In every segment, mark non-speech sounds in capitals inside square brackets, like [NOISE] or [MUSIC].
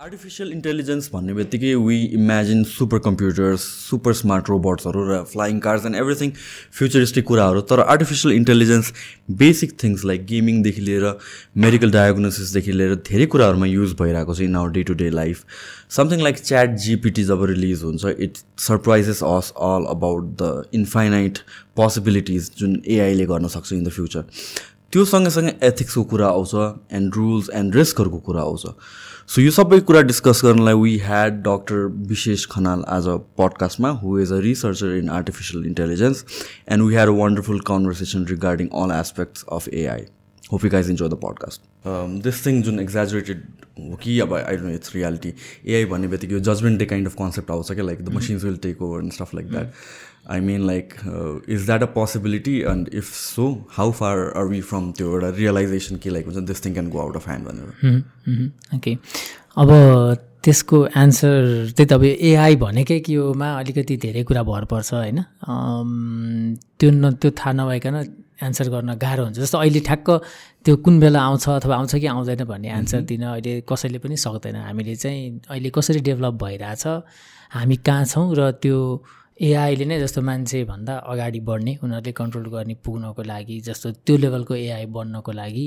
Artificial intelligence भन्ने बित्तिकै we imagine super computers super smart रोबोट्सहरू र flying cars and everything futuristic कुराहरू। तर artificial intelligence basic things like गेमिङदेखि लिएर मेडिकल डायग्नोसिसदेखि लिएर धेरै कुराहरूमा युज भइरहेको छ in our day to day life something like chat GPT job release हुन्छ it surprises us all about the infinite possibilities जुन एआईले गर्न सक्छ इन द फ्युचर त्यो सँगसँगै एथिक्सको कुरा आउँछ एन्ड रुल्स एन्ड रिस्कहरूको कुरा आउँछ। सो यो सबै कुरा डिस्कस गर्नलाई वी ह्याड डक्टर विशेष खनाल आज a पडकास्टमा who is a researcher in artificial intelligence and we had a wonderful conversation regarding all aspects of AI hope you guys enjoy the podcast this thing जुन exaggerated हो कि अब I don't it's reality AI भन्ने बित्तिकै यो judgement day kind of concept आउँछ क्या like the machines will take over and stuff like that I mean like is that a possibility and if so how far are we from त्यो एउटा realisation के like हुन्छ this thing can go out of hand भनेर okay अब त्यसको answer त्यही त अब एआई भनेकै के होमा अलिकति धेरै कुरा भर पर्छ होइन? त्यो न त्यो थाहा नभइकन एन्सर गर्न गाह्रो हुन्छ। जस्तो अहिले ठ्याक्क त्यो कुन बेला आउँछ अथवा आउँछ कि आउँदैन भन्ने एन्सर दिन अहिले कसैले पनि सक्दैन। हामीले चाहिँ अहिले कसरी डेभलप भइरहेछ हामी कहाँ छौँ र त्यो एआईले नै जस्तो मान्छेभन्दा अगाडि बढ्ने उनीहरूले कन्ट्रोल गर्ने पुग्नको लागि जस्तो त्यो लेभलको एआई बन्नको लागि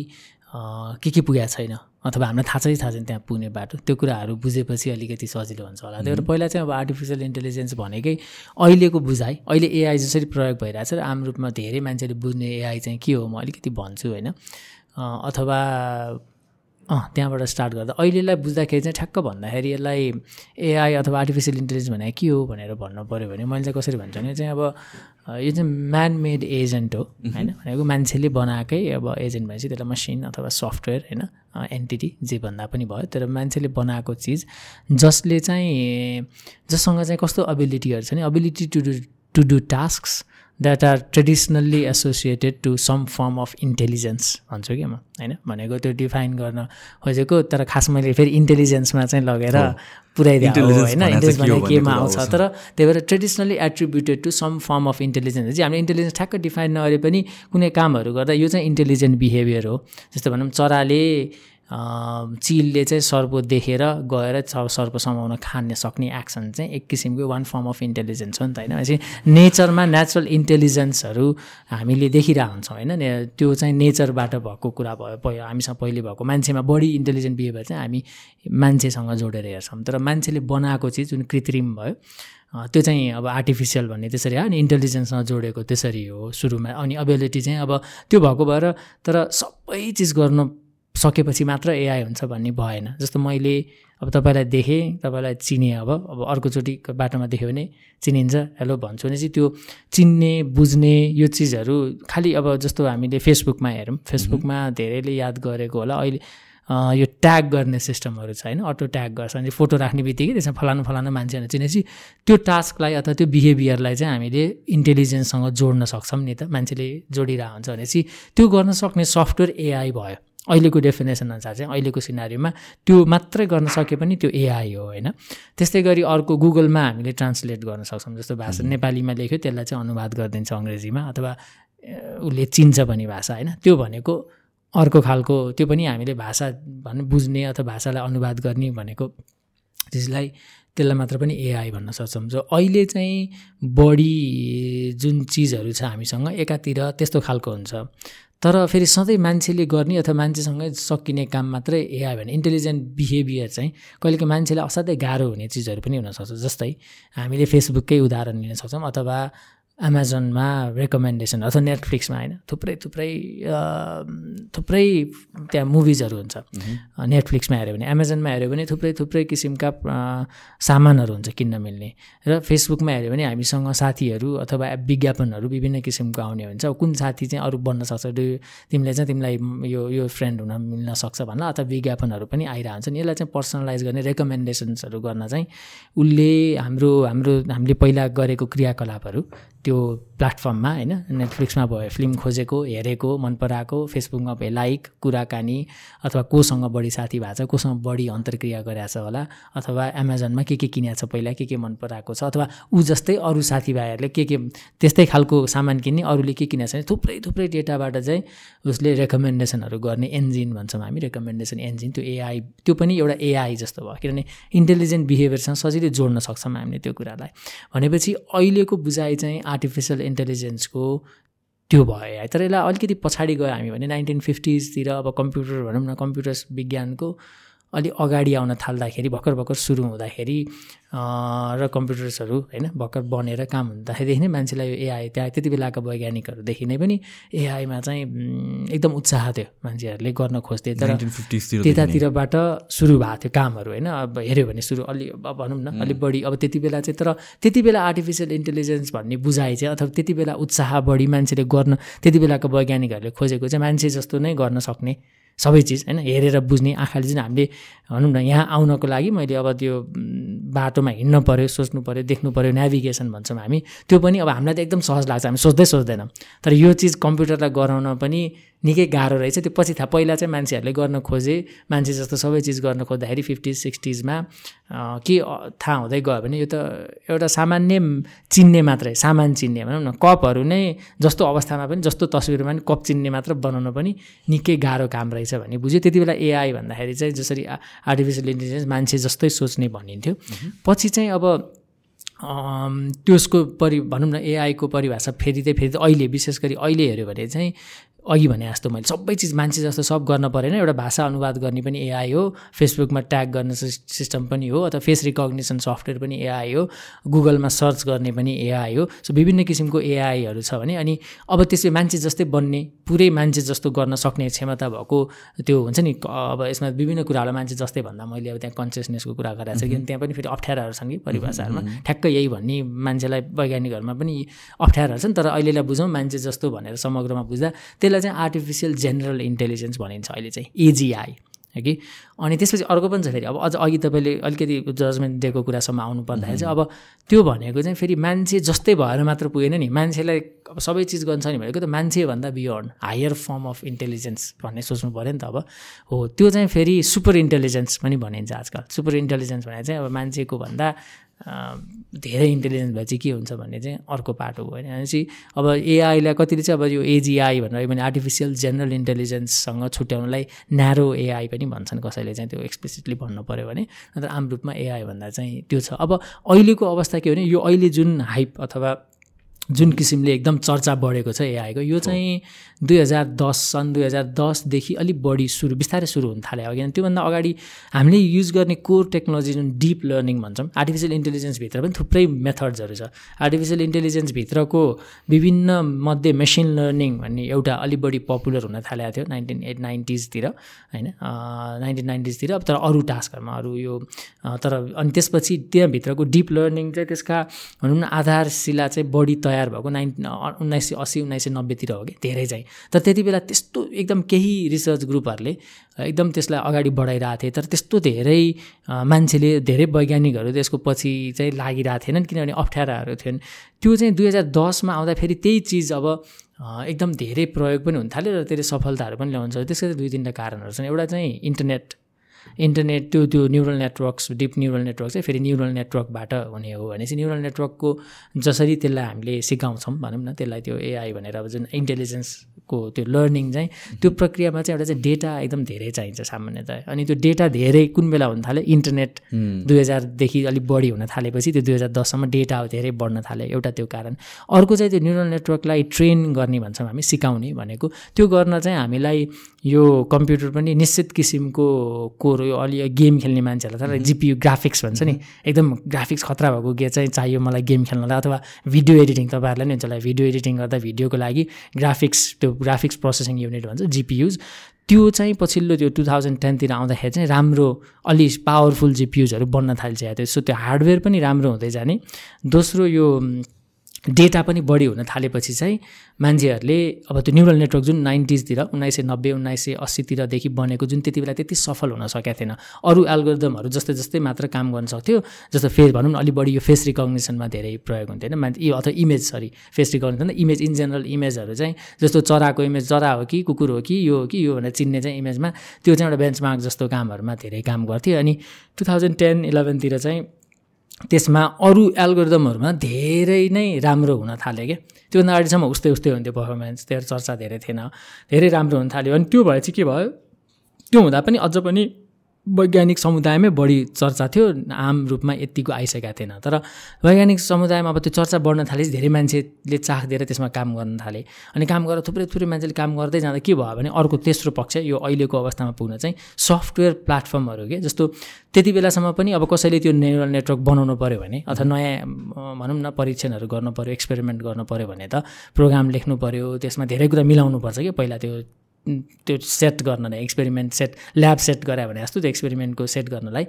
के के पुगेको छैन? अथवा हामीलाई थाहा चाहिँ थाहा छैन त्यहाँ पुग्ने बाटो? त्यो कुराहरू बुझेपछि अलिकति सजिलो हुन्छ होला। त्यही भएर पहिला चाहिँ अब आर्टिफिसियल इन्टेलिजेन्स भनेकै अहिलेको बुझाइ अहिले एआई जसरी प्रयोग भइरहेछ र आम रूपमा धेरै मान्छेले बुझ्ने एआई चाहिँ के हो म अलिकति भन्छु होइन। अथवा अँ त्यहाँबाट स्टार्ट गर्दा। अहिलेलाई बुझ्दाखेरि चाहिँ ठ्याक्क भन्दाखेरि यसलाई एआई अथवा आर्टिफिसियल इन्टेलिजेन्स भने के हो भनेर भन्नु पऱ्यो भने मैले चाहिँ कसरी भन्छु भने चाहिँ अब यो चाहिँ म्यान मेड एजेन्ट हो होइन? भनेको मान्छेले बनाएकै अब एजेन्ट भनेपछि त्यसलाई मसिन अथवा सफ्टवेयर होइन? एन्टिटी जे भन्दा पनि भयो। तर मान्छेले बनाएको चिज जसले चाहिँ जससँग चाहिँ कस्तो एबिलिटीहरू छ नि ability to do to do task that are traditionally associated to some form of intelligence भन्छु कि म? होइन? भनेको त्यो डिफाइन गर्न खोजेको तर खास मैले फेरि इन्टेलिजेन्समा चाहिँ लगेर पुऱ्याइदिएको होइन? इन्टेलिजेन्स भने केमा आउँछ? तर त्यही भएर traditionally attributed to some form of intelligence चाहिँ हामीले इन्टेलिजेन्स ठ्याक्क डिफाइन नगरे पनि कुनै कामहरू गर्दा यो चाहिँ इन्टेलिजेन्ट बिहेभियर हो। जस्तो भनौँ चराले चिलले चाहिँ सर्प देखेर गएर सर्प समाउन खान सक्ने एक्सन चाहिँ एक किसिमको वान फर्म अफ इन्टेलिजेन्स हो नि त होइन? भनेपछि नेचरमा नेचुरल इन्टेलिजेन्सहरू हामीले देखिरहेको हुन्छौँ होइन? त्यो चाहिँ नेचरबाट भएको कुरा भयो हामीसँग पहिले भएको मान्छेमा बढी इन्टेलिजेन्ट बिहेभियर चाहिँ हामी मान्छेसँग जोडेर हेर्छौँ। तर मान्छेले बनाएको चिज जुन कृत्रिम भयो त्यो चाहिँ अब आर्टिफिसियल भन्ने त्यसरी हो अनि इन्टेलिजेन्ससँग जोडेको त्यसरी हो सुरुमा। अनि एबिलिटी चाहिँ अब त्यो भएको भएर तर सबै चिज गर्नु सकेपछि मात्र एआई हुन्छ भन्ने भएन। जस्तो मैले अब तपाईँलाई देखेँ तपाईँलाई चिने अब अब अर्कोचोटि बाटोमा देख्यो भने चिनिन्छ हेलो भन्छु भने चाहिँ त्यो चिन्ने बुझ्ने यो चिजहरू खालि अब जस्तो हामीले फेसबुकमा हेरौँ फेसबुकमा धेरैले याद गरेको होला। अहिले यो ट्याग गर्ने सिस्टमहरू छ होइन अटो ट्याग गर्छ। अनि फोटो राख्ने बित्तिकै त्यसमा फलानु फलानु मान्छेहरू चिनेपछि त्यो टास्कलाई अथवा त्यो बिहेभियरलाई चाहिँ हामीले इन्टेलिजेन्ससँग जोड्न सक्छौँ। नि त मान्छेले जोडिरहेको हुन्छ भनेपछि त्यो गर्न सक्ने सफ्टवेयर एआई भयो। अहिलेको डेफिनेसन अनुसार चाहिँ अहिलेको सिनारीमा त्यो मात्रै गर्न सके पनि त्यो एआई हो होइन? त्यस्तै गरी अर्को गुगलमा हामीले ट्रान्सलेट गर्न सक्छौँ। जस्तो भाषा नेपालीमा लेख्यो त्यसलाई चाहिँ अनुवाद गरिदिन्छ अङ्ग्रेजीमा अथवा उसले चिन्छ पनि भाषा होइन? त्यो भनेको अर्को खालको त्यो पनि हामीले भाषा भन्नु बुझ्ने अथवा भाषालाई अनुवाद गर्ने भनेको त्यसलाई त्यसलाई मात्र पनि एआई भन्न सक्छौँ। जो अहिले चाहिँ बढी जुन चिजहरू छ हामीसँग एकातिर त्यस्तो खालको हुन्छ। तर फेरि सधैँ मान्छेले गर्ने अथवा मान्छेसँगै सकिने काम मात्रै एआई भने इन्टेलिजेन्ट बिहेभियर चाहिँ कहिलेकाहीँ मान्छेलाई असाध्यै गाह्रो हुने चिजहरू पनि हुनसक्छ जस्तै हामीले फेसबुककै उदाहरण लिन सक्छौँ अथवा एमाजोनमा रेकमेन्डेसन अथवा नेटफ्लिक्समा होइन थुप्रै थुप्रै थुप्रै त्यहाँ मुभिजहरू हुन्छ। नेटफ्लिक्समा हेऱ्यो भने एमाजोनमा हेऱ्यो भने थुप्रै थुप्रै किसिमका सामानहरू हुन्छ किन्न मिल्ने। र फेसबुकमा हेऱ्यो भने हामीसँग साथीहरू अथवा विज्ञापनहरू विभिन्न किसिमको आउने हुन्छ। कुन साथी चाहिँ अरू बन्न सक्छ तिमीले चाहिँ तिमीलाई यो यो फ्रेन्ड हुन मिल्न सक्छ भन्ला अथवा विज्ञापनहरू पनि आइरहेको हुन्छ नि यसलाई चाहिँ पर्सनलाइज गर्ने रेकमेन्डेसन्सहरू गर्न चाहिँ उसले हाम्रो हाम्रो हामीले पहिला गरेको क्रियाकलापहरू त्यो प्लेटफर्ममा होइन? नेटफ्लिक्समा भयो फिल्म खोजेको हेरेको मन पराएको फेसबुकमा भयो लाइक कुराकानी अथवा कोसँग बढी साथी भएको छ कोसँग बढी अन्तर्क्रिया गरेको छ होला अथवा एमाजोनमा के के किनेको छ पहिला के के मन पराएको छ अथवा ऊ जस्तै अरू साथीभाइहरूले के के त्यस्तै खालको सामान किन्ने अरूले के किनेको छ थुप्रै थुप्रै डेटाबाट चाहिँ उसले रेकमेन्डेसनहरू गर्ने इन्जिन भन्छौँ हामी रेकमेन्डेसन इन्जिन त्यो एआई त्यो पनि एउटा एआई जस्तो भयो किनभने इन्टेलिजेन्ट बिहेभियरसँग सजिलै जोड्न सक्छौँ हामीले त्यो कुरालाई। भनेपछि अहिलेको बुझाइ चाहिँ आर्टिफिसियल इन्टेलिजेन्सको त्यो भयो है। तर यसलाई अलिकति पछाडि गयो हामी भने नाइन्टिन फिफ्टिजतिर अब कम्प्युटर भनौँ न कम्प्युटर विज्ञानको अलिक अगाडि आउन थाल्दाखेरि भर्खर भर्खर सुरु हुँदाखेरि र कम्प्युटर्सहरू होइन भर्खर बनेर काम हुँदाखेरिदेखि नै मान्छेलाई यो एआई त्यहाँ त्यति बेलाका वैज्ञानिकहरूदेखि नै पनि एआईमा चाहिँ एकदम उत्साह थियो मान्छेहरूले गर्न खोज्थे। तर त्यतातिरबाट सुरु भएको थियो कामहरू होइन। अब हेऱ्यो भने सुरु अलि अब भनौँ न अलिक बढी अब त्यति बेला चाहिँ तर त्यति बेला आर्टिफिसियल इन्टेलिजेन्स भन्ने बुझाइ चाहिँ अथवा त्यति बेला उत्साह बढी मान्छेले गर्न त्यति बेलाको वैज्ञानिकहरूले खोजेको चाहिँ मान्छे जस्तो नै गर्न सक्ने सबै चिज होइन हेरेर बुझ्ने आँखाले जुन हामीले भनौँ न यहाँ आउनको लागि मैले अब त्यो बाटोमा हिँड्नु पऱ्यो सोच्नु पऱ्यो देख्नु पऱ्यो नेभिगेसन भन्छौँ हामी त्यो पनि अब हामीलाई त एकदम सहज लाग्छ हामी सोच्दै सोच्दैनौँ। तर यो चिज कम्प्युटरलाई गराउन पनि निकै गाह्रो रहेछ। त्यो पछि थाहा पहिला चाहिँ मान्छेहरूले गर्न खोजे। मान्छे जस्तो सबै चिज गर्न खोज्दाखेरि फिफ्टिज सिक्सटिजमा के थाहा हुँदै गयो भने यो त एउटा सामान्य चिन्ने मात्रै सामान चिन्ने भनौँ न कपहरू नै जस्तो अवस्थामा पनि जस्तो तस्विरमा पनि कप चिन्ने मात्र बनाउन पनि निकै गाह्रो काम रहेछ भन्ने बुझ्यो। त्यति बेला एआई भन्दाखेरि चाहिँ जसरी आर्टिफिसियल इन्टेलिजेन्स मान्छे जस्तै सोच्ने भनिन्थ्यो। पछि चाहिँ अब त्यसको परि भनौँ न एआईको परिभाषा फेरि फेरि अहिले विशेष गरी अहिले हेऱ्यो भने चाहिँ अघि भने जस्तो मैले सबै चिज मान्छे जस्तो सब गर्न परेन एउटा भाषा अनुवाद गर्ने पनि एआई हो फेसबुकमा ट्याग गर्ने सिस्टम पनि हो अथवा फेस रिकग्निसन सफ्टवेयर पनि एआई हो गुगलमा सर्च गर्ने पनि एआई हो सो विभिन्न किसिमको एआईहरू छ भने अनि अब त्यसै मान्छे जस्तै बन्ने पुरै मान्छे जस्तो गर्न सक्ने क्षमता भएको त्यो हुन्छ नि अब यसमा विभिन्न कुराहरूलाई मान्छे जस्तै भन्दा मैले अब त्यहाँ कन्सियसनेसको कुरा गरेको छ किनभने त्यहाँ पनि फेरि अप्ठ्याराहरू छन् कि परिभाषाहरूमा। ठ्याक्कै यही भन्ने मान्छेलाई वैज्ञानिकहरूमा पनि अप्ठ्याराहरू छन् तर अहिलेलाई बुझौँ मान्छे जस्तो भनेर समग्रमा बुझ्दा त्यसलाई चाहिँ आर्टिफिसियल जेनरल इन्टेलिजेन्स भनिन्छ अहिले चाहिँ एजिआई है कि? अनि त्यसपछि अर्को पनि छ फेरि अब अझ अघि तपाईँले अलिकति जजमेन्ट दिएको कुरासम्म आउनु पर्दाखेरि चाहिँ अब त्यो भनेको चाहिँ फेरि मान्छे जस्तै भएर मात्र पुगेन नि। मान्छेलाई अब सबै चिज गर्छ नि भनेको त मान्छेभन्दा beyond higher form of intelligence भन्ने सोच्नु पऱ्यो नि त अब। हो त्यो चाहिँ फेरि सुपर इन्टेलिजेन्स पनि भनिन्छ आजकल। सुपर इन्टेलिजेन्स भने चाहिँ अब मान्छेको भन्दा धेरै इन्टेलिजेन्स भए चाहिँ के हुन्छ भन्ने चाहिँ अर्को पाटो भयो भनेपछि अब एआईलाई कतिले चाहिँ अब यो एजिआई भनेर भने आर्टिफिसियल जेनरल इन्टेलिजेन्ससँग छुट्याउनलाई न्यारो एआई पनि भन्छन् कसैले चाहिँ त्यो एक्सप्लिसिटली भन्नु पऱ्यो भने। नत्र आम रूपमा एआई भन्दा चाहिँ त्यो छ। अब अहिलेको अवस्था के हो भने यो अहिले जुन हाइप अथवा जुन किसिमले एकदम चर्चा बढेको छ एआईको यो चाहिँ दुई हजार दस सन् दुई हजार दसदेखि अलिक बढी सुरु बिस्तारै सुरु हुन थाल्यो किनभने त्योभन्दा अगाडि हामीले युज गर्ने कोर टेक्नोलोजी जुन डिप लर्निङ भन्छौँ आर्टिफिसियल इन्टेलिजेन्सभित्र पनि थुप्रै मेथड्सहरू छ। आर्टिफिसियल इन्टेलिजेन्सभित्रको विभिन्न मध्ये मेसिन लर्निङ भन्ने एउटा अलिक बढी पपुलर हुन थालेको थियो नाइन्टिन एट नाइन्टिजतिर होइन? नाइन्टिन नाइन्टिजतिर तर। अरू टास्कहरूमा अरू यो तर अनि त्यसपछि त्यहाँभित्रको डिप लर्निङ चाहिँ त्यसका भनौँ न आधारशिला चाहिँ बढी तयार भएको नाइन्टिन उन्नाइस सय अस्सी उन्नाइस सय नब्बेतिर हो कि? धेरै चाहिँ। तर त्यति बेला त्यस्तो एकदम केही रिसर्च ग्रुपहरूले एकदम त्यसलाई अगाडि बढाइरहेको थिए। तर त्यस्तो धेरै मान्छेले धेरै वैज्ञानिकहरू त्यसको पछि चाहिँ लागिरहेको थिएनन् किनभने अप्ठ्याराहरू थिएन। त्यो चाहिँ दुई हजार दसमा आउँदाखेरि त्यही चिज अब एकदम धेरै प्रयोग पनि हुन थाल्यो र धेरै सफलताहरू पनि ल्याउँछ त्यसको दुई तिनवटा कारणहरू छन्। एउटा चाहिँ इन्टरनेट इन्टरनेट त्यो त्यो neural networks deep neural network चाहिँ फेरि न्युरल नेटवर्कबाट हुने हो भनेपछि न्युरल नेटवर्कको जसरी त्यसलाई हामीले सिकाउँछौँ भनौँ न त्यसलाई त्यो एआई भनेर अब जुन इन्टेलिजेन्स को त्यो लर्निङ चाहिँ त्यो प्रक्रियामा चाहिँ एउटा चाहिँ डेटा एकदम धेरै चाहिन्छ सामान्यतः अनि त्यो डेटा धेरै कुन बेला हुन थाल्यो? इन्टरनेट दुई हजारदेखि अलिक बढी हुन थालेपछि त्यो दुई हजार दससम्म डेटा धेरै बढ्न थाल्यो एउटा त्यो कारण। अर्को चाहिँ त्यो न्युरल नेटवर्कलाई ट्रेन गर्ने भन्छौँ हामी सिकाउने भनेको। त्यो गर्न चाहिँ हामीलाई यो कम्प्युटर पनि निश्चित किसिमको कोर यो अलि गेम खेल्ने मान्छेहरूलाई तर जिपियु ग्राफिक्स भन्छ नि। एकदम ग्राफिक्स खतरा भएको गे चाहिँ चाहियो मलाई गेम खेल्नलाई अथवा भिडियो एडिटिङ तपाईँहरूलाई नि हुन्छ भिडियो एडिटिङ गर्दा भिडियोको लागि ग्राफिक्स त्यो ग्राफिक्स प्रोसेसिङ युनिट भन्छ जिपियुज। त्यो चाहिँ पछिल्लो त्यो टु थाउजन्ड टेनतिर आउँदाखेरि चाहिँ राम्रो अलि पावरफुल जिपियुजहरू बन्न थालिसकेको थियो। सो त्यो हार्डवेयर पनि राम्रो हुँदै जाने। दोस्रो यो डेटा पनि बढी हुन थालेपछि चाहिँ मान्छेहरूले अब त्यो न्युरल नेटवर्क जुन नाइन्टिजतिर उन्नाइस सय नब्बे उन्नाइस सय अस्सीतिरदेखि बनेको जुन त्यति बेला त्यति सफल हुन सकेको थिएन। अरू एल्गोरिदमहरू जस्तै जस्तै मात्र काम गर्न सक्थ्यो जस्तो फेस भनौँ न अलिक बढी यो फेस रिकग्नेसनमा धेरै प्रयोग हुन्थ्यो होइन। मान्छे अथवा image sorry face recognition image in general इमेजहरू चाहिँ जस्तो चराको इमेज चरा हो कि कुकुर हो कि यो हो कि यो भनेर चिन्ने चाहिँ इमेजमा त्यो चाहिँ एउटा बेन्चमार्क जस्तो कामहरूमा धेरै काम गर्थ्यो। अनि टु थाउजन्ड टेन इलेभेनतिर चाहिँ त्यसमा अरू एल्गोरिदमहरूमा धेरै नै राम्रो हुन थाल्यो क्या। त्योभन्दा अगाडिसम्म उस्तै उस्तै हुन्थ्यो पर्फर्मेन्स त्यो चर्चा धेरै थिएन धेरै राम्रो हुन थाल्यो। अनि त्यो भए चाहिँ के भयो? त्यो हुँदा पनि अझ पनि वैज्ञानिक समुदायमै बढी चर्चा थियो आम रूपमा यत्तिको आइसकेका थिएन। तर वैज्ञानिक समुदायमा अब त्यो चर्चा बढ्न थालेपछि धेरै मान्छेले चाख दिएर त्यसमा काम गर्न थाले। अनि काम गरेर थुप्रै थुप्रै मान्छेले काम गर्दै जाँदा के भयो भने अर्को तेस्रो पक्ष यो अहिलेको अवस्थामा पुग्न चाहिँ सफ्टवेयर प्लेटफर्महरू के जस्तो त्यति बेलासम्म पनि अब कसैले त्यो neural नेटवर्क बनाउनु पऱ्यो भने अथवा नयाँ भनौँ न परीक्षणहरू गर्नु पऱ्यो एक्सपेरिमेन्ट गर्नु पऱ्यो भने त प्रोग्राम लेख्नु पऱ्यो त्यसमा धेरै कुरा मिलाउनु पर्छ कि पहिला त्यो त्यो सेट गर्नलाई एक्सपेरिमेन्ट सेट ल्याब सेट गरायो भने जस्तो त्यो एक्सपेरिमेन्टको सेट गर्नलाई।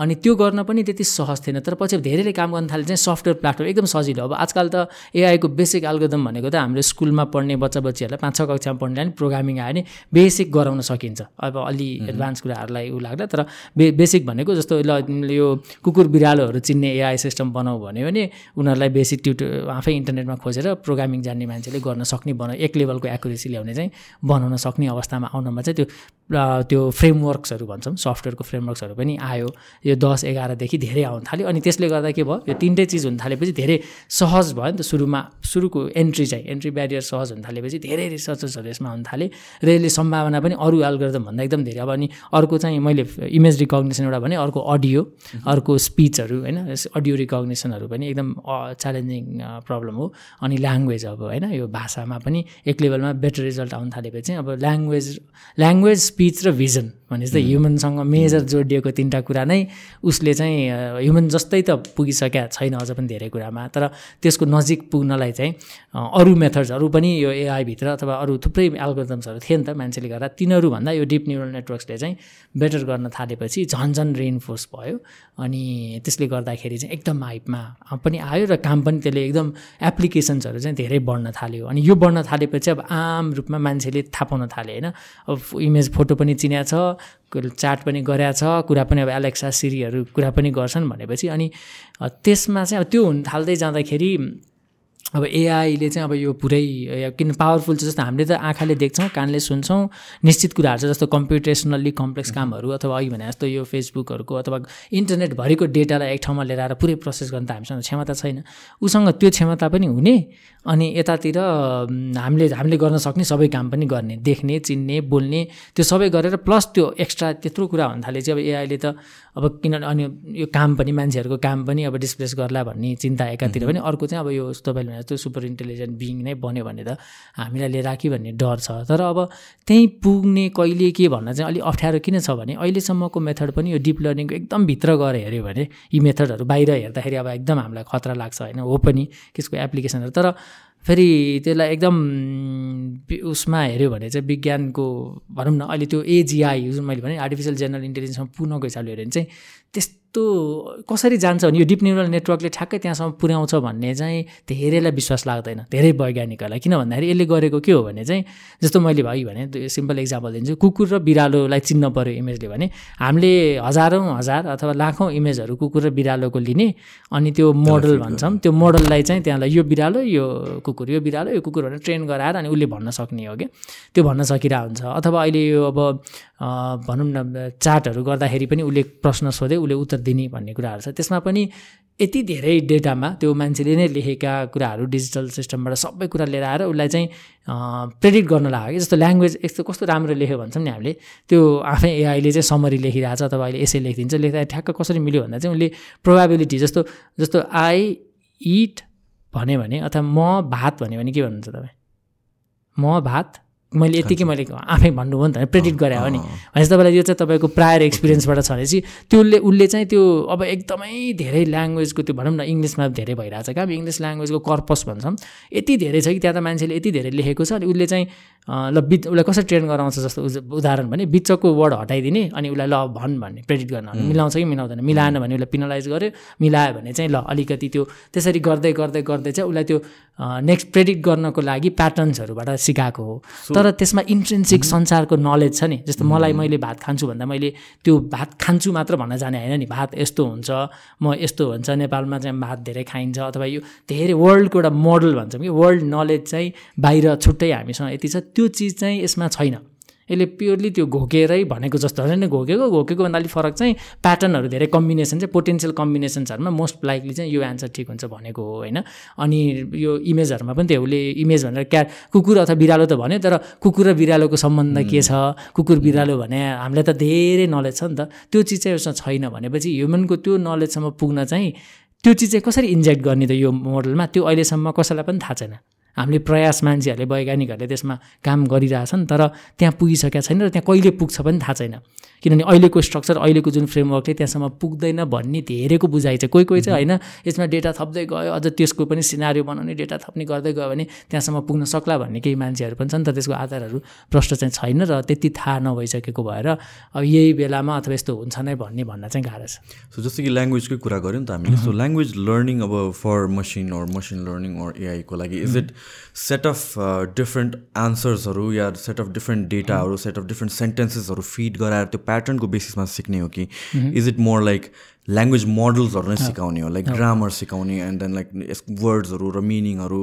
अनि त्यो गर्न पनि त्यति सहज थिएन। तर पछि धेरैले काम गर्न थाले चाहिँ सफ्टवेयर प्लेटफर्म एकदम सजिलो। अब आजकल त एआईको बेसिक एल्गोदम भनेको त हामीले स्कुलमा पढ्ने बच्चा बच्चीहरूलाई पाँच छ कक्षामा पढ्ने पनि प्रोग्रामिङ आयो भने बेसिक गराउन सकिन्छ। अब अलि एडभान्स कुराहरूलाई ऊ लाग्दा तर बे बेसिक भनेको जस्तो ल यो कुकुर बिरालोहरू चिन्ने एआई सिस्टम बनाऊ भन्यो भने उनीहरूलाई बेसिक ट्युटो आफै इन्टरनेटमा खोजेर प्रोग्रामिङ जान्ने मान्छेले गर्न सक्ने बनाउ एक लेभलको एक्युरेसी ल्याउने चाहिँ बनाउन सक्ने सक्ने अवस्थामा आउनमा चाहिँ त्यो त्यो फ्रेमवर्क्सहरू भन्छौँ सफ्टवेयरको फ्रेमवर्क्सहरू पनि आयो। यो दस एघारदेखि धेरै आउनु थाल्यो अनि त्यसले गर्दा के भयो यो तिनटै चिज हुन थालेपछि धेरै सहज भयो नि त सुरुमा सुरुको एन्ट्री चाहिँ एन्ट्री ब्यारियर सहज हुन थालेपछि धेरै रिसर्चर्सहरू यसमा हुन थाले। र यसले सम्भावना पनि अरू भन्दा एकदम धेरै। अब अनि अर्को चाहिँ मैले इमेज रिकग्नेसन एउटा भने अर्को अडियो अर्को स्पिचहरू होइन अडियो रिकग्नेसनहरू पनि एकदम च्यालेन्जिङ प्रब्लम हो। अनि ल्याङ्ग्वेज अब होइन यो भाषामा पनि एक लेभलमा बेटर रिजल्ट आउनु थालेपछि अब ल्याङ्ग्वेज ल्याङ्ग्वेज स्पिच र भिजन भने जस्तै ह्युमनसँग मेजर जोडिएको तिनवटा कुरा नै उसले चाहिँ ह्युमन जस्तै त पुगिसकेका छैन अझ पनि धेरै कुरामा। तर त्यसको नजिक पुग्नलाई चाहिँ अरू मेथड्सहरू पनि यो एआईभित्र अथवा अरू थुप्रै एल्गोरिदम्सहरू थिए नि त मान्छेले गर्दा तिनीहरूभन्दा यो डिप न्युरल नेटवर्क्सले चाहिँ बेटर गर्न थालेपछि झन् झन् रेनफोर्स भयो। अनि त्यसले गर्दाखेरि चाहिँ एकदम हाइपमा पनि आयो र काम पनि त्यसले एकदम एप्लिकेसन्सहरू चाहिँ धेरै बढ्न थाल्यो। अनि यो बढ्न थालेपछि अब आम रूपमा मान्छेले थाहा पाउन थाले होइन? अब इमेज फोटो पनि चिनिया छ चाट पनि गरेका छ कुरा पनि अब एलेक्सा सिरीहरू कुरा पनि गर्छन् भनेपछि अनि त्यसमा चाहिँ अब त्यो हुन थाल्दै जाँदाखेरि अब एआईले चाहिँ अब यो पुरै किन पावरफुल छ जस्तो हामीले त आँखाले देख्छौँ कानले सुन्छौँ निश्चित कुराहरू छ जस्तो कम्प्युटेसनल्ली कम्प्लेक्स कामहरू अथवा अघि भने जस्तो यो फेसबुकहरूको अथवा इन्टरनेटभरिको डेटालाई एक ठाउँमा लिएर आएर पुरै प्रोसेस गर्न त हामीसँग क्षमता छैन। उसँग त्यो क्षमता पनि हुने अनि यतातिर हामीले हामीले गर्न सक्ने सबै काम पनि गर्ने देख्ने चिन्ने बोल्ने त्यो सबै गरेर प्लस त्यो एक्स्ट्रा त्यत्रो कुरा थाले। चाहिँ अब एआईले त अब किन अनि यो काम पनि मान्छेहरूको काम पनि अब डिस्प्लेस गर्ला भन्ने चिन्ता एकातिर पनि अर्को चाहिँ अब यो तपाईँले जस्तो सुपर इन्टेलिजेन्ट बिङ नै बन्यो भने त हामीलाई लिएर कि भन्ने डर छ। तर अब त्यहीँ पुग्ने कहिले के भन्न चाहिँ अलिक अप्ठ्यारो किन छ भने अहिलेसम्मको मेथड पनि यो डिप लर्निङको एकदम भित्र गएर हेऱ्यो भने यी मेथडहरू बाहिर हेर्दाखेरि अब एकदम हामीलाई खतरा लाग्छ होइन? हो पनि त्यसको एप्लिकेसनहरू तर फेरि त्यसलाई एकदम उसमा हेऱ्यो भने चाहिँ विज्ञानको भनौँ न अहिले त्यो एजिआई जुन मैले भने आर्टिफिसियल जेनरल इन्टेलिजेन्समा पुग्नको हिसाबले हेऱ्यो भने चाहिँ त्यस्तो कसरी जान्छ भने यो डिप न्युरल नेटवर्कले ठ्याक्कै त्यहाँसम्म पुर्याउँछ भन्ने चाहिँ धेरैलाई विश्वास लाग्दैन। धेरै वैज्ञानिकहरूलाई। किन भन्दाखेरि यसले गरेको के हो भने चाहिँ जस्तो मैले भाइ भने सिम्पल इक्जाम्पल दिन्छु। कुकुर र बिरालोलाई चिन्न पऱ्यो इमेजले भने हामीले हजारौँ हजार अथवा लाखौँ इमेजहरू कुकुर र बिरालोको लिने अनि त्यो मोडल भन्छौँ। त्यो मोडललाई चाहिँ त्यहाँलाई यो बिरालो यो कुकुर यो बिरालो यो कुकुर भनेर ट्रेन गराएर अनि उसले भन्न सक्ने हो क्या त्यो भन्न सकिरहेको हुन्छ। अथवा अहिले यो अब भनौँ न चाटहरू गर्दाखेरि पनि उसले प्रश्न सोधे उसले उत्तर दिने भन्ने कुराहरू छ। त्यसमा पनि यति धेरै डेटामा त्यो मान्छेले नै लेखेका कुराहरू डिजिटल सिस्टमबाट सबै कुरा लिएर आएर उसलाई चाहिँ प्रेडिक्ट गर्न लाग्यो कि जस्तो ल्याङ्ग्वेज यस्तो कस्तो राम्रो लेख्यो भन्छौँ नि हामीले। त्यो आफै एआईले चाहिँ समरी लेखिरहेको छ अथवा अहिले यसै लेखिदिन्छ। लेख्दा ठ्याक्क कसरी मिल्यो भन्दा चाहिँ उसले प्रोभाबिलिटी जस्तो जस्तो आई इट भन्यो भने अथवा म भात भन्यो भने के भन्नुहुन्छ तपाईँ? म भात मैले यतिकै मैले आफै भन्नु हो नि त प्रेडिक्ट गरे हो नि। भनेपछि तपाईँलाई यो चाहिँ तपाईँको प्रायर एक्सपिरियन्सबाट छ भनेपछि त्यो उसले उसले चाहिँ त्यो अब एकदमै धेरै ल्याङ्ग्वेजको त्यो भनौँ न इङ्ग्लिसमा धेरै भइरहेको छ क्या। इङ्ग्लिस ल्याङ्ग्वेजको कर्पस भन्छौँ। यति धेरै छ कि त्यहाँ त मान्छेले यति धेरै लेखेको छ अनि उसले चाहिँ ल बिच उसलाई कसरी ट्रेन गराउँछ जस्तो उदाहरण भने बिचको वर्ड हटाइदिने अनि उसलाई ल भन् भन्ने प्रेडिक्ट गर्न मिलाउँछ कि मिलाउँदैन? मिलाएन भने उसलाई पिनलाइज गर्यो मिलायो भने चाहिँ ल अलिकति त्यो त्यसरी गर्दै गर्दै गर्दै चाहिँ उसलाई त्यो नेक्स्ट प्रेडिक्ट गर्नको लागि प्याटर्न्सहरूबाट सिकाएको हो। तर त्यसमा इन्ट्रेन्सिक संसारको नलेज छ नि। जस्तो मलाई मैले भात खान्छु भन्दा मैले त्यो भात खान्छु मात्र भन्न जाने होइन नि। भात यस्तो हुन्छ म यस्तो हुन्छ नेपालमा चाहिँ भात धेरै खाइन्छ अथवा यो धेरै वर्ल्डको एउटा मोडल भन्छौँ कि वर्ल्ड नलेज चाहिँ बाहिर छुट्टै हामीसँग यति छ। त्यो चिज चाहिँ यसमा छैन। यसले प्योरली त्यो घोकेरै भनेको जस्तो होइन नि घोकेको घोकेको भन्दा अलिक फरक चाहिँ प्याटर्नहरू धेरै कम्बिनेसन चाहिँ पोटेन्सियल कम्बिनेसन्सहरूमा मोस्ट लाइकली चाहिँ यो एन्सर ठिक हुन्छ भनेको हो होइन? अनि यो इमेजहरूमा पनि त्यो उसले इमेज भनेर क्या कुकुर अथवा बिरालो त भन्यो तर कुकुर र बिरालोको सम्बन्ध के छ? कुकुर बिरालो भने हामीलाई त धेरै नलेज छ नि त। त्यो चिज चाहिँ उसमा छैन भनेपछि ह्युमनको त्यो नलेजसम्म पुग्न चाहिँ त्यो चिज चाहिँ कसरी इन्जेक्ट गर्ने त यो मोडलमा त्यो अहिलेसम्म कसैलाई पनि थाहा छैन। हामीले प्रयास मान्छेहरूले वैज्ञानिकहरूले त्यसमा काम गरिरहेछन् तर त्यहाँ पुगिसकेका छैन र त्यहाँ कहिले पुग्छ पनि थाहा छैन। किनभने अहिलेको स्ट्रक्चर अहिलेको जुन फ्रेमवर्कले त्यहाँसम्म पुग्दैन भन्ने धेरैको बुझाइ छ। कोही कोही चाहिँ होइन यसमा डेटा थप्दै गयो अझ त्यसको पनि सिनारी बनाउने डेटा थप्ने गर्दै गयो भने त्यहाँसम्म पुग्न सक्ला भन्ने केही मान्छेहरू पनि छन् तर त्यसको आधारहरू प्रश्न चाहिँ छैन र त्यति थाहा नभइसकेको भएर अब यही बेलामा अथवा यस्तो हुन्छ नै भन्ने भन्न चाहिँ गाह्रो छ। सो जस्तो कि ल्याङ्ग्वेजकै कुरा गऱ्यौँ नि त हामीले। सो ल्याङ्ग्वेज लर्निङ अब for machine or machine learning or एआईको लागि is it set of different आन्सर्सहरू या सेट अफ डिफ्रेन्ट डेटाहरू सेट अफ डिफ्रेन्ट सेन्टेन्सेसहरू फिड गराएर त्यो प्याटर्नको बेसिसमा सिक्ने हो कि is it more like language मोडल्सहरू नै सिकाउने हो? लाइक ग्रामर सिकाउने एन्ड देन लाइक वर्ड्सहरू र मिनिङहरू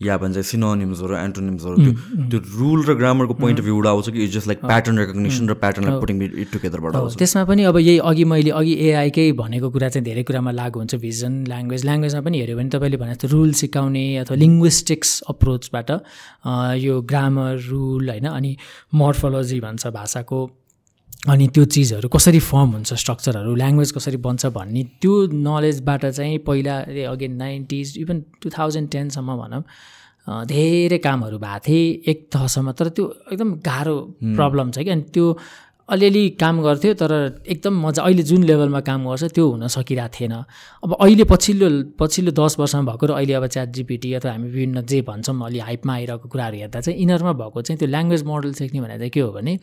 या भन्छ सिनोनिम्सहरू एन्टोनिम्सहरू त्यो त्यो रुल र ग्रामरको पोइन्ट अफ भ्यूबाट आउँछ कि it's just like pattern recognition र प्याटर्न पुटिङ इट टुगेदरबाट आउँछ। त्यसमा पनि अब यही अघि मैले अघि एआईकै भनेको कुरा चाहिँ धेरै कुरामा लागु हुन्छ भिजन ल्याङ्ग्वेज ल्याङ्ग्वेजमा पनि हेऱ्यो भने तपाईँले भने जस्तो रुल सिकाउने अथवा लिङ्ग्विस्टिक्स अप्रोचबाट यो ग्रामर रुल होइन अनि मोर्फोलोजी भन्छ भाषाको। अनि त्यो चिजहरू कसरी फर्म हुन्छ स्ट्रक्चरहरू ल्याङ्ग्वेज कसरी बन्छ भन्ने त्यो नलेजबाट चाहिँ पहिला again nineties even two thousand टेनसम्म भनौँ धेरै कामहरू भएको थिए एक तहसम्म। तर त्यो एकदम गाह्रो प्रब्लम छ कि। अनि त्यो अलिअलि काम गर्थ्यो तर एकदम मजा अहिले जुन लेभलमा काम गर्छ त्यो हुन सकिरहेको थिएन। अब अहिले पछिल्लो पछिल्लो दस वर्षमा भएको र अहिले अब च्याट जिपिटी अथवा हामी विभिन्न जे भन्छौँ अलि हाइपमा आइरहेको कुराहरू हेर्दा चाहिँ यिनीहरूमा भएको चाहिँ त्यो ल्याङ्ग्वेज मोडल सिक्ने भनेर चाहिँ के हो भने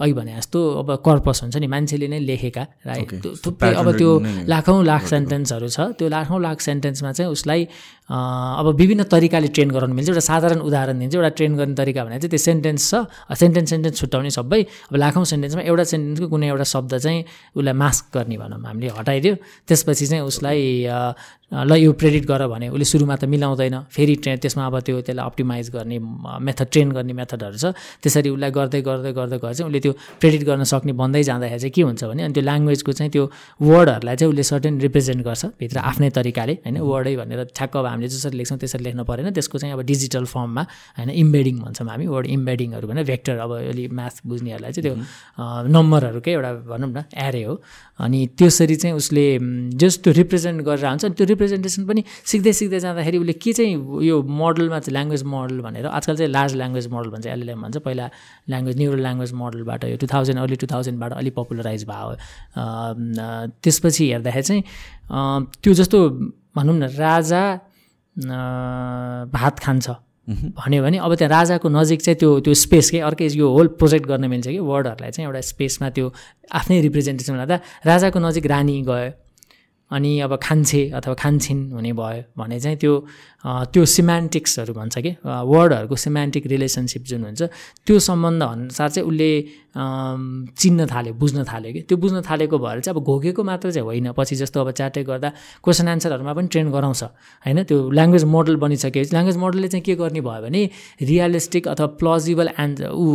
अघि भने जस्तो अब कर्पस हुन्छ नि मान्छेले नै लेखेका राइट थुप्रै अब त्यो लाखौँ लाख सेन्टेन्सहरू छ। त्यो लाखौँ लाख सेन्टेन्समा चाहिँ उसलाई अब विभिन्न तरिकाले ट्रेन गराउनु मिल्छ। एउटा साधारण उदाहरण दिन्छ। एउटा ट्रेन गर्ने तरिका भने चाहिँ त्यो सेन्टेन्स छ। सेन्टेन्स सेन्टेन्स छुट्याउने सबै। अब लाखौँ सेन्टेन्समा एउटा सेन्टेन्सको कुनै एउटा शब्द चाहिँ उसलाई मास्क गर्ने भनौँ हामीले हटाइदियो। त्यसपछि चाहिँ उसलाई ल यो प्रेडिट गर भने उसले सुरुमा त मिलाउँदैन। फेरि ट्रेन त्यसमा अब त्यो त्यसलाई अप्टिमाइज गर्ने मेथड ट्रेन गर्ने मेथडहरू छ। त्यसरी उसलाई गर्दै गर्दै गर्दै गएर चाहिँ उसले त्यो प्रेडिट गर्न सक्ने भन्दै जाँदाखेरि चाहिँ के हुन्छ भने अनि त्यो ल्याङ्ग्वेजको चाहिँ त्यो वर्डहरूलाई चाहिँ उसले सर्टेन रिप्रेजेन्ट गर्छ। भित्र आफ्नै तरिकाले होइन? वर्डै भनेर ठ्याक्क अब हामीले जसरी लेख्छौँ त्यसरी लेख्नु परेन। त्यसको चाहिँ अब डिजिटल फर्ममा होइन इम्बेडिङ भन्छौँ हामी वर्ड इम्बेडिङहरू भने भेक्टर अब अलि म्याथ बुझ्नेहरूलाई चाहिँ त्यो नम्बरहरूकै एउटा भनौँ न एरे हो। अनि त्यसरी चाहिँ उसले जस त्यो रिप्रेजेन्ट गरेर हुन्छ अनि त्यो रिप्रेजेन्टेसन पनि सिक्दै सिक्दै जाँदाखेरि उसले के चाहिँ यो मोडलमा चाहिँ ल्याङ्ग्वेज मोडल भनेर आजकल चाहिँ लार्ज ल्याङ्ग्वेज मोडल भन्छ एलएलएम भन्छ। पहिला ल्याङ्ग्वेज न्युरल ल्याङ्ग्वेज मोडलबाट यो टु थाउजन्ड अर्ली टु थाउजन्डबाट अलिक पपुलराइज भयो। त्यसपछि हेर्दाखेरि चाहिँ त्यो जस्तो भनौँ न राजा भात खान्छ। भन्यो भने अब त्यहाँ राजाको नजिक चाहिँ त्यो त्यो स्पेस के अर्कै यो होल प्रोजेक्ट गर्न मिल्छ कि वर्डहरूलाई चाहिँ एउटा स्पेसमा त्यो आफ्नै रिप्रेजेन्टेसन लाँदा राजाको नजिक रानी गयो। अनि अब खान्छे अथवा खान्छिन् हुने भयो भने चाहिँ त्यो त्यो सिमेन्टिक्सहरू भन्छ कि वर्डहरूको सिमेन्टिक रिलेसनसिप जुन हुन्छ त्यो सम्बन्ध अनुसार चाहिँ उसले चिन्न थाल्यो बुझ्न थाल्यो कि? त्यो बुझ्न थालेको भएर चाहिँ अब घोकेको मात्र चाहिँ होइन। पछि जस्तो अब च्याटै गर्दा क्वेसन एन्सरहरूमा पनि ट्रेन गराउँछ होइन? त्यो ल्याङ्ग्वेज मोडल बनिसकेपछि ल्याङ्ग्वेज मोडलले चाहिँ के गर्ने भयो भने रियलिस्टिक अथवा प्लजिबल एन्ड ऊ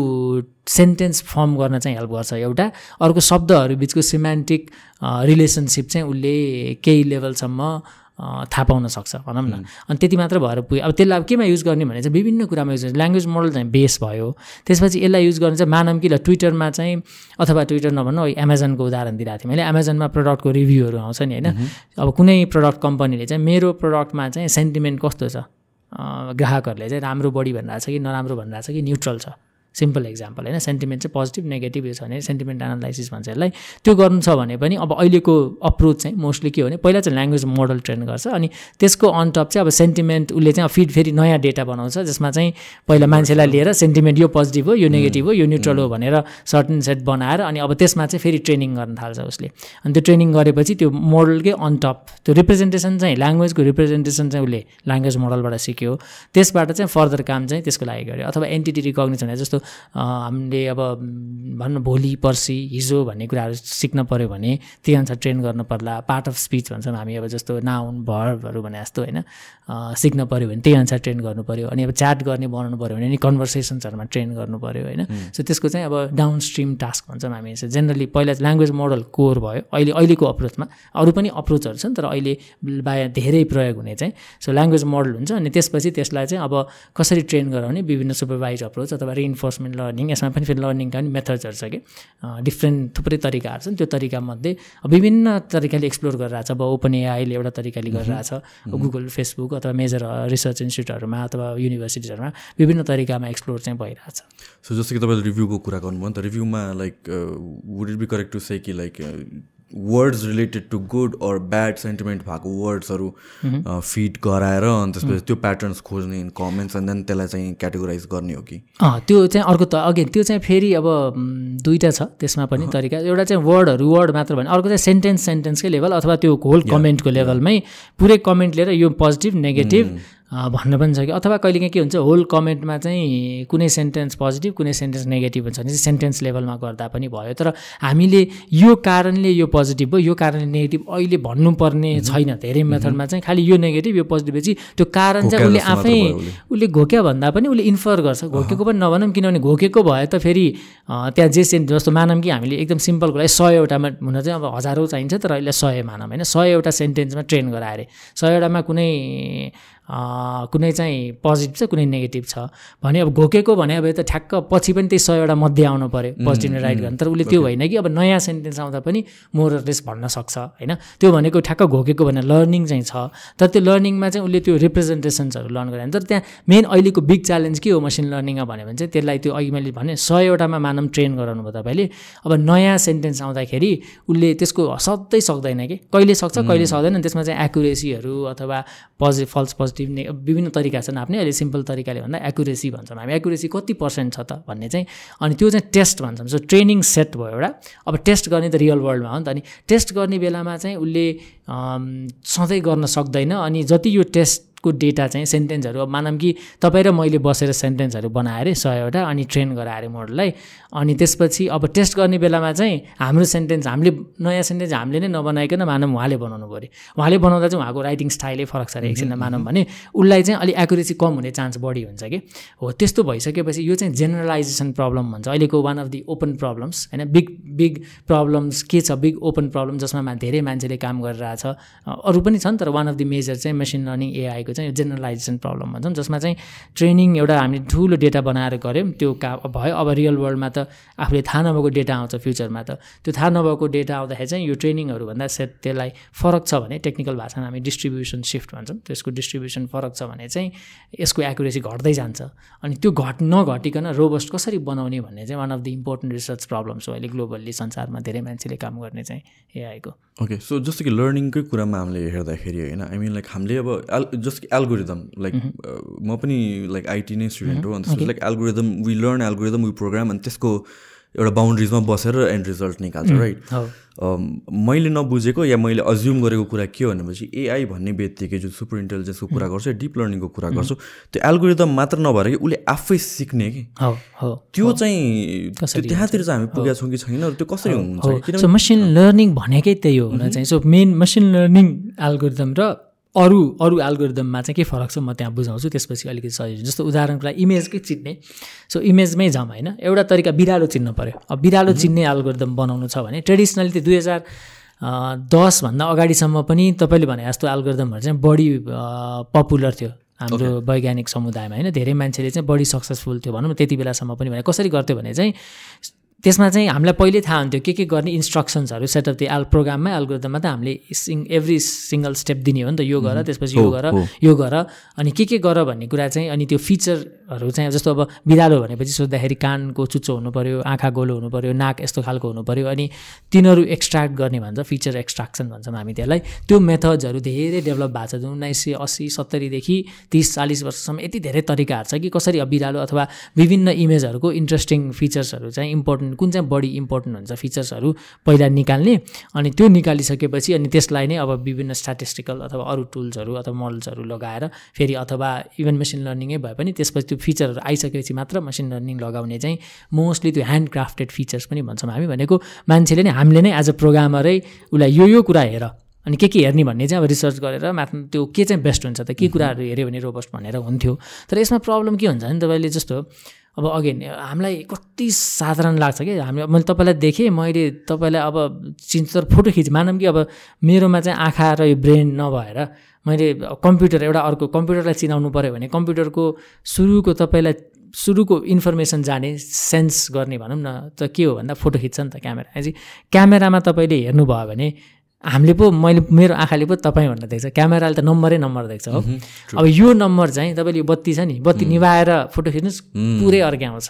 सेन्टेन्स फर्म गर्न चाहिँ हेल्प गर्छ एउटा। अर्को शब्दहरू बिचको सिमेन्टिक रिलेसनसिप चाहिँ उसले केही लेभलसम्म थाहा पाउन सक्छ भनौँ न। अनि त्यति मात्र भएर पुग्यो। अब त्यसलाई अब केमा युज गर्ने भने चाहिँ विभिन्न कुरामा युज गर्ने। ल्याङ्ग्वेज मोडल चाहिँ बेस भयो। त्यसपछि यसलाई युज गर्ने चाहिँ मानव कि ल ट्विटरमा चाहिँ अथवा ट्विटर नभन्नु एमाजोनको उदाहरण दिइरहेको थिएँ मैले एमाजोनमा प्रडक्टको रिभ्यूहरू आउँछ नि होइन? अब कुनै प्रडक्ट कम्पनीले चाहिँ मेरो प्रडक्टमा चाहिँ सेन्टिमेन्ट कस्तो छ? ग्राहकहरूले चाहिँ राम्रो बढी भनिरहेको छ कि नराम्रो भनिरहेको छ कि न्युट्रल छ? सिम्पल इक्जाम्पल होइन सेन्टिमेन्ट चाहिँ पोजिटिभ नेगेटिभ छ भने सेन्टिमेन्ट एनालाइसिस भन्छ यसलाई। त्यो गर्नु छ भने पनि अब अहिलेको अप्रोच चाहिँ मोस्टली के हो भने पहिला चाहिँ ल्याङ्ग्वेज मोडल ट्रेन गर्छ अनि त्यसको अन टप चाहिँ अब सेन्टिमेन्ट उसले चाहिँ फिड फेरि नयाँ डेटा बनाउँछ जसमा चाहिँ पहिला मान्छेलाई लिएर सेन्टिमेन्ट यो पोजिटिभ हो यो नेगेटिभ हो यो न्युट्रल हो भनेर सर्टन सेट बनाएर अनि अब त्यसमा चाहिँ फेरि ट्रेनिङ गर्न थाल्छ उसले। अनि त्यो ट्रेनिङ गरेपछि त्यो मोडलकै अन टप त्यो रिप्रेजेन्टेसन चाहिँ ल्याङ्ग्वेजको रिप्रेजेन्टेसन चाहिँ उसले ल्याङ्ग्वेज मोडलबाट सिक्यो। त्यसबाट चाहिँ फर्दर काम चाहिँ त्यसको लागि गर्यो। अथवा एन्टिटी रिकग्निसन जस्तो हामीले अब भनौँ भोलि पर्सि हिजो भन्ने कुराहरू सिक्न पऱ्यो भने त्यही अनुसार ट्रेन गर्नु पर्ला पार्ट अफ स्पिच भन्छौँ हामी अब जस्तो नाउन भर्बहरू भने जस्तो होइन सिक्न पऱ्यो भने त्यही अनुसार ट्रेन गर्नु पऱ्यो अनि अब च्याट गर्ने बनाउनु पऱ्यो भने नि कन्भर्सेसन्सहरूमा ट्रेन गर्नु पऱ्यो होइन। सो त्यसको चाहिँ अब डाउन स्ट्रिम टास्क भन्छौँ हामी जेनरली पहिला ल्याङ्ग्वेज मोडल कोर भयो अहिले अहिलेको अप्रोचमा अरू पनि अप्रोचहरू छन् तर अहिले बाहिर धेरै प्रयोग हुने चाहिँ सो ल्याङ्ग्वेज मोडल हुन्छ अनि त्यसपछि त्यसलाई चाहिँ अब कसरी ट्रेन गराउने विभिन्न सुपरभाइज अप्रोच अथवा रिइन्फोर्समेन्ट लर्निङ यसमा पनि फेरि लर्निङका पनि मेथड्सहरू छ कि? डिफ्रेन्ट थुप्रै तरिकाहरू छन्। त्यो तरिकामध्ये विभिन्न तरिकाले एक्सप्लोर गरिरहेछ। अब ओपन एआईले एउटा तरिकाले गरिरहेछ। गुगल फेसबुक अथवा मेजर रिसर्च इन्स्टिट्युटहरूमा अथवा युनिभर्सिटिजहरूमा विभिन्न तरिकामा एक्सप्लोर चाहिँ भइरहेछ। सो जस्तो कि तपाईँले रिभ्यूको कुरा गर्नुभयो नि त रिभ्यूमा like would it be correct to say कि like words related to good or bad sentiment भएको वर्ड्सहरू फिड गराएर अनि त्यसपछि त्यो प्याटर्न्स खोज्ने कमेन्ट्स एन्ड देन त्यसलाई चाहिँ क्याटेगोराइज गर्ने हो कि? त्यो चाहिँ अर्को त अगेन त्यो चाहिँ फेरि अब दुइटा छ त्यसमा पनि तरिका। एउटा चाहिँ वर्डहरू वर्ड मात्र भने अर्को चाहिँ सेन्टेन्स सेन्टेन्सकै लेभल अथवा त्यो होल कमेन्टको लेभलमै पुरै कमेन्ट लिएर यो पोजिटिभ नेगेटिभ भन्न पनि छ कि अथवा कहिलेकाहीँ के हुन्छ होल कमेन्टमा चाहिँ कुनै सेन्टेन्स पोजिटिभ कुनै सेन्टेन्स नेगेटिभ हुन्छ भने चाहिँ सेन्टेन्स लेभलमा गर्दा पनि भयो। तर हामीले यो कारणले यो पोजिटिभ हो यो कारणले नेगेटिभ अहिले भन्नुपर्ने छैन। धेरै मेथडमा चाहिँ खालि यो नेगेटिभ यो पोजिटिभ चाहिँ त्यो कारण चाहिँ उसले आफै उसले। घोक्या भन्दा पनि उसले इन्फर गर्छ। घोकेको पनि नभनौँ किनभने घोकेको भयो त फेरि त्यहाँ जे सेन्ट जस्तो मानौँ कि हामीले एकदम सिम्पल कुरा सयवटामा हुन चाहिँ अब हजारौँ चाहिन्छ तर अहिले सय मानौँ। होइन सयवटा सेन्टेन्समा ट्रेन गराएर सयवटामा कुनै कुनै चाहिँ पोजिटिभ छ कुनै नेगेटिभ छ। भने अब घोकेको भने अब त ठ्याक्क पछि पनि त्यही सयवटा मध्ये आउनु पऱ्यो पोजिटिभ राइट गर्नु। तर उसले त्यो होइन कि अब नयाँ सेन्टेन्स आउँदा पनि मोरलेस भन्न सक्छ होइन? त्यो भनेको ठ्याक्क घोकेको भने लर्निङ चाहिँ छ। तर त्यो लर्निङमा चाहिँ उसले त्यो रिप्रेजेन्टेसन्सहरू लर्न गरे तर त्यहाँ मेन अहिलेको बिग च्यालेन्ज के हो मसिन लर्निङमा भन्यो भने चाहिँ त्यसलाई त्यो अघि मैले भने सयवटामा मानव ट्रेन गराउनु भयो तपाईँले। अब नयाँ सेन्टेन्स आउँदाखेरि उसले त्यसको सधैँ सक्दैन कि। कहिले सक्छ कहिले सक्दैन त्यसमा चाहिँ एकुरेसीहरू अथवा पोजिटिभ फल्स पोजिटिभ पोजिटिभ ने विभिन्न तरिका छन् आफ्नै अहिले सिम्पल तरिकाले भन्दा एकुरेसी भन्छौँ हामी। एकुरेसी कति पर्सेन्ट छ त भन्ने चाहिँ अनि त्यो चाहिँ टेस्ट भन्छौँ। सो ट्रेनिङ सेट भयो एउटा। अब टेस्ट गर्ने त रियल वर्ल्डमा हो नि त। अनि टेस्ट गर्ने बेलामा चाहिँ उसले सधैँ गर्न सक्दैन। अनि जति यो टेस्ट को डेटा चाहिँ सेन्टेन्सहरू अब मानौँ कि तपाईँ र मैले बसेर सेन्टेन्सहरू बनाएर सयवटा अनि ट्रेन गराएर मोडललाई अनि त्यसपछि अब टेस्ट गर्ने बेलामा चाहिँ हाम्रो सेन्टेन्स हामीले नयाँ सेन्टेन्स हामीले नै नबनाइकन मानौँ उहाँले बनाउनु पऱ्यो। उहाँले बनाउँदा चाहिँ उहाँको राइटिङ स्टाइलै फरक छ अरे एकछिनमा मानौँ भने। उसलाई चाहिँ अलिक एकुरेसी कम हुने चान्स बढी हुन्छ कि? हो त्यस्तो भइसकेपछि यो चाहिँ जेनरलाइजेसन प्रब्लम भन्छ। अहिलेको one of the open problems होइन? बिग बिग प्रब्लम्स के छ? बिग ओपन प्रब्लम जसमा धेरै मान्छेले काम गरिरहेछ। अरू पनि छन् तर वान अफ दि मेजर चाहिँ मेसिन लर्निङ एआईको चाहिँ जेनरलाइजेसन प्रब्लम भन्छौँ जसमा चाहिँ ट्रेनिङ एउटा हामीले ठुलो डेटा बनाएर गऱ्यौँ त्यो का भयो। अब रियल वर्ल्डमा त आफूले थाहा नभएको डेटा आउँछ फ्युचरमा त। त्यो थाहा नभएको डेटा आउँदाखेरि चाहिँ यो ट्रेनिङहरूभन्दा सेट त्यसलाई फरक छ भने टेक्निकल भाषामा हामी डिस्ट्रिब्युसन सिफ्ट भन्छौँ। त्यसको डिस्ट्रिब्युसन फरक छ भने चाहिँ यसको एकुरेसी घट्दै जान्छ। अनि त्यो घट नघटिकन रोबस्ट कसरी बनाउने भन्ने चाहिँ one of the important research problems हो अहिले ग्लोबल्ली संसारमा धेरै मान्छेले काम गर्ने चाहिँ एआईको ओके सो जस्तो कि लर्निङकै कुरामा हामीले हेर्दाखेरि होइन आई मिन लाइक हामीले अब जस्तो एल्गोरिदम लाइक म पनि लाइक आइटी नै स्टुडेन्ट हो अन्त like algorithm we learn algorithm we program अनि त्यसको एउटा बााउन्ड्रिजमा बसेर एन्ड रिजल्ट निकाल्छ राइट मैले नबुझेको या मैले अज्युम गरेको कुरा के हो भनेपछि एआई भन्ने बित्तिकै जो सुपर इन्टेलिजेन्सको कुरा गर्छु डिप लर्निङको कुरा गर्छु त्यो एल्गोरिदम मात्र नभएर कि उसले आफै सिक्ने कि? त्यो चाहिँ त्यहाँतिर चाहिँ हामी पुगेका छौँ कि छैन त्यो कसरी हुन्छ मसिन लर्निङ भनेकै त्यही हो चाहिँ। So main machine learning algorithm र अरू अरू एल्गोरिदममा चाहिँ के फरक छ म त्यहाँ बुझाउँछु त्यसपछि अलिकति सजिलो जस्तो उदाहरणको लागि इमेजकै चिन्ने। सो इमेजमै जाउँ होइन? एउटा तरिका बिरालो चिन्नु पऱ्यो अब बिरालो चिन्ने एल्गोरिदम बनाउनु छ भने ट्रेडिसनली त्यो दुई हजार दसभन्दा अगाडिसम्म पनि तपाईँले भने जस्तो एल्गोरिदमहरू चाहिँ बढी पपुलर थियो। हाम्रो वैज्ञानिक समुदायमा होइन? धेरै मान्छेले चाहिँ बढी सक्सेसफुल थियो भनौँ न त्यति बेलासम्म पनि भने। कसरी गर्थ्यो भने चाहिँ त्यसमा चाहिँ हामीलाई पहिले थाहा हुन्थ्यो के के गर्ने इन्स्ट्रक्सन्सहरू सेट अफ दि एल प्रोग्राममै एल्गोरिदममा त हामीले सिङ एभ्री सिङ्गल स्टेप दिने हो नि त यो गर त्यसपछि यो गर। यो गर अनि के के गर भन्ने कुरा चाहिँ अनि त्यो फिचरहरू चाहिँ जस्तो अब बिरालो भनेपछि सोद्धाखेरि कानको चुच्चो हुनु पऱ्यो आँखा गोलो हुनु पऱ्यो नाक यस्तो खालको हुनु पऱ्यो अनि तिनीहरू एक्सट्र्याक्ट गर्ने भन्छ फिचर एक्सट्राक्सन भन्छौँ हामी त्यसलाई। त्यो मेथड्सहरू धेरै डेभलप भएको छ। उन्नाइस सय अस्सी सत्तरीदेखि तिस चालिस वर्षसम्म यति धेरै तरिकाहरू छ कि कसरी अब बिरालो अथवा विभिन्न इमेजहरूको इन्ट्रेस्टिङ फिचर्सहरू चाहिँ कुन चाहिँ बढी इम्पोर्टेन्ट हुन्छ फिचर्सहरू पहिला निकाल्ने अनि त्यो निकालिसकेपछि अनि त्यसलाई नै अब विभिन्न स्ट्याटिस्टिकल अथवा अरू टुल्सहरू अथवा मोडल्सहरू लगाएर फेरि अथवा इभन मेसिन लर्निङै भए पनि त्यसपछि त्यो फिचरहरू आइसकेपछि मात्र मसिन लर्निङ लगाउने चाहिँ मोस्टली त्यो ह्यान्ड क्राफ्टेड फिचर्स पनि भन्छौँ हामी भनेको मान्छेले नै हामीले नै एज अ प्रोग्रामरै उसलाई यो यो कुरा हेर। अनि के के हेर्ने भन्ने चाहिँ अब रिसर्च गरेर माथ त्यो के चाहिँ बेस्ट हुन्छ त के कुराहरू हेऱ्यो भने रोबस्ट भनेर हुन्थ्यो। तर यसमा प्रब्लम के हुन्छ भने तपाईँले जस्तो अब अगेन हामीलाई कति साधारण लाग्छ कि? हामी मैले तपाईँलाई देखेँ मैले तपाईँलाई अब चिन्तर फोटो खिच। मानौँ कि अब मेरोमा चाहिँ आँखा र यो ब्रेन नभएर मैले कम्प्युटर एउटा अर्को कम्प्युटरलाई चिनाउनु पऱ्यो भने कम्प्युटरको सुरुको तपाईँलाई सुरुको इन्फर्मेसन जाने सेन्स गर्ने भनौँ न त के हो भन्दा फोटो खिच्छ नि त क्यामेरा। क्यामेरामा तपाईँले हेर्नुभयो भने हामीले पो मैले मेरो आँखाले पो तपाईँ भनेर देख्छ क्यामेराले त नम्बरै नम्बर देख्छ हो। अब यो नम्बर चाहिँ तपाईँले यो बत्ती छ नि बत्ती निभाएर फोटो खिच्नुहोस् पुरै अर्कै आउँछ।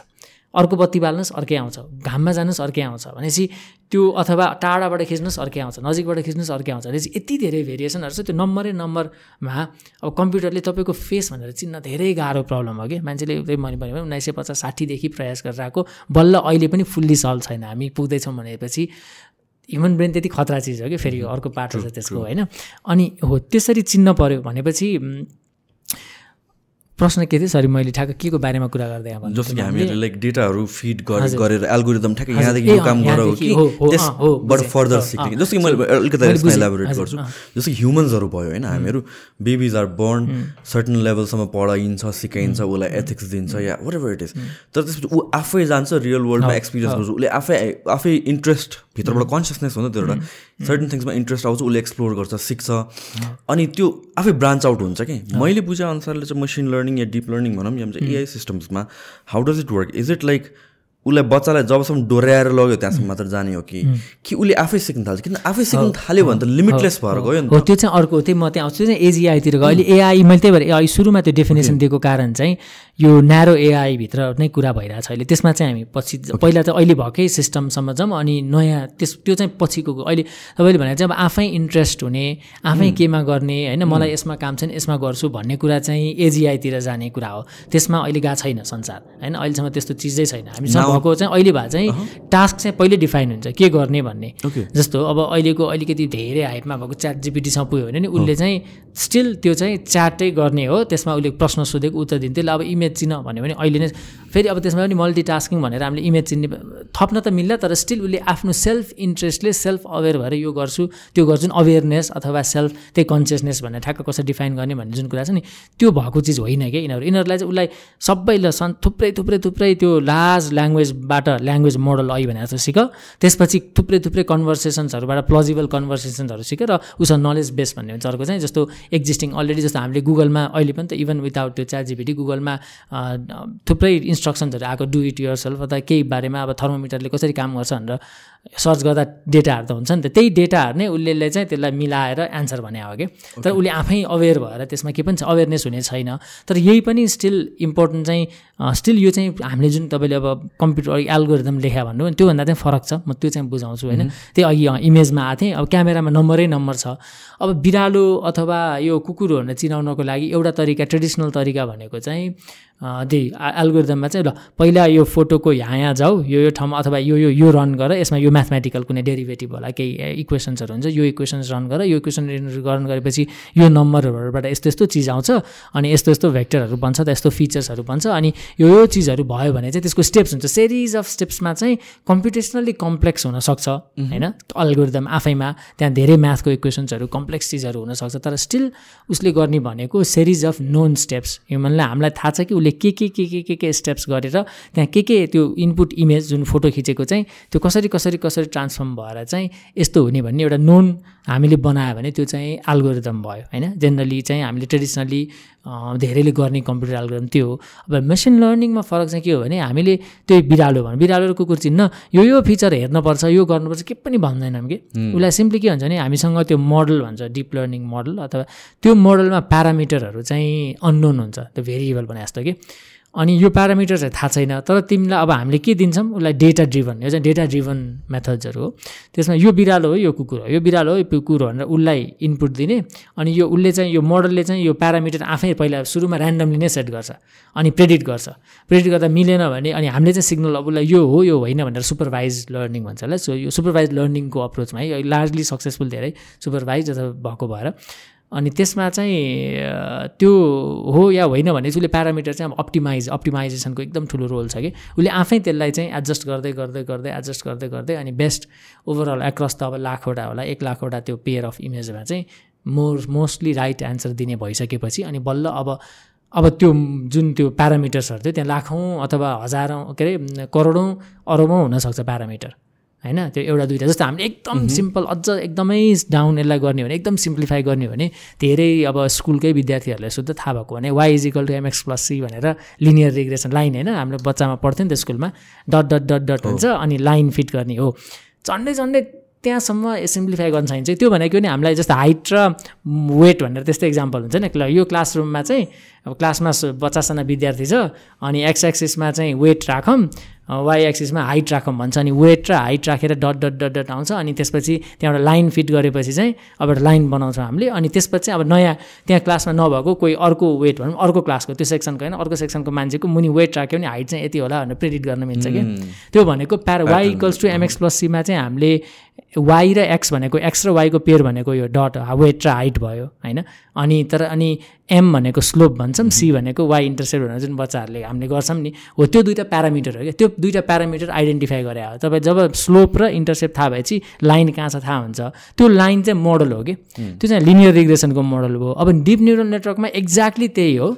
अर्को बत्ती बाल्नुहोस् अर्कै आउँछ। घाममा जानुहोस् अर्कै आउँछ। भनेपछि त्यो अथवा टाढाबाट खिच्नुहोस् अर्कै आउँछ। नजिकबाट खिच्नुहोस् अर्कै आउँछ। भनेपछि यति धेरै भेरिएसनहरू छ। त्यो नम्बरै नम्बरमा अब कम्प्युटरले तपाईँको फेस भनेर चिन्न धेरै गाह्रो प्रब्लम हो कि। मान्छेले मैले भने उन्नाइस सय पचास साठीदेखि प्रयास गरेर आएको। बल्ल अहिले पनि फुल्ली सल्भ छैन हामी पुग्दैछौँ भनेपछि ह्युमन ब्रेन त्यति खतरा चिज हो कि फेरि यो अर्को पाटो छ त्यसको होइन। अनि हो त्यसरी चिन्न पऱ्यो भनेपछि प्रश्न के थियो? सरी मैले ठ्याक्क के को बारेमा कुरा गर्दै जस्तो कि हामीले मैले? लाइक डेटाहरू फिड। गरेर एल्गोरिदम ठ्याक्कै। यहाँदेखि यो काम गर हो कि त्यसबाट। फर्दर सिक्ने। जस्तो कि मैले अलिकति गर्छु। जस्तो कि ह्युमन्सहरू भयो होइन हामीहरू बेबिज आर बर्न सर्टन लेभलसम्म पढाइन्छ सिकाइन्छ उसलाई एथिक्स दिन्छ या वाट एभर इट इज तर त्यसपछि ऊ आफै जान्छ रियल वर्ल्डमा एक्सपिरियन्स गर्छ। उसले आफै आफै इन्ट्रेस्ट भित्रबाट कन्सियसनेस हुन्छ त्यो एउटा सर्टन थिङ्समा इन्ट्रेस्ट आउँछ उसले एक्सप्लोर गर्छ सिक्छ। अनि त्यो आफै ब्रान्च आउट हुन्छ कि? मैले बुझे अनुसारले चाहिँ मसिन लर्निङ या डिप लर्निङ भनौँ या AI सिस्टम्समा how does it work is it like उसलाई बच्चालाई जबसम्म डोर्याएर लग्यो त्यहाँसम्म मात्र जाने हो कि? कि उसले आफै सिक्न थाल्छ? किन आफै सिक्न थाल्यो भने त लिमिटलेस भएर गयो नि हो त त्यो चाहिँ अर्को त्यही म त्यहाँ आउँछु। एजिआईतिर गयो। अहिले एआई मैले त्यही भएर एआई सुरुमा त्यो डेफिनेसन दिएको कारण चाहिँ यो न्यारो एआईभित्र नै कुरा भइरहेछ अहिले। त्यसमा चाहिँ हामी पछि पहिला चाहिँ अहिले भएकै सिस्टमसम्म जाउँ अनि नयाँ त्यस त्यो चाहिँ पछिको अहिले तपाईँले भने चाहिँ अब आफै इन्ट्रेस्ट हुने आफै केमा गर्ने होइन? मलाई यसमा काम छैन यसमा गर्छु भन्ने कुरा चाहिँ एजिआईतिर जाने कुरा हो। त्यसमा अहिले गएको छैन संसार होइन? अहिलेसम्म त्यस्तो चिजै छैन। हामीसँग भएको चाहिँ अहिले भए चाहिँ टास्क चाहिँ पहिले डिफाइन हुन्छ के गर्ने भन्ने. जस्तो अब अहिलेको अलिकति धेरै हाइटमा भएको च्याट जिपिटीसँग पुग्यो भने नि उसले चाहिँ स्टिल त्यो चाहिँ च्याटै गर्ने हो त्यसमा उसले प्रश्न सोधेको उत्तर दिन्थ्यो। ल अब इमेज चिन भन्यो भने अहिले नै फेरि अब त्यसमा पनि मल्टिटास्किङ भनेर हामीले इमेज चिन्ने थप्न त मिल्ला तर स्टिल उसले आफ्नो सेल्फ इन्ट्रेस्टले सेल्फ अवेर भएर यो गर्छु त्यो गर्छु अवेरनेस अथवा सेल्फ त्यही कन्सियसनेस भनेर ठ्याक्क कसरी डिफाइन गर्ने भन्ने जुन कुरा छ नि त्यो भएको चिज होइन क्या यिनीहरू। यिनीहरूलाई चाहिँ उसलाई सबैलाई सन् थुप्रै थुप्रै थुप्रै त्यो लार्ज ल्याङ्ग्वेजबाट ल्याङ्ग्वेज मोडल आई भनेर जस्तो सिक। त्यसपछि थुप्रै थुप्रै कन्भर्सेसन्सहरूबाट प्लजिबल कन्भर्सेसन्सहरू सिकेर उसँग नलेज बेस भन्ने हुन्छ अर्को चाहिँ जस्तो एक्जिस्टिङ अलरेडी जस्तो हामीले गुगलमा अहिले पनि त इभन विदाउट त्यो च्याट गुगलमा थुप्रै इन्स्ट्रक्सन्सहरू आएको डु इट युर सेल्फ अथवा केही बारेमा अब थर्मोमिटरले कसरी काम गर्छ भनेर सर्च गर्दा डेटाहरू त हुन्छ नि त। त्यही डेटाहरू नै उसले चाहिँ त्यसलाई मिलाएर एन्सर भने हो कि। तर उसले आफै अवेर भएर त्यसमा के पनि छ अवेरनेस हुने छैन। तर यही पनि स्टिल इम्पोर्टेन्ट चाहिँ स्टिल यो चाहिँ हामीले जुन तपाईँले अब कम्प्युटर एल्गोरिदम लेखा भन्नु भने त्योभन्दा चाहिँ फरक छ। म त्यो चाहिँ बुझाउँछु होइन। त्यही अघि इमेजमा आएको थिएँ। अब क्यामेरामा नम्बरै नम्बर छ। अब बिरालो अथवा यो कुकुरहरूलाई चिनाउनको लागि एउटा तरिका ट्रेडिसनल तरिका भनेको चाहिँ त्यही एल्गोरिदममा चाहिँ ल पहिला यो फोटोको यहाँ यहाँ जाऊ यो यो ठाउँमा अथवा यो यो यो रन गर यसमा यो म्याथमेटिकल कुनै डेरिभेटिभ होला केही इक्वेसन्सहरू हुन्छ यो इक्वेसन्स रन गर यो इक्वेसन रन गरेपछि यो नम्बरहरूबाट यस्तो यस्तो चिज आउँछ अनि यस्तो यस्तो भेक्टरहरू बन्छ त यस्तो फिचर्सहरू बन्छ अनि यो यो चिजहरू भयो भने चाहिँ त्यसको स्टेप्स हुन्छ। सिरिज अफ स्टेप्समा चाहिँ कम्प्युटेसनली कम्प्लेक्स हुनसक्छ होइन? अल्गोरिदम आफैमा त्यहाँ धेरै म्याथको इक्वेसन्सहरू कम्प्लेक्स चिजहरू हुनसक्छ तर स्टिल उसले गर्ने भनेको सिरिज अफ नोन स्टेप्स ह्युमनलाई हामीलाई थाहा छ कि उसले के के के के के के स्टेप्स गरेर त्यहाँ के के त्यो इनपुट इमेज जुन फोटो खिचेको चाहिँ त्यो कसरी कसरी कसरी ट्रान्सफर्म भएर चाहिँ यस्तो हुने भन्ने एउटा नोन हामीले बनायो भने त्यो चाहिँ एल्गोरिदम भयो होइन? जेनरली चाहिँ हामीले ट्रेडिसनली धेरैले गर्ने कम्प्युटर एल्गोरिदम त्यो हो। अब मेसिन लर्निङमा फरक चाहिँ के हो भने हामीले त्यो बिरालो भनौँ। बिरालो र कुकुर चिन्न यो यो फिचर हेर्नुपर्छ यो गर्नुपर्छ के पनि भन्दैनौँ कि उसलाई सिम्पली के भन्छ भने हामीसँग त्यो मोडल भन्छ डिप लर्निङ मोडल अथवा त्यो मोडलमा प्यारामिटरहरू चाहिँ अननोन हुन्छ। त्यो भेरिएबल भने जस्तो कि अनि यो प्यारामिटर चाहिँ थाहा छैन तर तिमीलाई अब हामीले के दिन्छौँ? उसलाई डेटा ड्रिभन यो चाहिँ डेटा ड्रिभन मेथड्सहरू हो। त्यसमा यो बिरालो हो यो कुकुर हो। यो बिरालो हो यो कुकुर हो भनेर उसलाई इनपुट दिने। अनि यो उसले चाहिँ यो मोडलले चाहिँ यो प्यारामिटर आफै पहिला सुरुमा ऱ्यान्डमली नै सेट गर्छ अनि प्रेडिक्ट गर्छ। प्रेडिक्ट गर्दा मिलेन भने अनि हामीले चाहिँ सिग्नल अब उसलाई यो हो यो होइन भनेर सुपरभाइज लर्निङ भन्छ होला। सो यो सुपरभाइज लर्निङको अप्रोचमा है लार्जली सक्सेसफुल धेरै सुपरभाइज अथवा भएको भएर। अनि त्यसमा चाहिँ त्यो हो या होइन भने चाहिँ उसले प्यारामिटर चाहिँ अब अप्टिमाइज अप्टिमाइजेसनको एकदम ठुलो रोल छ कि। उसले आफै त्यसलाई चाहिँ एडजस्ट गर्दै गर्दै गर्दै एडजस्ट गर्दै गर्दै अनि बेस्ट ओभरअल एक्रस त अब लाखवटा होला एक लाखवटा त्यो पेयर अफ इमेजमा चाहिँ मोर मोस्टली राइट एन्सर दिने भइसकेपछि अनि बल्ल अब अब त्यो जुन त्यो प्यारामिटर्सहरू थियो त्यहाँ लाखौँ अथवा हजारौँ के अरे करोडौँ अरबौँ हुनसक्छ प्यारामिटर होइन? त्यो एउटा दुइटा जस्तो हामीले एकदम सिम्पल अझ एकदमै डाउन यसलाई गर्ने हो भने एकदम सिम्प्लिफाई गर्ने हो भने धेरै अब स्कुलकै विद्यार्थीहरूलाई शुद्ध थाहा भएको भने Y equal to M X plus C भनेर लिनियर रिग्रेसन लाइन होइन? हाम्रो बच्चामा पढ्थ्यो नि त स्कुलमा डट डट डट डट हुन्छ अनि लाइन फिट गर्ने हो। झन्डै झन्डै त्यहाँसम्म सिम्प्लिफाई गर्न सकिन्छ त्यो भनेको नि हामीलाई जस्तो हाइट र वेट भनेर त्यस्तै इक्जाम्पल हुन्छ नि। यो क्लासरुममा चाहिँ अब क्लासमा पचासजना विद्यार्थी छ अनि एक्स एक्सिसमा चाहिँ वेट राखौँ। वाइ एक्सिसमा हाइट राखौँ भन्छ अनि वेट र हाइट राखेर डट डट डट डट आउँछ। अनि त्यसपछि त्यहाँबाट लाइन फिट गरेपछि चाहिँ अब एउटा लाइन बनाउँछौँ हामीले। अनि त्यसपछि अब नयाँ त्यहाँ क्लासमा नभएको कोही अर्को वेट भनौँ अर्को क्लासको त्यो सेक्सनको होइन अर्को सेक्सनको मान्छेको मुनि वेट राख्यो भने हाइट चाहिँ यति होला भनेर प्रेडिक्ट गर्न मिल्छ कि त्यो भनेको para Y equals to M X plus सीमा चाहिँ हामीले वाइ र एक्स भनेको एक्स र वाइको पेयर भनेको यो डट वेट र हाइट भयो होइन? अनि तर अनि एम भनेको स्लोप भन्छौँ सी भनेको वाइ इन्टरसेप्ट भनेर जुन बच्चाहरूले हामीले गर्छौँ नि हो त्यो दुइटा प्यारामिटर हो क्या? त्यो दुइटा प्यारामिटर आइडेन्टिफाई गरे हो। तपाईँ जब स्लोप र इन्टरसेप्ट थाहा भएपछि लाइन कहाँ छ थाहा हुन्छ। त्यो लाइन चाहिँ मोडल हो कि? त्यो चाहिँ लिनियर रिग्रेसनको मोडल हो। अब डिप न्युरल नेटवर्कमा एक्ज्याक्टली त्यही हो।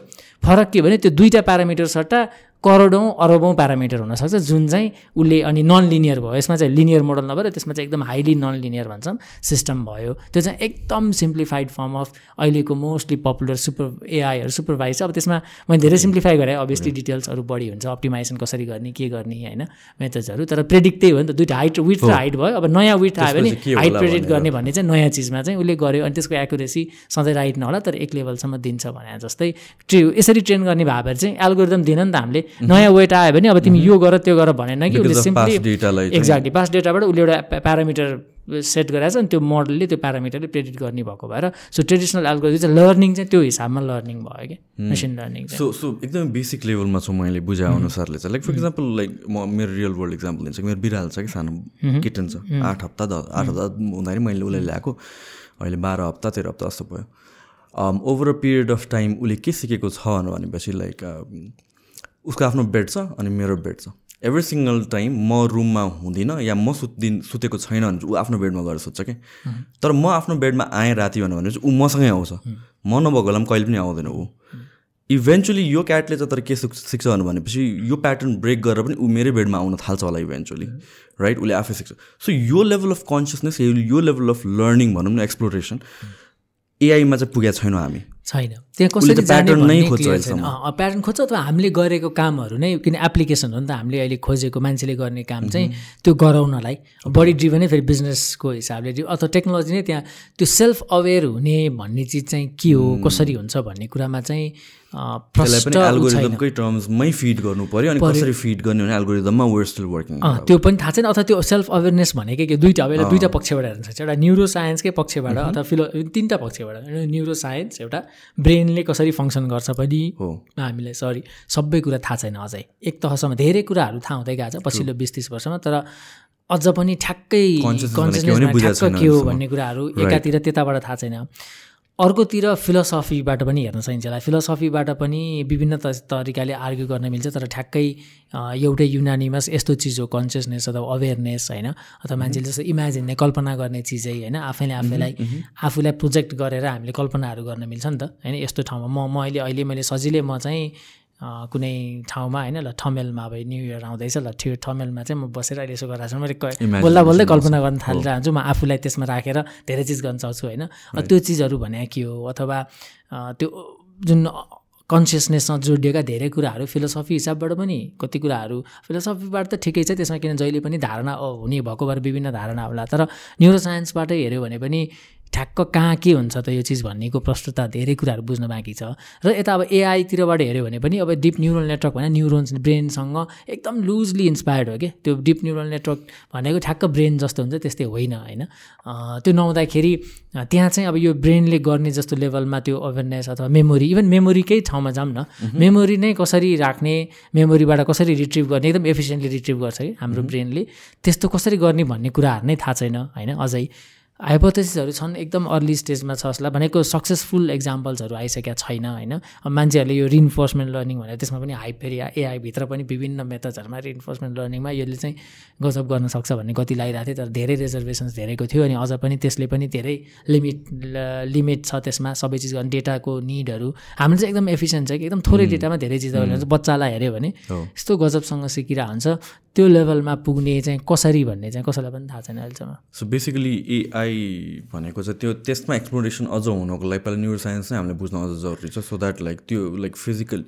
फरक के भने त्यो दुईवटा प्यारामिटर सट्टा करोडौँ अरबौँ प्यारामिटर हुनसक्छ जुन चाहिँ उसले अनि नन लिनियर भयो। यसमा चाहिँ लिनियर मोडल नभएर त्यसमा चाहिँ एकदम हाइली नन लिनियर भन्छौँ सिस्टम भयो। त्यो चाहिँ एकदम सिम्प्लिफाइड फर्म अफ अहिलेको मोस्टली पपुलर सुपर एआईहरू सुपरभाइज अब त्यसमा मैले धेरै सिम्प्लिफाई गरेँ। अभियसली डिटेल्सहरू बढी हुन्छ। अप्टिमाइजेसन कसरी गर्ने के गर्ने होइन? मेथड्सहरू तर प्रेडिक्ट त्यही हो नि त। दुइटा हाइट विथ र हाइट भयो। अब नयाँ विथ आयो भने हाइट प्रेडिक्ट गर्ने भन्ने चाहिँ नयाँ चिजमा चाहिँ उसले गर्यो। अनि त्यसको एक्युरेसी सधैँ राइट नहोला तर एक लेभलसम्म दिन्छ भने जस्तै। ट्रे यसरी ट्रेन गर्ने भए चाहिँ एल्गोरिदम दिन नि त हामीले। नयाँ वेट आयो भने अब तिमी यो गर त्यो गर भनेन कि उसले सिम्पली एक्ज्याक्टली पास डेटाबाट उसले एउटा प्यारामिटर सेट गरेर छ अनि त्यो मोडलले त्यो प्यारामिटरले प्रेडिक्ट गर्ने भएको भएर सो ट्रेडिसनल एल्गोरिदम चाहिँ लर्निङ चाहिँ त्यो हिसाबमा लर्निङ भयो कि मेसिन लर्निङ सो सो एकदमै बेसिक लेभलमा छ मैले बुझाए अनुसारले चाहिँ। लाइक फर इक्जाम्पल लाइक म मेरो रियल वर्ल्ड इक्जाम्पल लिन्छ मेरो बिराल छ कि सानो किटन छ। आठ हप्ता आठ हप्ता हुँदाखेरि मैले उसलाई ल्याएको। अहिले बाह्र हप्ता तेह्र हप्ता जस्तो भयो। Over a period of time उसले के सिकेको छ भनेपछि लाइक उसको आफ्नो बेड छ अनि मेरो बेड छ। एभ्री सिङ्गल टाइम म रुममा हुँदिनँ या म सुत्दिन सुतेको छैन भने ऊ आफ्नो बेडमा गएर सुत्छ कि? तर म आफ्नो बेडमा आएँ राति भने चाहिँ ऊ मसँगै आउँछ। म नभएको बेला पनि कहिले पनि आउँदैन ऊ। इभेन्चुली यो क्याटले चाहिँ तर के सिक्छ भनेपछि यो प्याटर्न ब्रेक गरेर पनि ऊ मेरै बेडमा आउन थाल्छ होला इभेन्चुली राइट उसले आफै सिक्छ। सो यो लेभल अफ कन्सियसनेस यो लेभल अफ लर्निङ भनौँ न एक्सप्लोरेसन एआईमा चाहिँ पुगेका छैनौँ हामी। छैन। त्यहाँ कसरी प्याटर्न नै खोज्छ प्याटर्न खोज्छ अथवा हामीले गरेको कामहरू नै किन एप्लिकेसन हो नि त हामीले अहिले खोजेको मान्छेले गर्ने काम चाहिँ त्यो गराउनलाई बडी ड्रिभनै फेरि बिजनेसको हिसाबले अथवा टेक्नोलोजी नै त्यहाँ त्यो सेल्फ अवेर हुने भन्ने चिज चाहिँ के हो कसरी हुन्छ भन्ने कुरामा चाहिँ एल्गोरिदमकै टर्म्समै फिड गर्नु पऱ्यो अनि कसरी फिड गर्ने भने एल्गोरिदममा वेयर स्टिल वर्किङ त्यो पनि थाहा छैन। अथवा त्यो सेल्फ अवेरनेस भनेकै के? दुइटा अब यसलाई दुइटा पक्षबाट हेर्नु सक्छ। एउटा न्युरो साइन्सकै पक्षबाट अथवा फिलो तिनवटा पक्षबाट। न्युरो साइन्स एउटा ब्रेनले कसरी फङ्सन गर्छ पनि हो। हामीलाई सरी सबै कुरा थाहा छैन अझै। एक तहसम्म धेरै कुराहरू थाहा हुँदै गएको छ पछिल्लो बिस तिस वर्षमा तर अझ पनि ठ्याक्कै कन्सियसनेस के हो भन्ने कुराहरू एकातिर त्यताबाट थाहा छैन। अर्कोतिर फिलोसफीबाट पनि हेर्न सकिन्छ होला। फिलोसफीबाट पनि विभिन्न तरिकाले आर्ग्यु गर्न मिल्छ तर ठ्याक्कै एउटै युनानिमस यस्तो चिज हो कन्सियसनेस अथवा अवेरनेस होइन? अथवा मान्छेले जस्तो इमेजिन कल्पना गर्ने चिजै होइन? आफैले आफैलाई आफूलाई प्रोजेक्ट गरेर हामीले कल्पनाहरू गर्न मिल्छ नि त होइन? यस्तो ठाउँमा म म अहिले अहिले मैले सजिलै म चाहिँ कुनै ठाउँमा होइन ल ठमेलमा अब न्यु इयर आउँदैछ ल त्यो ठमेलमा चाहिँ म बसेर अहिले यसो गरिरहेको छु। मैले बोल्दा बोल्दै। कल्पना गर्न थालिरहेको हुन्छु म आफूलाई त्यसमा राखेर धेरै चिज गर्न सक्छु होइन? त्यो चिजहरू भने के हो? अथवा त्यो जुन कन्सियसनेससँग जोडिएका धेरै कुराहरू फिलोसफी हिसाबबाट पनि कति कुराहरू फिलोसफीबाट त ठिकै छ त्यसमा किन जहिले पनि धारणा हुने भएको भएर विभिन्न धारणा होला। तर न्युरो साइन्सबाटै हेऱ्यो भने पनि ठ्याक्क कहाँ के हुन्छ त यो चिज भन्नेको प्रष्टता धेरै कुराहरू बुझ्न बाँकी छ। र यता अब एआईतिरबाट हेऱ्यो भने पनि अब डिप न्युरल नेटवर्क भने न्युरोन्स ब्रेनसँग एकदम लुजली इन्सपायर्ड हो कि? त्यो डिप न्युरल नेटवर्क भनेको ठ्याक्क ब्रेन जस्तो हुन्छ त्यस्तै होइन होइन? त्यो नहुँदाखेरि त्यहाँ चाहिँ अब यो ब्रेनले गर्ने जस्तो लेभलमा त्यो अवेरनेस अथवा मेमोरी इभन मेमोरीकै ठाउँमा जाऊँ न। मेमोरी नै कसरी राख्ने मेमोरीबाट कसरी रिट्रिभ गर्ने एकदम एफिसियन्टली रिट्रिभ गर्छ कि हाम्रो ब्रेनले त्यस्तो कसरी गर्ने भन्ने कुराहरू नै थाहा छैन होइन? अझै। हाइपोथेसिसहरू छन् एकदम अर्ली स्टेजमा छ जसलाई भनेको सक्सेसफुल इक्जाम्पल्सहरू आइसकेका छैन होइन? मान्छेहरूले यो रिइन्फोर्समेन्ट लर्निङ भनेर त्यसमा पनि हाइप फेरि एआईभित्र पनि विभिन्न मेथड्सहरूमा रिइन्फोर्समेन्ट लर्निङमा यसले चाहिँ गजब गर्न सक्छ भन्ने गति लगाइरहेको थियो तर धेरै रिजर्भेसन्स धेरैको थियो अनि अझ पनि त्यसले पनि धेरै लिमिट लिमिट छ त्यसमा सबै चिज गर्ने डेटाको निडहरू हाम्रो चाहिँ एकदम एफिसियन्ट छ कि एकदम थोरै डेटामा धेरै चिज गर्ने हुन्छ बच्चालाई हेऱ्यो भने। यस्तो गजबसँग सिकिरहेको हुन्छ त्यो लेभलमा पुग्ने चाहिँ कसरी भन्ने चाहिँ कसैलाई पनि थाहा छैन अहिलेसम्म। सो बेसिकली एआई भनेको चाहिँ त्यो त्यसमा एक्सप्लोरेसन अझ हुनको लागि पहिला न्युरो साइन्स नै हामीले बुझ्न अझ जरुरी छ. सो द्याट लाइक त्यो like physical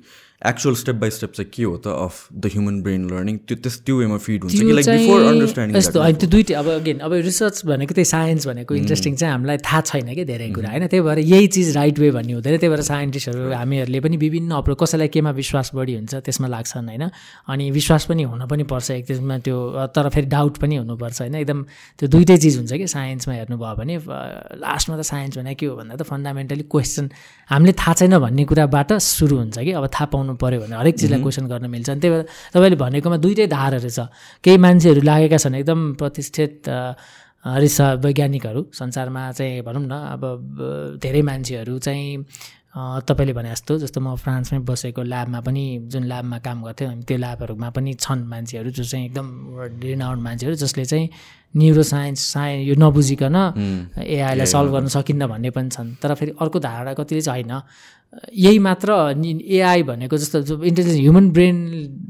actual step by step चाहिँ के हो त of the human brain learning त्यो त्यस त्यो वेमा फिड हुन्छ कि? लाइक बिफोर अन्डरस्ट्यान्डिङ यस्तो होइन त्यो दुइटै अब अगेन अब रिसर्च भनेको त्यही साइन्स भनेको इन्ट्रेस्टिङ चाहिँ हामीलाई थाहा छैन कि धेरै कुरा होइन? त्यही भएर यही चिज राइट वे भन्ने हुँदैन त्यही भएर साइन्टिस्टहरू हामीहरूले पनि विभिन्न अप्रो कसैलाई केमा विश्वास बढी हुन्छ त्यसमा लाग्छन् होइन? अनि विश्वास पनि हुन पनि पर्छ एक त्यसमा त्यो तर फेरि डाउट पनि हुनुपर्छ होइन? एकदम त्यो दुइटै चिज हुन्छ कि साइन्समा हेर्नुभयो भने लास्टमा त साइन्स भने के हो भन्दा त फन्डामेन्टली क्वेसन हामीले थाहा छैन भन्ने कुराबाट सुरु हुन्छ कि? अब थाहा पाउनु पऱ्यो भने हरेक चिजलाई क्वेसन गर्न मिल्छ। अनि त्यही भएर तपाईँले भनेकोमा दुइटै धारहरू छ। केही मान्छेहरू लागेका छन् एकदम प्रतिष्ठित रिसर्च वैज्ञानिकहरू। संसारमा चाहिँ भनौँ न अब धेरै मान्छेहरू चाहिँ तपाईँले भने जस्तो जस्तो म फ्रान्समै बसेको ल्याबमा पनि जुन ल्याबमा काम गर्थ्यो अनि त्यो ल्याबहरूमा पनि छन् मान्छेहरू जो चाहिँ एकदम रिनाउन्ड मान्छेहरू जसले चाहिँ न्युरो साइन्स साइ यो नबुझिकन एआईलाई सल्भ गर्न सकिन्न भन्ने पनि छन्। तर फेरि अर्को धारणा कतिले चाहिँ होइन। यही मात्र एआई भनेको जस्तो इन्टेलिजेन्स ह्युमन ब्रेन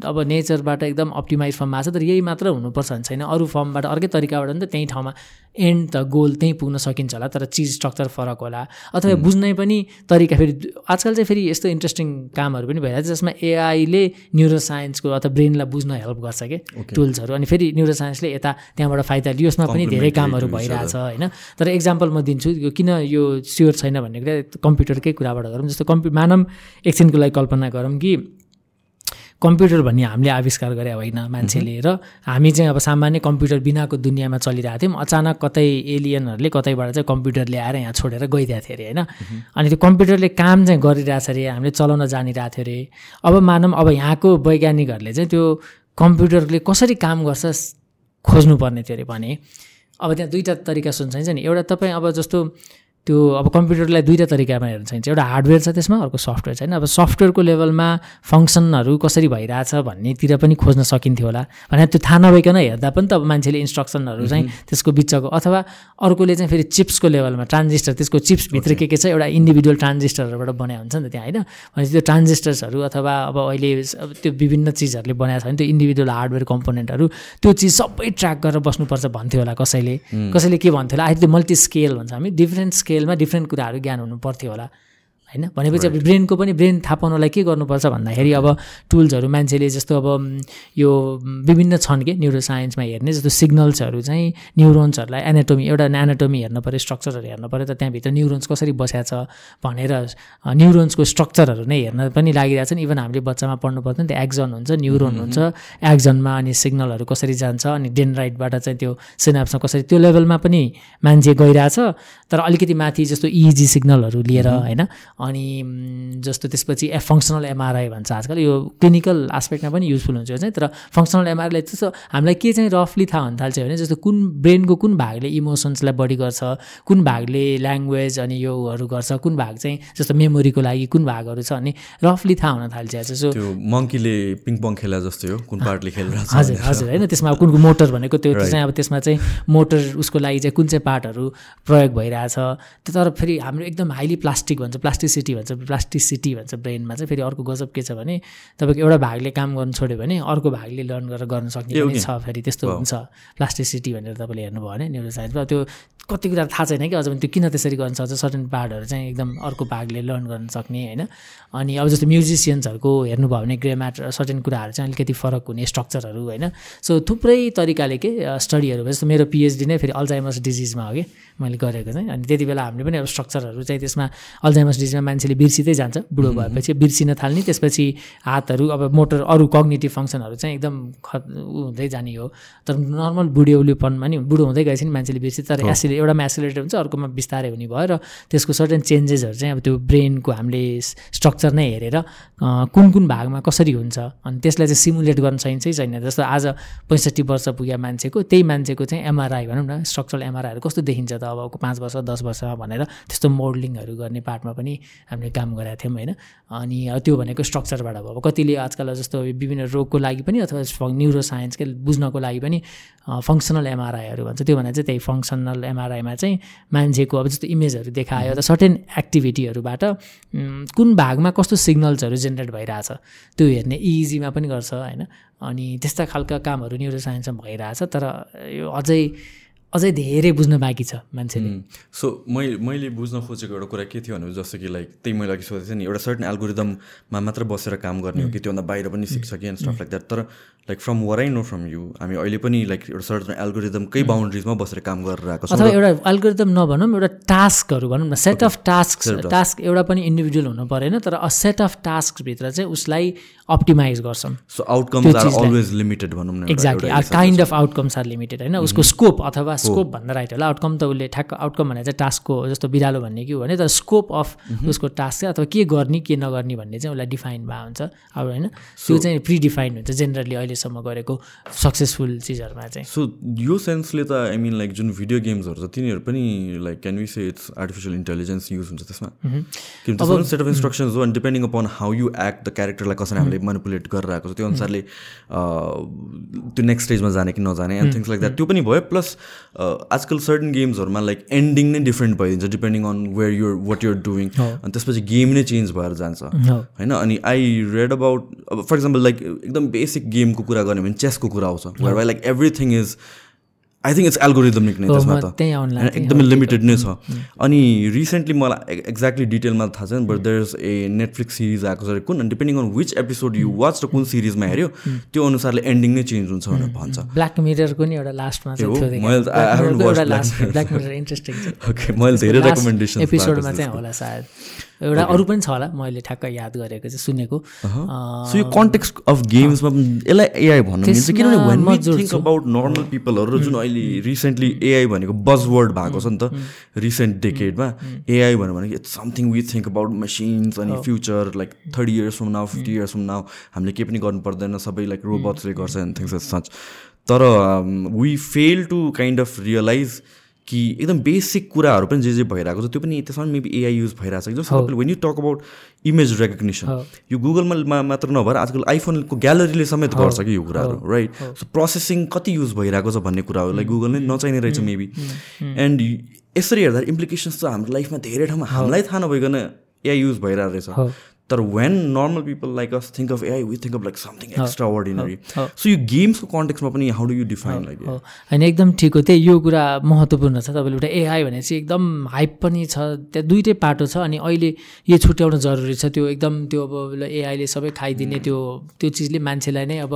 अब नेचरबाट एकदम अप्टिमाइज फर्ममा छ तर यही मात्र हुनुपर्छ भने छैन। अरू फर्मबाट अर्कै तरिकाबाट नि त त्यही ठाउँमा एन्ड त गोल त्यहीँ पुग्न सकिन्छ होला तर चिज स्ट्रक्चर फरक होला। अथवा बुझ्नै पनि तरिका फेरि आजकल चाहिँ फेरि यस्तो इन्ट्रेस्टिङ कामहरू पनि भइरहेको छ जसमा एआईले न्युरो साइन्सको अथवा ब्रेनलाई बुझ्न हेल्प गर्छ कि टुल्सहरू अनि फेरि न्युरो साइन्सले यता त्यहाँबाट फाइदा लियो यसमा पनि धेरै कामहरू भइरहेछ होइन। तर इक्जाम्पल म दिन्छु यो किन यो स्योर छैन भन्ने कुरा कम्प्युटरकै कुराबाट गरौँ जस्तो कम्प्यु मानव एकछिनको लागि कल्पना गरौँ कि कम्प्युटर भन्ने हामीले आविष्कार गरे होइन मान्छेले र हामी चाहिँ अब सामान्य कम्प्युटर बिनाको दुनियाँमा चलिरहेको थियौँ। अचानक कतै एलियनहरूले कतैबाट चाहिँ कम्प्युटर ल्याएर यहाँ छोडेर गइरहेको थियो अरे होइन। अनि त्यो कम्प्युटरले काम चाहिँ गरिरहेछ अरे हामीले चलाउन जानिरहेको थियो अरे। अब मानौँ अब यहाँको वैज्ञानिकहरूले चाहिँ त्यो कम्प्युटरले कसरी काम गर्छ खोज्नुपर्ने थियो अरे भने। अब त्यहाँ दुईवटा तरिका चाहिन्छ नि। एउटा तपाईँ अब जस्तो त्यो अब कम्प्युटरलाई दुईवटा तरिकामा हेर्न चाहिन्छ। एउटा हार्डवेयर छ त्यसमा अर्को सफ्टवेयर छैन। अब सफ्टवेयरको लेभलमा फङ्सनहरू कसरी भइरहेछ भन्नेतिर पनि खोज्न सकिन्थ्यो होला। भने त्यो थाहा नभइकन हेर्दा पनि त अब मान्छेले इन्स्ट्रक्सनहरू चाहिँ त्यसको बिचको अथवा अर्कोले चाहिँ फेरि चिप्सको लेभलमा ट्रान्जिस्टर त्यसको चिप्सभित्र के के छ एउटा इन्डिभिजुअल ट्रान्जिस्टरहरूबाट बनाएको हुन्छ नि त त्यहाँ होइन? भनेपछि त्यो ट्रान्जिस्टर्सहरू अथवा अब अहिले अब त्यो विभिन्न चिजहरूले बनाएको छ भने त्यो इन्डिभिजुअल हार्डवेयर कम्पोनेन्टहरू त्यो चिज सबै ट्र्याक गरेर बस्नुपर्छ भन्थ्यो होला कसैले। कसैले के भन्थ्यो होला? अहिले त्यो मल्टी स्केल भन्छ हामी डिफ्रेन्ट स्केलमा डिफ्रेन्ट कुराहरू ज्ञान हुनु पर्थ्यो होला। होइन? भनेपछि अब ब्रेनको पनि ब्रेन थाहा पाउनलाई के गर्नुपर्छ भन्दाखेरि अब टुल्सहरू मान्छेले जस्तो अब यो विभिन्न छन् कि न्युरो साइन्समा हेर्ने जस्तो सिग्नल्सहरू चाहिँ न्युरोन्सहरूलाई एनाटोमी एउटा एनाटोमी हेर्नु पऱ्यो स्ट्रक्चरहरू हेर्नु पऱ्यो त त्यहाँभित्र न्युरोन्स कसरी बसेको छ भनेर न्युरोन्सको स्ट्रक्चरहरू नै हेर्न पनि लागिरहेको छ नि। इभन हामीले बच्चामा पढ्नु पर्छ नि त्यो एक्जन हुन्छ न्युरोन हुन्छ। एक्जनमा अनि सिग्नलहरू कसरी जान्छ अनि डेनराइटबाट चाहिँ त्यो सिनाप्समा कसरी त्यो लेभलमा पनि मान्छे गइरहेछ। तर अलिकति माथि जस्तो इजी सिग्नलहरू लिएर होइन? अनि जस्तो त्यसपछि ए फङ्सनल एमआरआई भन्छ आजकल यो क्लिनिकल आस्पेक्टमा पनि युजफुल हुन्छ यो चाहिँ। तर फङ्सनल एमआरआईलाई त्यस्तो हामीलाई के चाहिँ रफली थाहा हुन थाल्छ भने जस्तो कुन ब्रेनको कुन भागले इमोसन्सलाई बढी गर्छ कुन भागले ल्याङ्ग्वेज अनि योहरू गर्छ कुन भाग चाहिँ जस्तो मेमोरीको लागि कुन भागहरू छ अनि रफली थाहा हुन थाल्छ जस्तो। मङ्कीले पिङ पङ खेला जस्तै हो कुन पार्टले छ हजुर हजुर होइन त्यसमा कुन मोटर भनेको त्यो चाहिँ अब त्यसमा चाहिँ मोटर उसको लागि चाहिँ कुन चाहिँ पार्टहरू प्रयोग भइरहेछ। त्यो तर फेरि हाम्रो एकदम हाइली प्लास्टिक भन्छ। प्लास्टिक प्लास्टिसिटी भन्छ प्लास्टिसिटी भन्छ ब्रेनमा चाहिँ। फेरि अर्को गजब के छ भने तपाईँको एउटा भागले काम गर्नु छोड्यो भने अर्को भागले लर्न गरेर गर्न सक्ने पनि छ फेरि त्यस्तो हुन्छ। प्लास्टिसिटी भनेर तपाईँले हेर्नुभयो भने न्युरो साइन्समा त्यो कति कुरा थाहा छैन कि अझ पनि त्यो किन त्यसरी गर्न सक्छ? सर्टन पार्टहरू चाहिँ एकदम अर्को भागले लर्न गर्न सक्ने होइन? अनि अब जस्तो म्युजिसियन्सहरूको हेर्नुभयो भने ग्रे म्याटर सर्टेन कुराहरू चाहिँ अलिकति फरक हुने स्ट्रक्चरहरू होइन? सो थुप्रै तरिकाले के स्टडीहरू जस्तो मेरो पिएचडी नै फेरि अल्जाइमस डिजिजमा हो कि मैले गरेको चाहिँ। अनि त्यति बेला हामीले पनि अब स्ट्रक्चरहरू चाहिँ त्यसमा अल्जाइमस डिजिजमा मान्छेले बिर्सिँदै जान्छ बुढो भएपछि बिर्सिन थाल्ने त्यसपछि हातहरू अब मोटर अरू कग्नेटिभ फङ्सनहरू चाहिँ एकदम ख हुँदै जाने हो। तर नर्मल बुढ्यौलीपनमा नि बुढो हुँदै गएपछि नि मान्छेले बिर्सि तर एसिले एउटामा एसिलेटेड हुन्छ अर्कोमा बिस्तारै हुने भयो र त्यसको सर्टेन चेन्जेसहरू चाहिँ अब त्यो ब्रेनको हामीले स्ट्रक्चर नै हेरेर कुन कुन भागमा कसरी हुन्छ अनि त्यसलाई चाहिँ सिमुलेट गर्न सकिन्छ कि छैन? जस्तो आज पैँसठी वर्ष पुग्यो मान्छेको त्यही मान्छेको चाहिँ एमआरआई भनौँ न स्ट्रक्चरल एमआरआईहरू कस्तो देखिन्छ त अब पाँच वर्ष दस वर्षमा भनेर त्यस्तो मोडलिङहरू गर्ने पार्टमा पनि हामीले काम गरेका थियौँ होइन? अनि त्यो भनेको स्ट्रक्चरबाट भयो अब कतिले आजकल जस्तो विभिन्न रोगको लागि पनि अथवा न्युरो साइन्सकै बुझ्नको लागि पनि फङ्सनल एमआरआईहरू भन्छ। त्यो भने चाहिँ त्यही फङ्सनल एमआरआईमा चाहिँ मान्छेको अब जस्तो इमेजहरू देखायो त सर्टेन एक्टिभिटीहरूबाट कुन भागमा कस्तो सिग्नल्सहरू जेनेरेट भइरहेछ त्यो हेर्ने इजीमा पनि गर्छ होइन? अनि त्यस्ता खालका कामहरू न्युरो साइन्समा भइरहेछ तर यो अझै अझै धेरै बुझ्न बाँकी छ मान्छेले। सो मैले मैले बुझ्न खोजेको एउटा कुरा के थियो भने जस्तो कि लाइक त्यही मैले अघि सोधेको थिएँ नि एउटा सर्टन एल्गोरिदममा मात्र बसेर काम गर्ने हो कि त्योभन्दा बाहिर पनि सिक्छ कि एन्ड स्टफ लाइक द्याट तर like from where I know from you हामी अहिले पनि लाइक एउटा सर्टन एल्गोरिदमकै बााउन्ड्रिजमा बसेर काम गरेर आएको अथवा एउटा एल्गोरिदम नभनौँ एउटा टास्कहरू भनौँ न सेट अफ टास्क टास्क एउटा पनि इन्डिभिजुअल हुनु परेन तर अ सेट अफ टास्कभित्र चाहिँ उसलाई अप्टिमाइज गर्छौँ। So outcomes are always limited भनौँ न exactly kind of outcomes are limited होइन? उसको स्कोप अथवा स्कोप भन्दा राइट होला। आउटकम त उसले ठ्याक्क आउटकम भनेर चाहिँ टास्कको जस्तो बिरालो भन्ने के हो भने तर स्कोप अफ उसको टास्क चाहिँ अथवा के गर्ने के नगर्ने भन्ने चाहिँ उसलाई डिफाइन भएको हुन्छ। अब होइन? त्यो चाहिँ प्रि डिफाइन हुन्छ जेनरली अहिलेसम्म गरेको सक्सेसफुल चिजहरूमा चाहिँ। सो यो सेन्सले त आई मिन लाइक जुन भिडियो गेम्सहरू छ तिनीहरू पनि like can say it's artificial intelligence use हुन्छ त्यसमा? सेट अफ इन्स्ट्रक्सन्स हो and depending upon how you act the क्यारेक्टरलाई कसरी हामीले मेनिपुलेट गरेर आएको छ त्यो अनुसारले त्यो नेक्स्ट स्टेजमा जाने कि नजाने एन्ड थिङ्स लाइक द्याट त्यो पनि भयो प्लस आजकल सर्टन गेम्सहरूमा लाइक एन्डिङ नै different भइदिन्छ depending on where you're what you're doing अनि त्यसपछि गेम नै चेन्ज भएर जान्छ। होइन? अनि आई रेड अबाउट अब फर इक्जाम्पल लाइक एकदम बेसिक गेमको कुरा गर्ने भने चेसको कुरा आउँछ। Why like everything is I think it's algorithmic नै त्यसमा त। एकदमै लिमिटेड नै छ। अनि रिसेन्टली मलाई एक्ज्याक्टली डिटेलमा थाहा छैन but there is a Netflix series आएको छ। कुन? Depending on which episode you watch र कुन सिरिजमा हेऱ्यो त्यो अनुसारले एन्डिङ नै चेन्ज हुन्छ भनेर भन्छ। ब्ल्याक मिररको नि एउटा लास्टमा ओके मैले धेरै रेकमेन्डेसन एपिसोडमा चाहिँ होला सायद। एउटा अरू पनि छ होला मैले ठ्याक्क याद गरेको चाहिँ सुनेको। सो यो कन्टेक्स्ट अफ गेम्समा यसलाई एआई भन्नु मिल्छ? किनभने when we think about normal पिपलहरू जुन अहिले रिसेन्टली एआई भनेको बज वर्ड भएको छ नि त रिसेन्ट डेकेडमा एआई भन्यो भने it's something we think about machines अनि future like thirty years from now fifty years from now हामीले केही पनि गर्नु पर्दैन सबै लाइक रोबोट्सले गर्छ एन्ड थिङ्स सच तर we fail to kind of realise कि एकदम बेसिक कुराहरू पनि जे जे भइरहेको छ त्यो पनि त्यसमा मेबी एआई युज भइरहेको छ। जस्तो when you talk about image recognition यो गुगलमा मात्र नभएर आजकल आइफोनको ग्यालरीले समेत गर्छ कि यो कुराहरू राइट सो प्रोसेसिङ कति युज भइरहेको छ भन्ने कुरा हो लाइक गुगल नै नचाहिने रहेछ मेबी एन्ड यसरी हेर्दा इम्प्लिकेसन्स त हाम्रो लाइफमा धेरै ठाउँमा हामीलाई थाहा नभइकन एआई युज भइरहेको रहेछ। तर when normal people like us think of AI we think of like something extraordinary so यो गेम्सको कन्टेक्समा पनि how do you define like होइन एकदम ठिक हो। त्यही यो कुरा महत्त्वपूर्ण छ। तपाईँले एउटा एआई भने चाहिँ एकदम हाइप पनि छ। त्यहाँ दुइटै पाटो छ अनि अहिले यो छुट्याउन जरुरी छ। त्यो एकदम त्यो अब एआईले सबै खाइदिने त्यो त्यो चिजले मान्छेलाई नै अब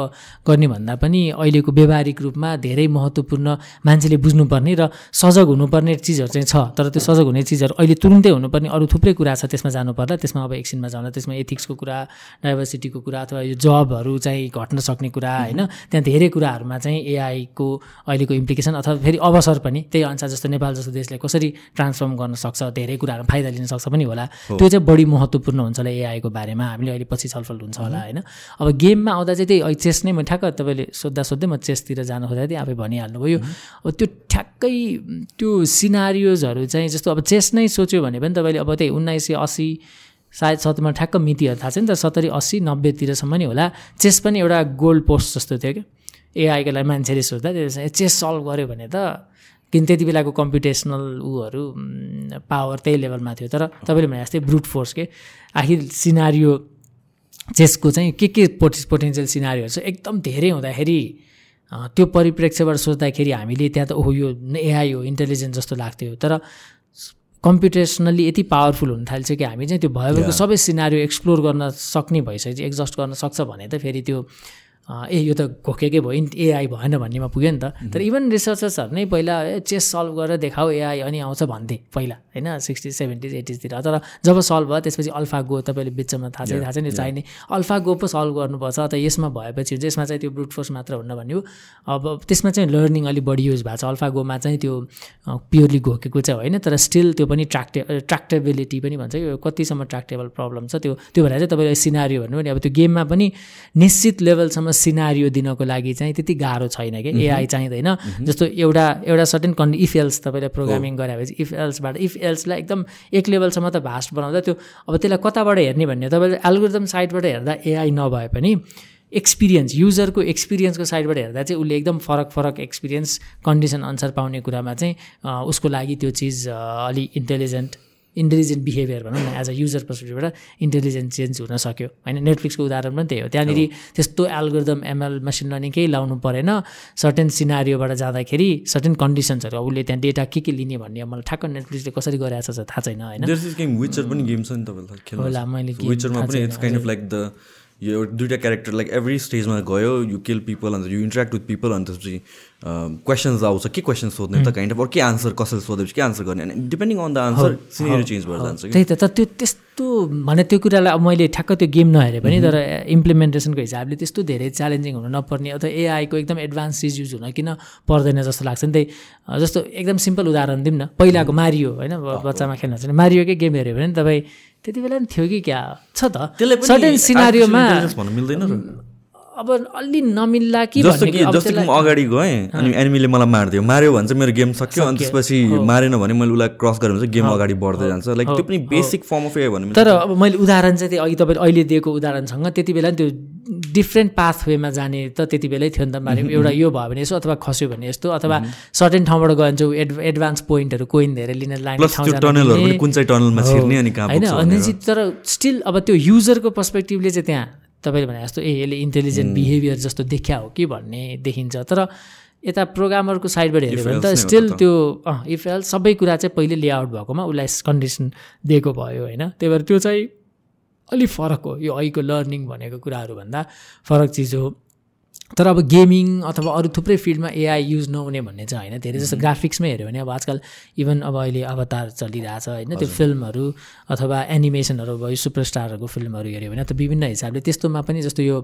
गर्ने भन्दा पनि अहिलेको व्यवहारिक रूपमा धेरै महत्त्वपूर्ण मान्छेले बुझ्नुपर्ने र सजग हुनुपर्ने चिजहरू चाहिँ छ। तर त्यो सजग हुने चिजहरू अहिले तुरुन्तै हुनुपर्ने अरू थुप्रै कुरा छ। त्यसमा जानु पर्ला त्यसमा अब एकछिनमा जाँदा त्यसमा एथिक्सको कुरा डाइभर्सिटीको कुरा अथवा यो जबहरू चाहिँ घट्न सक्ने कुरा होइन? त्यहाँ धेरै कुराहरूमा चाहिँ एआईको अहिलेको इम्प्लिकेसन अथवा फेरि अवसर पनि त्यही अनुसार जस्तो नेपाल जस्तो देशले कसरी ट्रान्सफर्म गर्न सक्छ धेरै कुराहरू फाइदा लिन सक्छ पनि होला। त्यो चाहिँ बढी महत्त्वपूर्ण हुन्छ होला एआईको बारेमा। हामीले अहिले पछि छलफल हुन्छ होला होइन? अब गेममा आउँदा चाहिँ त्यही चेस नै म ठ्याक्क तपाईँले सोद्धा सोध्दै म चेसतिर जानु खोज्दा थिएँ आफै भनिहाल्नुभयो। अब त्यो ठ्याक्कै त्यो सिनारियोजहरू चाहिँ जस्तो अब चेस नै सोच्यो भने पनि तपाईँले अब त्यही उन्नाइस सय असी सायद सत्तरीमा ठ्याक्क मितिहरू थाहा छैन त सत्तरी अस्सी नब्बेतिरसम्म नि होला। चेस पनि एउटा गोल्ड पोस्ट जस्तो थियो क्या। एआईको लागि मान्छेले सोच्दा त्यो चेस सल्भ गऱ्यो भने त किन त्यति बेलाको कम्पिटेसनल ऊहरू पावर त्यही लेभलमा थियो। तर तपाईँले भने जस्तै ब्रुट फोर्स के? आखिर सिनारियो चेसको चाहिँ के के पोटे पोटेन्सियल सिनारीहरू छ? एकदम धेरै हुँदाखेरि त्यो परिप्रेक्ष्यबाट सोच्दाखेरि हामीले त्यहाँ त ओहो यो एआई हो इन्टेलिजेन्स जस्तो लाग्थ्यो। तर कम्प्युटेसनल्ली यति पावरफुल हुन थाल्छ कि हामी चाहिँ त्यो भएकोको सबै सिनारी एक्सप्लोर गर्न सक्ने भइसकेपछि एक्जस्ट गर्न सक्छ भने त फेरि त्यो ए यो त घोकेकै भयो एआई भएन भन्नेमा पुग्यो नि त। तर इभन रिसर्चर्सहरू नै पहिला चेस सल्भ गरेर देखाऊ एआई अनि आउँछ भन्थे पहिला होइन? सिक्सटी सेभेन्टिज एटिजतिर तर जब सल्भ भयो त्यसपछि अल्फा गो तपाईँले बिचमा थाहा छ थाहा छ नि चाहिने। अल्फा गो पो सल्भ गर्नुपर्छ त यसमा भएपछि हुन्छ यसमा चाहिँ त्यो ब्रुट फोर्स मात्र हुन्न भन्यो। अब त्यसमा चाहिँ लर्निङ अलिक बढी युज भएको छ। अल्फा गोमा चाहिँ त्यो प्योरली घोकेको चाहिँ होइन तर स्टिल त्यो पनि ट्राक्टे ट्राक्टेबिलिटी पनि भन्छ। यो कतिसम्म ट्राक्टेबल प्रब्लम छ त्यो त्यो भएर चाहिँ तपाईँले सिनारी भन्नु भने अब त्यो गेममा पनि निश्चित लेभलसम्म सिनारियो दिनको लागि चाहिँ त्यति गाह्रो छैन कि? एआई चाहिँदैन। जस्तो एउटा एउटा सर्टेन कन्ड इफ एल्स तपाईँले प्रोग्रामिङ गरेपछि इफ एल्सबाट इफ एल्सलाई एकदम एक लेभलसम्म त भास्ट बनाउँदा त्यो अब त्यसलाई कताबाट हेर्ने भन्ने तपाईँले एल्गोरिदम साइडबाट हेर्दा एआई नभए पनि एक्सपिरियन्स युजरको एक्सपिरियन्सको साइडबाट हेर्दा चाहिँ उसले एकदम फरक फरक एक्सपिरियन्स कन्डिसन अनुसार पाउने कुरामा चाहिँ उसको लागि त्यो चिज अलि इन्टेलिजेन्ट इन्टेलिजेन्ट बिहेभियर भनौँ न एज अ युजर पर्सपेक्टिभबाट इन्टेलिजेन्ट चेन्ज हुन सक्यो। होइन नेटफ्लिक्सको उदाहरण पनि त्यही हो। त्यहाँनिर त्यस्तो एल्गोरिदम एमएल मेसिन लर्निङ केही लाउनु परेन। सर्टेन सिनारीबाट जाँदाखेरि सर्टेन कन्डिसन्सहरू उसले त्यहाँ डेटा के के लिने भन्ने मलाई ठ्याक्क नेटफ्लिक्सले कसरी गरेको छ थाहा छैन होइन। होला मैले यो दुइटा क्यारेक्टर लाइक एभ्री स्टेजमा गयो यु किल पिपल अन्त यु इन्ट्रेक्ट विथ पिपल अन्त त्यसपछि क्वेसन्स आउँछ के क्वेसन सोध्ने त काइन्ड अफ के आन्सर कसैले सोधेपछि के आन्सर गर्ने अनि depending on the answer scenario change भएर जान्छ त्यही त त्यो त्यस्तो भने त्यो कुरालाई अब मैले ठ्याक्क त्यो गेम नहेरेँ पनि तर इम्प्लिमेन्टेसनको हिसाबले त्यस्तो धेरै च्यालेन्जिङ हुनु नपर्ने अथवा एआईको एकदम एडभान्स चिज युज हुन किन पर्दैन जस्तो लाग्छ नि त्यही जस्तो एकदम सिम्पल उदाहरण दिउँ न। पहिलाको मारियो होइन बच्चामा खेल्न चाहिँ मारियोकै गेम हेऱ्यो भने तपाईँ त्यति बेला पनि थियो कि क्या? छ त। सर्टेन सिनारीमा मिल्दैन अब अलि नमिल्ला कि जस्तो कि जस्तो कि म अगाडि गएँ अनि एनिमीले मलाई मारिदियो। माऱ्यो भने चाहिँ मेरो गेम सक्यो अनि त्यसपछि मारेन भने मैले उसलाई क्रस गरेँ भने चाहिँ गेम अगाडि बढ्दै जान्छ। लाइक त्यो पनि बेसिक फर्म अफ ए भन्नु तर अब मैले उदाहरण चाहिँ अघि तपाईँले अहिले दिएको उदाहरणसँग त्यति बेला त्यो डिफ्रेन्ट पाथवेमा जाने त त्यति बेलै थियो नि त मारे एउटा यो भयो भने यसो अथवा खस्यो भने यस्तो अथवा सर्टेन ठाउँबाट गयो भने चाहिँ एड एडभान्स पोइन्टहरू कोइन धेरै लिन लाग्ने होइन अनि तर स्टिल अब त्यो युजरको पर्सपेक्टिभले चाहिँ त्यहाँ तपाईँले भने जस्तो ए यसले इन्टेलिजेन्ट बिहेभियर जस्तो देखिया हो कि? भन्ने देखिन्छ। तर यता प्रोग्रामरको साइडबाट हेऱ्यो भने त स्टिल त्यो इफ एल सबै कुरा चाहिँ पहिले लेआउट भएकोमा उसलाई कन्डिसन दिएको भयो होइन? त्यही भएर त्यो चाहिँ अलिक फरक हो यो अहिलेको लर्निङ भनेको कुराहरूभन्दा फरक चिज हो। तर अब गेमिङ अथवा अरू थुप्रै फिल्डमा एआई युज नहुने भन्ने चाहिँ होइन। धेरै जस्तो ग्राफिक्समै हेऱ्यो भने अब आजकल इभन अब अहिले अवतार चलिरहेछ होइन त्यो फिल्महरू अथवा एनिमेसनहरू भयो सुपरस्टारहरूको फिल्महरू हेऱ्यो भने त विभिन्न हिसाबले त्यस्तोमा पनि जस्तो यो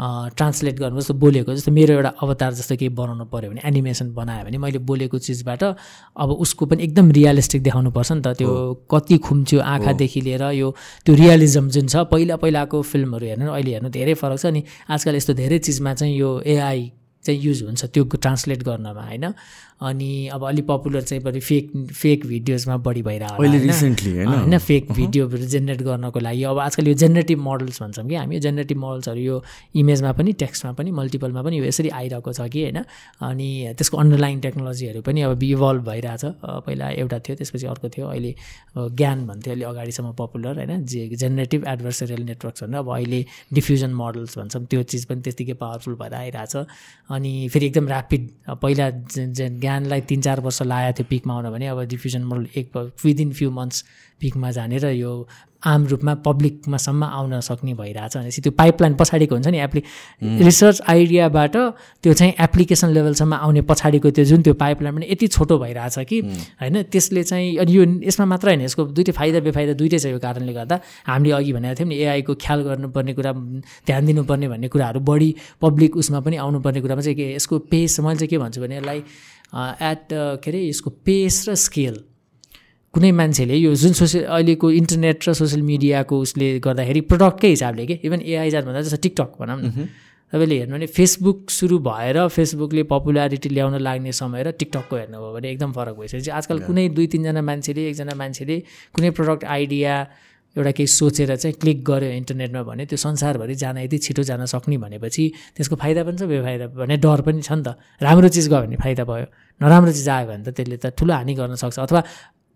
ट्रान्सलेट गर्नु जस्तो बोलेको जस्तो मेरो एउटा अवतार जस्तो केही बनाउनु पऱ्यो भने एनिमेसन बनायो भने मैले बोलेको चिजबाट अब उसको पनि एकदम रियलिस्टिक देखाउनु पर्छ नि त। त्यो कति खुम्च्यो आँखादेखि लिएर यो त्यो रियलिजम जुन छ पहिला पहिलाको फिल्महरू हेर्नु अहिले हेर्नु धेरै फरक छ अनि आजकल यस्तो धेरै चिजमा चाहिँ यो एआई चाहिँ युज हुन्छ त्यो ट्रान्सलेट गर्नमा होइन? अनि अब अलिक पपुलर चाहिँ बढी फेक फेक भिडियोजमा बढी भइरहेको होइन? होइन? फेक भिडियोहरू जेनेरेट गर्नको लागि। अब आजकल यो जेनेरेटिभ मोडल्स भन्छौँ कि हामी। यो जेनेरेटिभ मोडल्सहरू यो इमेजमा पनि टेक्स्टमा पनि मल्टिपलमा पनि यो यसरी आइरहेको छ कि होइन? अनि त्यसको अन्डरलाइन टेक्नोलोजीहरू पनि अब इभल्भ भइरहेछ। पहिला एउटा थियो त्यसपछि अर्को थियो। अहिले ज्ञान भन्थ्यो अहिले अगाडिसम्म पपुलर होइन? जे जेनेरेटिभ एडभर्सरियल नेटवर्क्स भन्दा अब अहिले डिफ्युजन मोडल्स भन्छौँ। त्यो चिज पनि त्यत्तिकै पावरफुल भएर आइरहेछ। अनि फेरि एकदम ऱ्यापिड पहिला ज्ञानलाई तिन चार वर्ष लागेको थियो पिकमा आउन भने अब डिफ्युजन मोडल एक विदिन फ्यु मन्थ्स पिकमा जानेर यो आम रूपमा पब्लिकमासम्म आउन सक्ने भइरहेछ भनेपछि त्यो पाइपलाइन पछाडिको हुन्छ नि एप्लि रिसर्च आइडियाबाट त्यो चाहिँ एप्लिकेसन लेभलसम्म आउने पछाडिको त्यो जुन त्यो पाइपलाइन पनि यति छोटो भइरहेछ कि होइन त्यसले चाहिँ अनि यो यसमा मात्र होइन यसको दुइटै फाइदा बेफाइदा दुइटै छ यो कारणले गर्दा। हामीले अघि भनेको थियौँ नि एआईको ख्याल गर्नुपर्ने कुरा ध्यान दिनुपर्ने भन्ने कुराहरू बढी पब्लिक उसमा पनि आउनुपर्ने कुरामा चाहिँ के यसको पेस मैले चाहिँ के भन्छु भने यसलाई एट के अरे यसको पेस र स्केल कुनै मान्छेले यो जुन सोसियल अहिलेको इन्टरनेट र सोसियल मिडियाको उसले गर्दाखेरि प्रडक्टकै हिसाबले के इभन एआई भन्दा जस्तो टिकटक भनौँ न। तपाईँले हेर्नु भने फेसबुक सुरु भएर फेसबुकले पपुलारिटी ल्याउन लाग्ने समय र टिकटकको हेर्नुभयो भने एकदम फरक भइसकेपछि आजकल कुनै दुई तिनजना मान्छेले एकजना मान्छेले कुनै प्रडक्ट आइडिया एउटा केही सोचेर चाहिँ क्लिक गर्यो इन्टरनेटमा भने त्यो संसारभरि जान यति छिटो जान सक्ने भनेपछि त्यसको फाइदा पनि छ बेफाइदा भने डर पनि छ नि त। राम्रो चिज गयो भने फाइदा भयो। नराम्रो चिज आयो भने त त्यसले त ठुलो हानि गर्न सक्छ। अथवा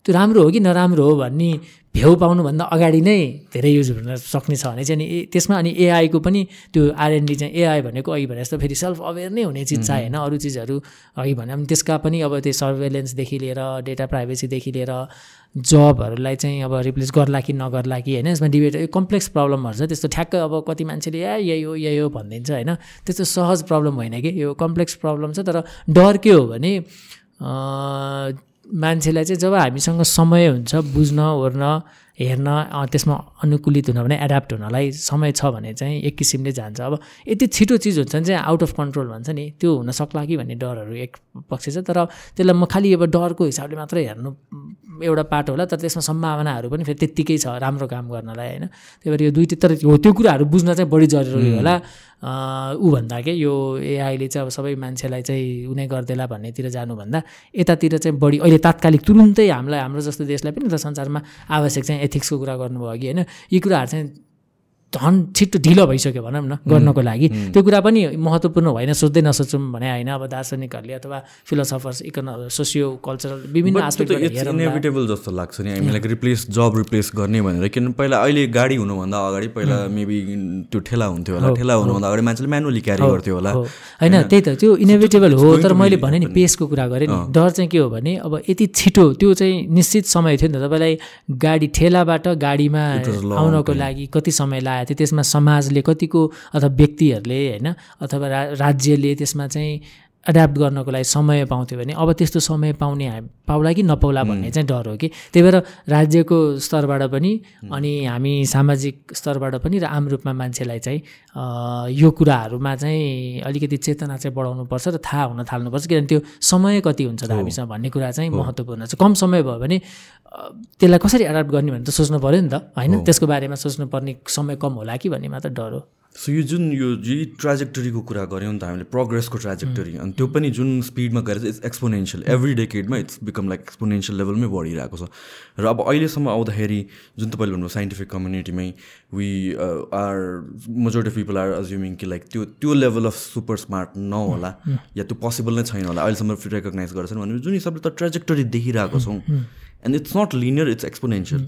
त्यो राम्रो हो कि नराम्रो हो भन्ने भ्याउ पाउनुभन्दा अगाडि नै धेरै युज हुन सक्ने छ भने चाहिँ अनि त्यसमा अनि एआईको पनि त्यो आरएनडी चाहिँ एआई भनेको अघि भने जस्तो फेरि सेल्फ अवेर नै हुने चिज छ होइन अरू चिजहरू अघि भने। पनि त्यसका पनि अब त्यो सर्भेलेन्सदेखि लिएर डेटा प्राइभेसीदेखि लिएर जबहरूलाई चाहिँ अब रिप्लेस गर्ला कि नगर्ला कि होइन यसमा डिबेट कम्प्लेक्स प्रब्लमहरू छ। त्यस्तो ठ्याक्क अब कति मान्छेले या यही हो यही हो भनिदिन्छ होइन। त्यस्तो सहज प्रब्लम होइन कि। यो कम्प्लेक्स प्रब्लम छ तर डर के हो भने मान्छेलाई चाहिँ जब हामीसँग समय हुन्छ बुझ्न ओर्न हेर्न त्यसमा अनुकूलित हुन भने एड्याप्ट हुनलाई समय छ भने चाहिँ एक किसिमले जान्छ। अब यति छिटो चिज हुन्छ भने चाहिँ आउट अफ कन्ट्रोल भन्छ नि। त्यो हुनसक्ला कि भन्ने डरहरू एक पक्ष छ। तर त्यसलाई म खालि अब डरको हिसाबले मात्रै हेर्नु एउटा पाटो होला तर त्यसमा सम्भावनाहरू पनि फेरि त्यत्तिकै छ राम्रो काम गर्नलाई होइन? त्यही भएर यो दुइटै तर हो त्यो कुराहरू बुझ्न चाहिँ बढी जरुरी होला। ऊ भन्दा के? यो एआईले चाहिँ अब सबै मान्छेलाई चाहिँ उनी गरिदिएला भन्नेतिर जानुभन्दा यतातिर चाहिँ बढी अहिले तात्कालिक तुरुन्तै हामीलाई हाम्रो जस्तो देशलाई पनि त संसारमा आवश्यक चाहिँ एथिक्सको कुरा गर्नुभयो कि होइन? यी कुराहरू चाहिँ झन् छिट्टो ढिलो भइसक्यो भनौँ न गर्नको लागि। त्यो कुरा पनि महत्त्वपूर्ण होइन सोच्दै नसोचौँ भने होइन अब दार्शनिकहरूले अथवा फिलोसफर्स इकोन सोसियो कल्चरल विभिन्न इनेभिटेबल जस्तो लाग्छ नि हामीलाई रिप्लेस जब रिप्लेस गर्ने भनेर। किनभने पहिला अहिले गाडी हुनुभन्दा अगाडि पहिला मेबी त्यो ठेला हुन्थ्यो होला। ठेला हुनुभन्दा अगाडि मान्छेले म्यानुअली क्यारी गर्थ्यो होला। होइन त्यही त त्यो इनेभिटेबल हो तर मैले भने नि पेसको कुरा गरेँ नि डर चाहिँ के हो भने अब यति छिटो त्यो चाहिँ निश्चित समय थियो नि त तपाईँलाई गाडी ठेलाबाट गाडीमा आउनको लागि कति समय लाग्यो थियो त्यसमा समाजले कतिको अथवा व्यक्तिहरूले होइन अथवा राज्यले त्यसमा चाहिँ एड्याप्ट गर्नको लागि समय पाउँथ्यो भने अब त्यस्तो समय पाउने पाउला कि नपाउला भन्ने चाहिँ डर हो कि। त्यही भएर राज्यको स्तरबाट पनि अनि हामी सामाजिक स्तरबाट पनि र आम रूपमा मान्छेलाई चाहिँ यो कुराहरूमा चाहिँ अलिकति चेतना चाहिँ बढाउनुपर्छ र थाहा हुन थाल्नुपर्छ किनभने त्यो समय कति हुन्छ त हामीसँग भन्ने कुरा चाहिँ महत्त्वपूर्ण छ। कम समय भयो भने त्यसलाई कसरी एडाप्ट गर्ने भने त सोच्नु पऱ्यो नि त होइन? त्यसको बारेमा सोच्नुपर्ने समय कम होला कि भन्ने मात्र डर हो। सो यो जुन यो जी ट्राजेक्टरीको कुरा गऱ्यौँ नि त हामीले प्रोग्रेसको ट्राजेक्टरी अनि त्यो पनि जुन स्पिडमा गएर चाहिँ इट्स एक्सपोनेन्सियल एभ्री डेकेडमा इट्स बिकम लाइक एक्सपोनेन्सियल लेभलमै बढिरहेको छ। र अब अहिलेसम्म आउँदाखेरि जुन तपाईँले भन्नुभयो scientific कम्युनिटीमै we are majority of people are assuming कि लाइक त्यो त्यो लेभल अफ सुपर स्मार्ट नहोला या त्यो पोसिबल नै छैन होला। अहिलेसम्म रेकगनाइज गर्छन् भने जुन हिसाबले त ट्राजेक्टरी देखिरहेको छौँ। And it's not linear it's exponential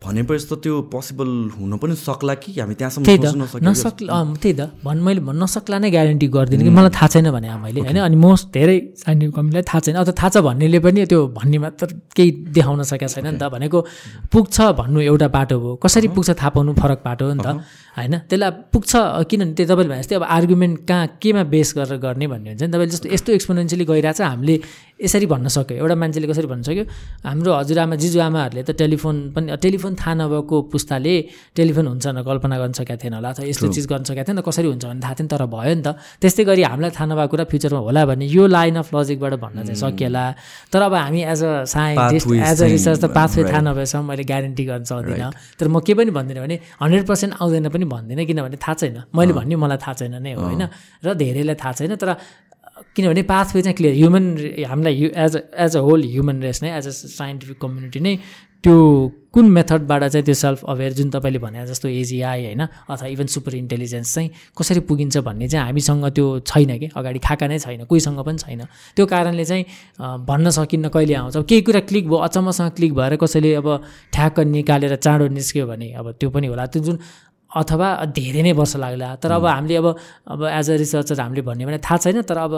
भनेपछि त त्यो पोसिबल हुन पनि सक्ला कि? हामी त्यहाँसम्म त्यही त। नसक्ला त्यही त। भन् मैले भन्न नसक्ला नै ग्यारेन्टी गरिदिनु कि? मलाई थाहा छैन भने मैले होइन? अनि मोस्ट धेरै साइन्टिफिक कम्पनीलाई थाहा छैन। अथवा थाहा छ भन्नेले पनि त्यो भन्ने मात्र केही देखाउन सकेको छैन नि त। भनेको पुग्छ भन्नु एउटा बाटो हो। कसरी पुग्छ थाहा पाउनु फरक बाटो हो नि त। होइन? त्यसलाई पुग्छ किनभने त्यो तपाईँले भने जस्तै अब आर्गुमेन्ट कहाँ केमा बेस गरेर गर्ने भन्ने हुन्छ नि तपाईँले जस्तो यस्तो एक्सपोनेन्सियली गइरहेछ हामीले यसरी भन्न सक्यो। एउटा मान्छेले कसरी भन्न सक्यो? हाम्रो हजुरआमा जिजुआमाहरूले त टेलिफोन पनि टेलिफोन थाहा नभएको पुस्ताले टेलिफोन हुन्छ न कल्पना गर्न सकेको थिएन होला अथवा यस्तो चिज गर्न सकेको थिएन कसरी हुन्छ भने थाहा थिएन तर भयो नि त। त्यस्तै गरी हामीलाई थाहा नभएको कुरा फ्युचरमा होला भने यो लाइन अफ लजिकबाट भन्न चाहिँ सकिएला। तर अब हामी as a scientist as a research त पाथवे थाहा नभएसम्म मैले ग्यारेन्टी गर्न सक्दिनँ। तर म के पनि भन्दिनँ भने हन्ड्रेड पर्सेन्ट आउँदैन पनि भन्दिनँ किनभने थाहा छैन। मैले भन्ने मलाई थाहा छैन नै हो होइन? र धेरैलाई थाहा छैन तर किनभने पाथवे चाहिँ क्लियर ह्युमन हामीलाई as as a whole human race नै एज अ साइन्टिफिक कम्युनिटी नै त्यो कुन मेथडबाट चाहिँ त्यो सेल्फ अवेर जुन तपाईँले भने जस्तो एजिआई होइन? अथवा इभन सुपर इन्टेलिजेन्स चाहिँ कसरी पुगिन्छ भन्ने चाहिँ हामीसँग त्यो छैन कि? अगाडि खाका नै छैन कोहीसँग पनि छैन। त्यो कारणले चाहिँ भन्न सकिन्न कहिले आउँछ। केही कुरा क्लिक भयो अचम्मसँग क्लिक भएर कसैले अब ठ्याक्क निकालेर चाँडो निस्क्यो भने अब त्यो पनि होला। त्यो जुन अथवा धेरै नै वर्ष लाग्ला। तर अब हामीले अब अब एज अ रिसर्चर हामीले भन्यो भने थाहा छैन तर अब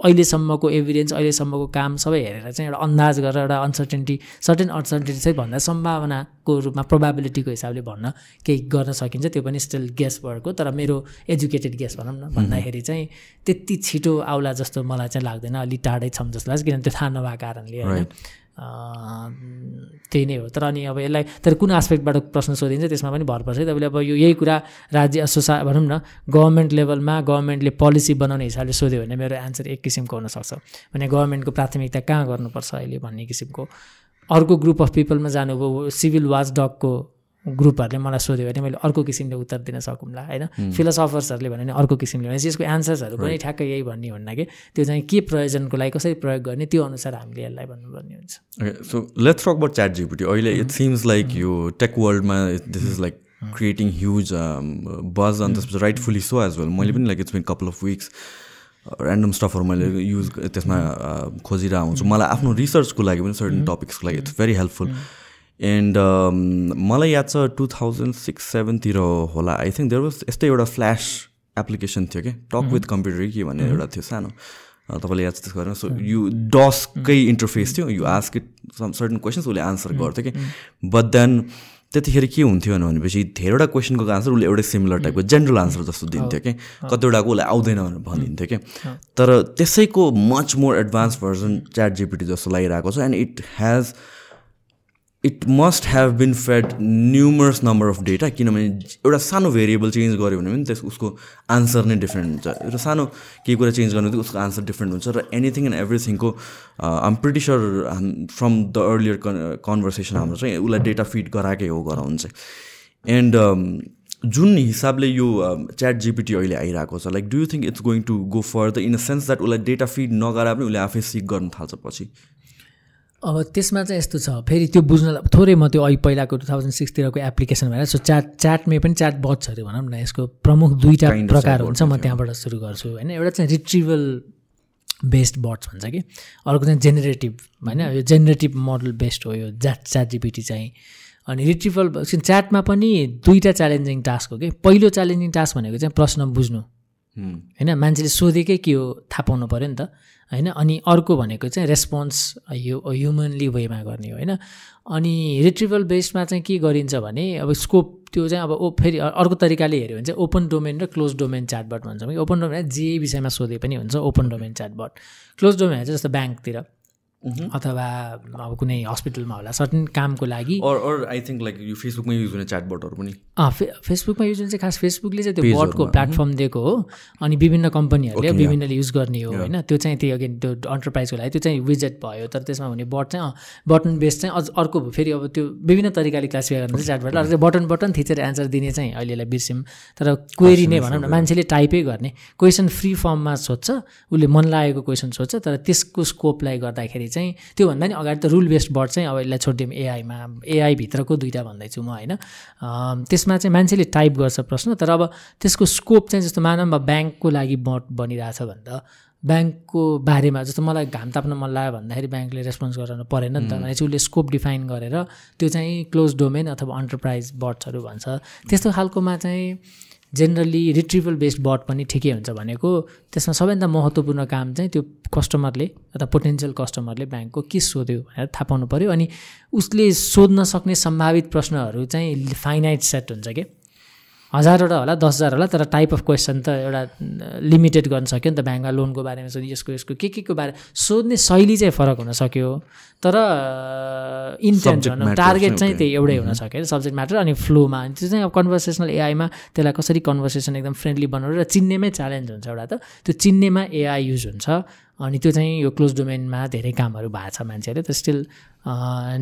अहिलेसम्मको एभिडेन्स अहिलेसम्मको काम सबै हेरेर चाहिँ एउटा अन्दाज गरेर एउटा अनसर्टेन्टी सर्टेन अनसर्टेन्टी चाहिँ भन्दा सम्भावनाको रूपमा प्रोभाबिलिटीको हिसाबले भन्न केही गर्न सकिन्छ। त्यो पनि स्टिल ग्यास भएको तर मेरो एजुकेटेड ग्यास भनौँ न भन्दाखेरि चाहिँ त्यति छिटो आउला जस्तो मलाई चाहिँ लाग्दैन अलिक टाढै छौँ जस्तो लाग्छ किनभने त्यो थाहा नभएको कारणले होइन। त्यही नै हो। तर अनि अब यसलाई तर कुन आस्पेक्टबाट प्रश्न सोधिन्छ त्यसमा पनि भर पर्छ है। तपाईँले अब यो यही कुरा राज्य सोसा भनौँ न गभर्मेन्ट लेभलमा गभर्मेन्टले पोलिसी बनाउने हिसाबले सोध्यो भने मेरो एन्सर एक किसिमको हुनसक्छ। भने गभर्मेन्टको प्राथमिकता कहाँ गर्नुपर्छ अहिले भन्ने किसिमको। अर्को ग्रुप अफ पिपलमा जानुभयो सिभिल वाच डगको ग्रुपहरूले मलाई सोध्यो भने मैले अर्को किसिमले उत्तर दिन सकौँला होइन? फिलोसफर्सहरूले भन्यो भने अर्को किसिमले भने यसको एन्सर्सहरू पनि ठ्याक्कै यही भन्ने हुन्न कि। त्यो चाहिँ के प्रयोजनको लागि कसरी प्रयोग गर्ने त्यो अनुसार हामीले यसलाई भन्नुपर्ने हुन्छ। So let's talk about chat GPT अहिले इट सिम्स लाइक यो टेक वर्ल्डमा this is like creating huge buzz अनि त्यसपछि राइटफुली सो एज वेल मैले पनि like it's been couple of weeks random स्टफहरू मैले युज त्यसमा खोजिरहेको हुन्छु। मलाई आफ्नो रिसर्चको लागि पनि सर्टन टपिक्सको लागि इट्स भेरी हेल्पफुल एन्ड मलाई याद छ टु थाउजन्ड सिक्स सेभेनतिर होला. आई थिङ्क देयर वाज यस्तै एउटा फ्ल्यास एप्लिकेसन थियो कि? टक विथ कम्प्युटर कि भन्ने एउटा थियो सानो। तपाईँले याद छ त्यसको बारेमा? सो यु डसकै इन्टरफेस थियो। You ask it some certain questions उसले आन्सर गर्थ्यो कि? बट देन त्यतिखेर के हुन्थ्यो भनेपछि धेरैवटा क्वेसनको आन्सर उसले एउटै सिमिलर टाइपको जेनरल आन्सर जस्तो दिन्थ्यो कि? कतिवटाको उसलाई आउँदैन भनेर भनिदिन्थ्यो कि? तर त्यसैको much more advance version chat GPT जस्तो लागिरहेको छ। And it has it must have been fed numerous number of data किनभने एउटा सानो भेरिएबल चेन्ज गऱ्यो भने पनि त्यस उसको आन्सर नै डिफ्रेन्ट हुन्छ। एउटा सानो केही कुरा चेन्ज गर्नु उसको आन्सर डिफ्रेन्ट हुन्छ र anything and एभ्रिथिङको I'm pretty sure from the earlier conversation हाम्रो चाहिँ उसलाई डेटा फिड गराएकै हो गराउनु चाहिँ। एन्ड जुन हिसाबले यो च्याट जिपिटी अहिले आइरहेको छ like do you think it's going to go further in a sense that उसलाई डेटा फिड नगराए पनि उसले आफै सिक गर्न थाल्छ पछि? अब त्यसमा चाहिँ यस्तो छ फेरि त्यो बुझ्नलाई थोरै म त्यो अहिले पहिलाको टु थाउजन्ड सिक्सतिरको एप्लिकेसन भएर सो च्याट च्याटमै पनि च्याट बट्सहरू भनौँ न यसको प्रमुख दुईवटा प्रकार हुन्छ म त्यहाँबाट सुरु गर्छु होइन? एउटा चाहिँ रिट्रिभल बेस्ड बट्स भन्छ कि? अर्को चाहिँ जेनेरेटिभ होइन? यो जेनेरेटिभ मोडल बेस्ड हो यो च्याट च्याट जिपिटी चाहिँ। अनि रिट्रिभल च्याटमा पनि दुईवटा च्यालेन्जिङ टास्क हो कि? पहिलो च्यालेन्जिङ टास्क भनेको चाहिँ प्रश्न बुझ्नु। होइन? मान्छेले सोधेकै के हो थाहा पाउनु पऱ्यो नि त। होइन? अनि अर्को भनेको चाहिँ रेस्पोन्स यो ह्युमनली वेमा गर्ने होइन? अनि रिट्रिभल बेस्डमा चाहिँ के गरिन्छ भने अब स्कोप त्यो चाहिँ अब ओ फेरि अर्को तरिकाले हेऱ्यो भने चाहिँ ओपन डोमेन र क्लोज डोमेन च्याटबट भन्छौँ कि। ओपन डोमेन जे विषयमा सोधे पनि हुन्छ open domain chatbot close domain चाहिँ जस्तो ब्याङ्कतिर अथवा अब कुनै हस्पिटलमा होला सर्टन कामको लागि। आई थिङ्क लाइक यो फेसबुकमा युज हुने च्याटबटहरू पनि। फे फेसबुकमा युज हुन्छ खास फेसबुकले चाहिँ त्यो बटको प्लेटफर्म दिएको हो। अनि विभिन्न कम्पनीहरूले विभिन्नले युज गर्ने हो होइन? त्यो चाहिँ त्यो अगेन त्यो अन्टरप्राइजको लागि त्यो चाहिँ विजेट भयो। तर त्यसमा हुने बट चाहिँ बटन बेस चाहिँ अझ अर्को फेरि अब त्यो विभिन्न तरिकाले क्लासिफाई गर्नु चाहिँ च्याटबाट अर्को बटन बटन थिचेर एन्सर दिने चाहिँ अहिलेलाई बिर्स्यौँ। तर क्वेरी नै भनौँ न मान्छेले टाइपै गर्ने। क्वेसन फ्री फर्ममा सोध्छ उसले मन लागेको क्वेसन सोध्छ तर त्यसको स्कोपलाई गर्दाखेरि चाहिँ त्योभन्दा नि अगाडि त रुल बेस्ड बर्ड चाहिँ अब यसलाई छोडिदिउँ एआईमा एआईभित्रको दुइटा भन्दैछु म होइन? त्यसमा चाहिँ मान्छेले टाइप गर्छ प्रश्न तर अब त्यसको स्कोप चाहिँ जस्तो मानव ब्याङ्कको लागि बट बनिरहेछ भने त ब्याङ्कको बारेमा जस्तो मलाई घाम ताप्न मन लाग्यो भन्दाखेरि ब्याङ्कले रेस्पोन्स गर्न परेन नि त भने चाहिँ उसले स्कोप डिफाइन गरेर त्यो चाहिँ क्लोज डोमेन अथवा अन्टरप्राइज बर्ड्सहरू भन्छ। त्यस्तो खालकोमा चाहिँ जेनरली रिट्रिभल बेस्ड बट पनि ठिकै हुन्छ भनेको त्यसमा सबैभन्दा महत्त्वपूर्ण काम चाहिँ त्यो कस्टमरले अथवा पोटेन्सियल कस्टमरले ब्याङ्कको के सोध्यो भनेर थाहा पाउनु पऱ्यो अनि उसले सोध्न सक्ने सम्भावित प्रश्नहरू चाहिँ फाइनाइट सेट हुन्छ कि? हजारवटा होला दस हजार होला तर टाइप अफ क्वेसन त एउटा लिमिटेड गर्न सक्यो नि त ब्याङ्कमा लोनको बारेमा सोध्यो यसको यसको के के को बारे सोध्ने शैली चाहिँ फरक हुन सक्यो तर इन्टेन्ट भनौँ टार्गेट चाहिँ त्यही एउटै हुन सक्यो सब्जेक्ट म्याटर अनि फ्लोमा त्यो चाहिँ अब कन्भर्सेसनल एआईमा त्यसलाई कसरी कन्भर्सेसन एकदम फ्रेन्डली बनाउनु र चिन्नेमै च्यालेन्ज हुन्छ एउटा त। त्यो चिन्नेमा एआई युज हुन्छ अनि त्यो चाहिँ यो क्लोज डोमेनमा धेरै कामहरू भएको छ मान्छेहरूले त स्टिल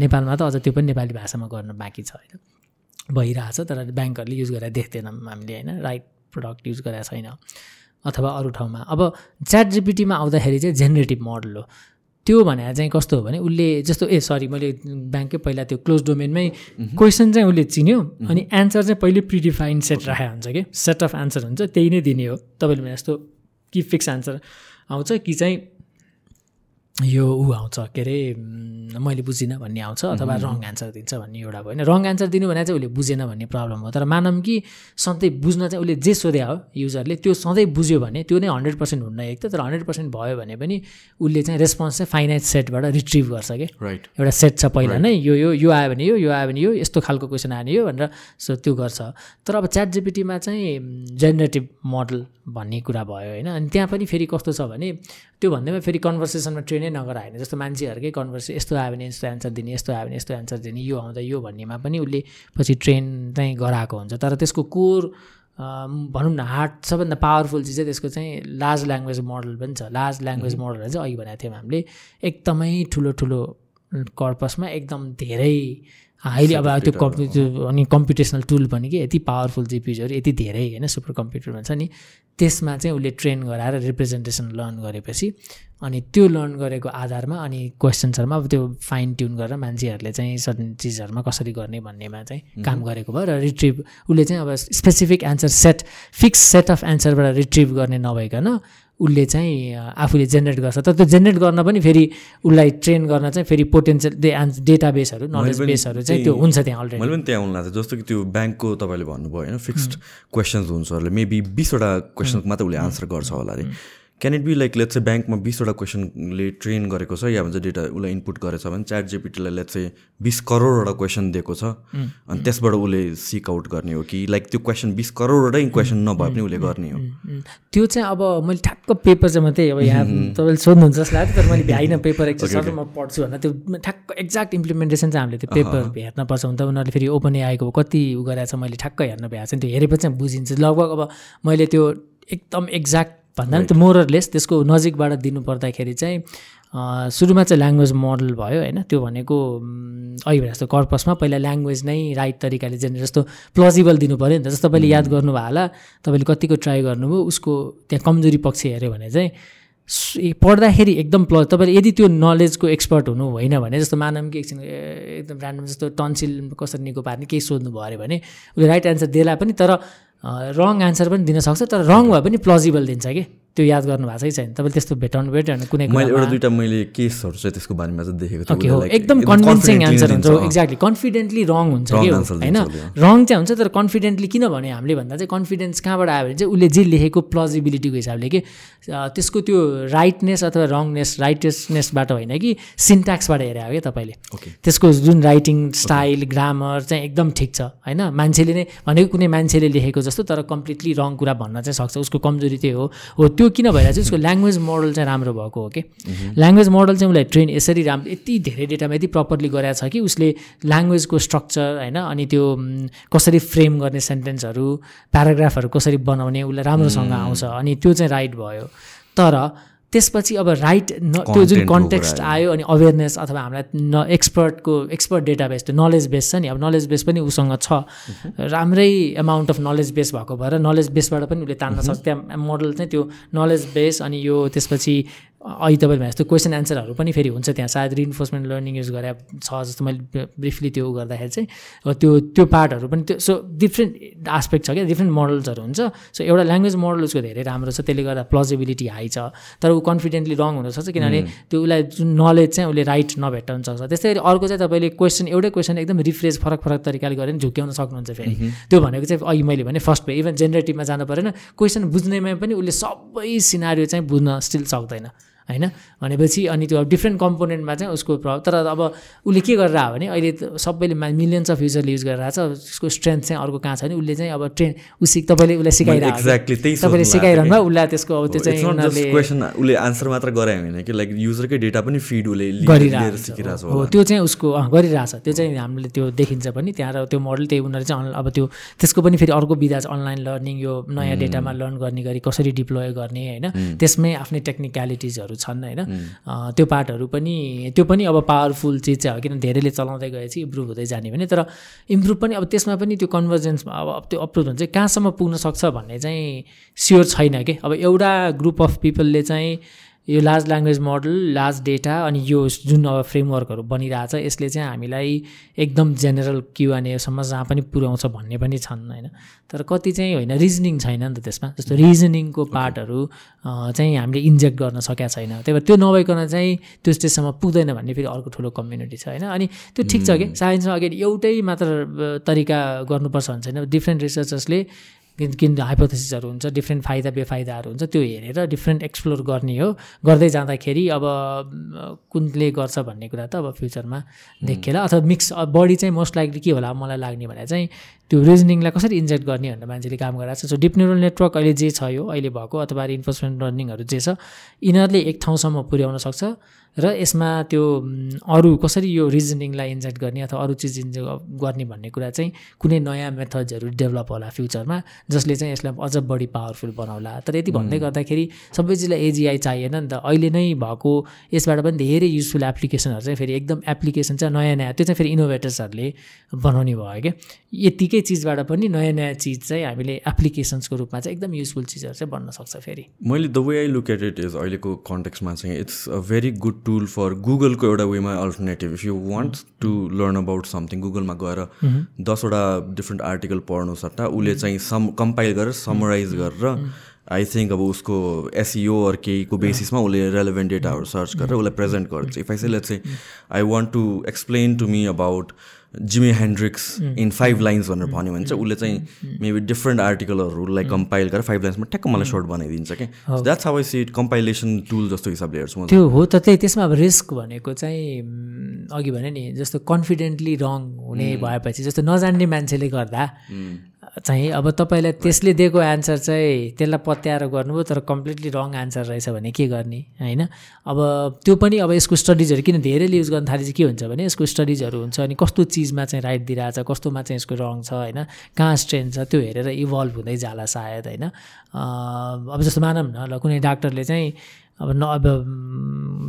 नेपालमा त अझ त्यो पनि नेपाली भाषामा गर्न बाँकी छ होइन। भइरहेछ तर ब्याङ्कहरूले युज गरेर देख्दैनौँ हामीले होइन? राइट प्रडक्ट युज गरेको छैन अथवा अरू ठाउँमा। अब च्याट जिपिटीमा आउँदाखेरि चाहिँ जेनेरेटिभ मोडल हो। त्यो भनेर चाहिँ कस्तो हो भने उसले जस्तो ए सरी मैले ब्याङ्कै पहिला त्यो क्लोज डोमेनमै क्वेसन चाहिँ उसले चिन्यो अनि एन्सर चाहिँ पहिले प्रिडिफाइन्ड सेट राखेको हुन्छ कि? सेट अफ एन्सर हुन्छ त्यही नै दिने हो। तपाईँले भने जस्तो कि फिक्स एन्सर आउँछ कि चाहिँ यो ऊ आउँछ के अरे मैले बुझिनँ भन्ने आउँछ अथवा रङ एन्सर दिन्छ भन्ने एउटा भयो। होइन रङ एन्सर दिनु भने चाहिँ उसले बुझेन भन्ने प्रब्लम हो। तर मानौँ कि सधैँ बुझ्न चाहिँ उसले जे सोध्या हो युजरले त्यो सधैँ बुझ्यो भने त्यो नै हन्ड्रेड पर्सेन्ट हुन्न एक त। तर हन्ड्रेड पर्सेन्ट भयो भने पनि उसले चाहिँ रेस्पोन्स चाहिँ फाइनाइट सेटबाट रिट्रिभ गर्छ कि? राइट एउटा सेट छ पहिला नै यो यो यो आयो भने यो यो आयो भने यो यस्तो खालको क्वेसन आयो भने यो भनेर सो त्यो गर्छ। तर अब च्याट जिपिटीमा चाहिँ जेनेरेटिभ मोडल भन्ने कुरा भयो होइन। अनि त्यहाँ पनि फेरि कस्तो छ भने त्यो भन्दैमा फेरि कन्भर्सेसनमा ट्रेनै नगरायो भने जस्तो मान्छेहरूकै कन्भर्से यस्तो आयो भने यस्तो एन्सर दिने यस्तो आयो भने यस्तो एन्सर दिने यो आउँदा यो भन्नेमा पनि उसले पछि ट्रेन चाहिँ गराएको हुन्छ। तर त्यसको कोर भनौँ न हार्ड सबभन्दा पावरफुल चिज चाहिँ त्यसको चाहिँ लार्ज ल्याङ्ग्वेज मोडल पनि छ। लार्ज ल्याङ्ग्वेज मोडलहरू चाहिँ अघि भनेको थियौँ हामीले। एकदमै ठुलो ठुलो कर्पसमा एकदम धेरै हाइली अब त्यो कम्पि त्यो अनि कम्पिटेसनल टुल पनि कि यति पावरफुल जिपिजहरू यति धेरै होइन सुपर कम्प्युटर भन्छ नि त्यसमा चाहिँ उसले ट्रेन गराएर रिप्रेजेन्टेसन लर्न गरेपछि अनि त्यो लर्न गरेको आधारमा अनि क्वेसन्सहरूमा अब त्यो फाइन ट्युन गरेर मान्छेहरूले चाहिँ सर्टन चिजहरूमा कसरी गर्ने भन्नेमा चाहिँ काम गरेको भयो र रिट्रिभ उसले चाहिँ अब specific answer set fix set of एन्सरबाट retrieve गर्ने नभइकन उसले चाहिँ आफूले जेनेरेट गर्छ। तर त्यो जेनेरेट गर्न पनि फेरि उसलाई ट्रेन गर्न चाहिँ फेरि पोटेन्सियल त्यो एन्स डेटाबेसहरू नलेज बेसहरू चाहिँ त्यो हुन्छ त्यहाँ अलरेडी मैले पनि त्यहाँ आउनु लाग्छ। जस्तो कि त्यो ब्याङ्कको तपाईँले भन्नुभयो होइन फिक्स्ड क्वेसन्स हुन्छ मेबी बिसवटा क्वेसनको मात्रै उसले आन्सर गर्छ होला अरे। Can it be like let's चाहिँ ब्याङ्कमा बिसवटा क्वेसनले ट्रेन गरेको छ या भन्छ डेटा उसलाई इनपुट गरेछ भने च्याट जेपिटीलाई लेट्स चाहिँ बिस करोडवटा क्वेसन दिएको छ अनि त्यसबाट उसले सिक आउट गर्ने हो कि लाइक त्यो क्वेसन बिस करोडवटै क्वेसन नभए पनि उसले गर्ने हो? त्यो चाहिँ अब मैले ठ्याक्क पेपर चाहिँ मात्रै अब यहाँ तपाईँले सोध्नुहुन्छ जस्तो लाग्यो तर मैले भ्याइनँ [LAUGHS] पेपर सर म पढ्छु भनेर त्यो ठ्याक्क एक्ज्याक्ट इम्प्लिमेन्टेसन चाहिँ हामीले त्यो पेपर हेर्नुपर्छ हुन त उनीहरूले फेरि ओपन आएको कति उ गरेको छ मैले ठ्याक्क हेर्न भ्याएको छ त्यो हेरेपछि बुझिन्छ। लगभग अब मैले त्यो एकदम एक्ज्याक्ट भन्दा पनि त्यो मोरलेस त्यसको नजिकबाट दिनु पर्दाखेरि चाहिँ सुरुमा चाहिँ ल्याङ्ग्वेज मोडल भयो होइन। त्यो भनेको अहिले जस्तो कर्पसमा पहिला ल्याङ्ग्वेज नै राइट तरिकाले जेनेरेट जस्तो प्लजिबल दिनु पऱ्यो नि त। जस्तो तपाईँले याद गर्नुभयो होला तपाईँले कतिको ट्राई गर्नुभयो उसको त्यहाँ कमजोरी पक्ष हेऱ्यो भने चाहिँ पढ्दाखेरि एकदम प्लस तपाईँले यदि त्यो नलेजको एक्सपर्ट हुनु होइन भने जस्तो मानव कि एकछिन एकदम ऱ्यान्डम जस्तो टन्सिल कसरी निको पार्ने केही सोध्नु भयो अरे भने उसले राइट एन्सर देला पनि तर रङ एन्सर पनि दिन सक्छ तर रङ भए पनि प्लजिबल दिन्छ कि? त्यो याद गर्नु भएको छैन। तपाईँले त्यस्तो भेटाउनु भेट्यो कुनै मैले एउटा दुइटा मैले केसहरू चाहिँ त्यसको बारेमा चाहिँ देखेको ओके हो। एकदम कन्भिन्सिङ एन्सर हुन्छ। एक्ज्याक्टली कन्फिडेन्टली रङ हुन्छ कि होइन? रङ चाहिँ हुन्छ तर कन्फिडेन्टली किन भने हामीले भन्दा चाहिँ कन्फिडेन्स कहाँबाट आयो भने चाहिँ उसले जे लेखेको प्लजिबिलिटीको हिसाबले कि त्यसको त्यो राइटनेस अथवा रङनेस राइटनेसबाट होइन कि सिन्ट्याक्सबाट हेरे हो क्या तपाईँले। त्यसको जुन राइटिङ स्टाइल ग्रामर चाहिँ एकदम ठिक छ होइन? मान्छेले नै भनेको कुनै मान्छेले लेखेको जस्तो तर कम्प्लिटली रङ कुरा भन्न चाहिँ सक्छ। उसको कमजोरी त्यही हो। हो त्यो किन भइरहेको छ? उसको ल्याङ्ग्वेज मोडल चाहिँ राम्रो भएको हो कि ल्याङ्ग्वेज मोडल चाहिँ उसलाई ट्रेन यसरी राम्रो यति धेरै डेटामा यति प्रपरली गरेको छ कि उसले ल्याङ्ग्वेजको स्ट्रक्चर होइन अनि त्यो कसरी फ्रेम गर्ने सेन्टेन्सहरू प्याराग्राफहरू कसरी बनाउने उसलाई राम्रोसँग आउँछ अनि त्यो चाहिँ राइट भयो। तर त्यसपछि अब राइट न त्यो जुन कन्टेक्स्ट आयो अनि अवेरनेस अथवा हामीलाई न एक्सपर्टको एक्सपर्ट डेटाबेस त्यो नलेज बेस छ नि। अब नलेज बेस पनि उसँग छ। राम्रै एमाउन्ट अफ नलेज बेस भएको भएर नलेज बेसबाट पनि उसले तान्न सक्छ। त्यहाँ मोडल चाहिँ त्यो नलेज बेस अनि यो त्यसपछि अहिले तपाईँले भने जस्तो क्वेसन एन्सरहरू पनि फेरि हुन्छ त्यहाँ। सायद रिइन्फोर्समेन्ट लर्निङ युज गरे छ जस्तो मैले ब्रिफली त्यो गर्दाखेरि चाहिँ त्यो त्यो पार्टहरू पनि त्यो सो डिफ्रेन्ट आस्पेक्ट छ क्या डिफ्रेन्ट मोडल्सहरू हुन्छ। सो एउटा ल्याङ्ग्वेज मोडल उसको धेरै राम्रो छ त्यसले गर्दा प्लजिबिलिटी हाई छ। तर ऊ कन्फिडेन्टली रङ हुनसक्छ किनभने त्यो उसलाई जुन नलेज चाहिँ उसले राइट नभेट्टाउन सक्छ। त्यस्तै गरी अर्को चाहिँ तपाईँले क्वेसन एउटै क्वेसन एकदम रिफ्रेस फरक फरक तरिकाले गरेर झुक्याउन सक्नुहुन्छ फेरि। त्यो भनेको चाहिँ अहिले मैले भने फर्स्ट इभन जेनेरेटिभमा जानु परेन। क्वेसन बुझ्नेमा पनि उसले सबै सिनारी चाहिँ बुझ्न स्टिल सक्दैन। होइन? भनेपछि अनि त्यो डिफ्रेन्ट कम्पोनेन्टमा चाहिँ उसको प्रभाव तर अब उसले के गरेर आयो भने अहिले सबैले मिलियन्स अफ युजरले युज गरेर छ। उसको स्ट्रेन्थ चाहिँ अर्को कहाँ छ भने उसले चाहिँ अब ट्रेन उसी तपाईँले उसलाई सिकाइरहेको तपाईँले सिकाइरहनु भयो उसलाई त्यसको अब त्यो चाहिँ क्वेसन उसले आन्सर मात्र गरायो भने कि लाइक युजरकै डेटा पनि फिड उसले गरिरहेको हो त्यो चाहिँ उसको गरिरहेछ त्यो चाहिँ हामीले त्यो देखिन्छ पनि। त्यहाँ त्यो मोडल त्यही उनीहरू चाहिँ अब त्यो त्यसको पनि फेरि अर्को विधा छ। अनलाइन लर्निङ यो नयाँ डेटामा लर्न गर्ने गरी कसरी डिप्लोय गर्ने होइन? त्यसमै आफ्नै टेक्निकलिटिजहरू पार्टहरू छन् होइन। त्यो पार्टहरू पनि त्यो पनि अब पावरफुल चिज चाहिँ हो किन धेरैले चलाउँदै गएपछि इम्प्रुभ हुँदै जाने भने तर इम्प्रुभ पनि अब त्यसमा पनि त्यो कन्भर्जेन्समा अब त्यो अप्रुभ हुन्छ कहाँसम्म पुग्न सक्छ भन्ने चाहिँ स्योर छैन कि? अब एउटा ग्रुप अफ पिपलले चाहिँ यो large language model large data अनि यो जुन अब फ्रेमवर्कहरू बनिरहेछ यसले चाहिँ हामीलाई एकदम जेनरल क्युएनएसम्म जहाँ पनि पुर्याउँछ भन्ने पनि छन् होइन? तर कति चाहिँ होइन रिजनिङ छैन नि त त्यसमा। जस्तो रिजनिङको पार्टहरू चाहिँ हामीले इन्जेक्ट गर्न सकेका छैन। त्यही भएर त्यो नभइकन चाहिँ त्यो स्टेजसम्म पुग्दैन भन्ने फेरि अर्को ठुलो कम्युनिटी छ होइन? अनि त्यो ठिक छ कि? साइन्समा अगाडि एउटै मात्र तरिका गर्नुपर्छ भने छैन। डिफ्रेन्ट रिसर्चर्सले किन किन हाइपोथेसिसहरू हुन्छ डिफ्रेन्ट फाइदा बेफाइदाहरू हुन्छ त्यो हेरेर डिफ्रेन्ट एक्सप्लोर गर्ने हो। गर्दै जाँदाखेरि अब कुनले गर्छ भन्ने कुरा त अब फ्युचरमा देखिएला। अथवा मिक्स बडी चाहिँ मोस्ट लाइकली के होला मलाई लाग्ने भने चाहिँ त्यो रिजनिङलाई कसरी इन्जेक्ट गर्ने भनेर मान्छेले काम गरिरहेको छ। सो डिप न्युरल नेटवर्क अहिले जे छ यो अहिले भएको अथवा इन्फोर्समेन्ट लर्निङहरू जे छ यिनीहरूले एक ठाउँसम्म पुर्याउन सक्छ। र यसमा त्यो अरू कसरी यो रिजनिङलाई इन्जेक्ट गर्ने अथवा अरू चिज इन्जेक्ट गर्ने भन्ने कुरा चाहिँ कुनै नयाँ मेथड्सहरू डेभलप होला फ्युचरमा जसले चाहिँ यसलाई अझ बढी पावरफुल बनाउला। तर यति भन्दै गर्दाखेरि सबै चिजलाई एजिआई चाहिएन नि त। अहिले नै भएको यसबाट पनि धेरै युजफुल एप्लिकेसनहरू चाहिँ फेरि एकदम एप्लिकेसन चाहिँ नयाँ नयाँ। त्यो चाहिँ फेरि इनोभेटर्सहरूले बनाउने भयो क्या। यत्तिकै चिजबाट पनि नयाँ नयाँ चिज चाहिँ हामीले एप्लिकेसन्सको रूपमा चाहिँ एकदम युजफुल चिजहरू चाहिँ बन्न सक्छ फेरि। मैले the way I look at it is अहिलेको कन्टेक्समा चाहिँ it's a very good tool for गुगलको एउटा वेमा alternative if you want to learn about something गुगलमा गएर दसवटा डिफ्रेन्ट आर्टिकल पढ्नु सट्टा उसले चाहिँ सम कम्पाइल गरेर समराइज गरेर आई थिङ्क अब उसको एसइओ अर केहीको बेसिसमा उसले रेलेभेन्ट डेटाहरू सर्च गरेर उसलाई प्रेजेन्ट गर्छ. इफ आई से लेट्स चाहिँ I want to explain to me about Jimi Hendrix in five lines भनेर भन्यो भने चाहिँ उसले चाहिँ मेबी डिफ्रेन्ट आर्टिकलहरूलाई कम्पाइल गरेर फाइभ लाइन्समा ठ्याक्क मलाई सर्ट बनाइदिन्छ क्या that's how I see it compilation tool जस्तो हिसाबले हेर्छु म त्यो हो त त्यही त्यसमा अब रिस्क भनेको चाहिँ अघि भने नि जस्तो कन्फिडेन्टली रङ हुने भएपछि जस्तो नजान्ने मान्छेले गर्दा चाहिँ अब तपाईँलाई त्यसले दिएको एन्सर चाहिँ त्यसलाई पत्याएर गर्नुभयो तर कम्प्लिटली रङ एन्सर रहेछ भने के गर्ने होइन? अब त्यो पनि अब यसको स्टडिजहरू किन धेरैले युज गर्न थाले चाहिँ के हुन्छ भने यसको स्टडिजहरू हुन्छ अनि कस्तो चिजमा चाहिँ राइट दिइरहेछ कस्तोमा चाहिँ यसको रङ छ होइन? कहाँ स्ट्रेन छ त्यो हेरेर इभल्भ हुँदै जाला सायद होइन? अब जस्तो मानौँ न ल कुनै डाक्टरले चाहिँ अब न अब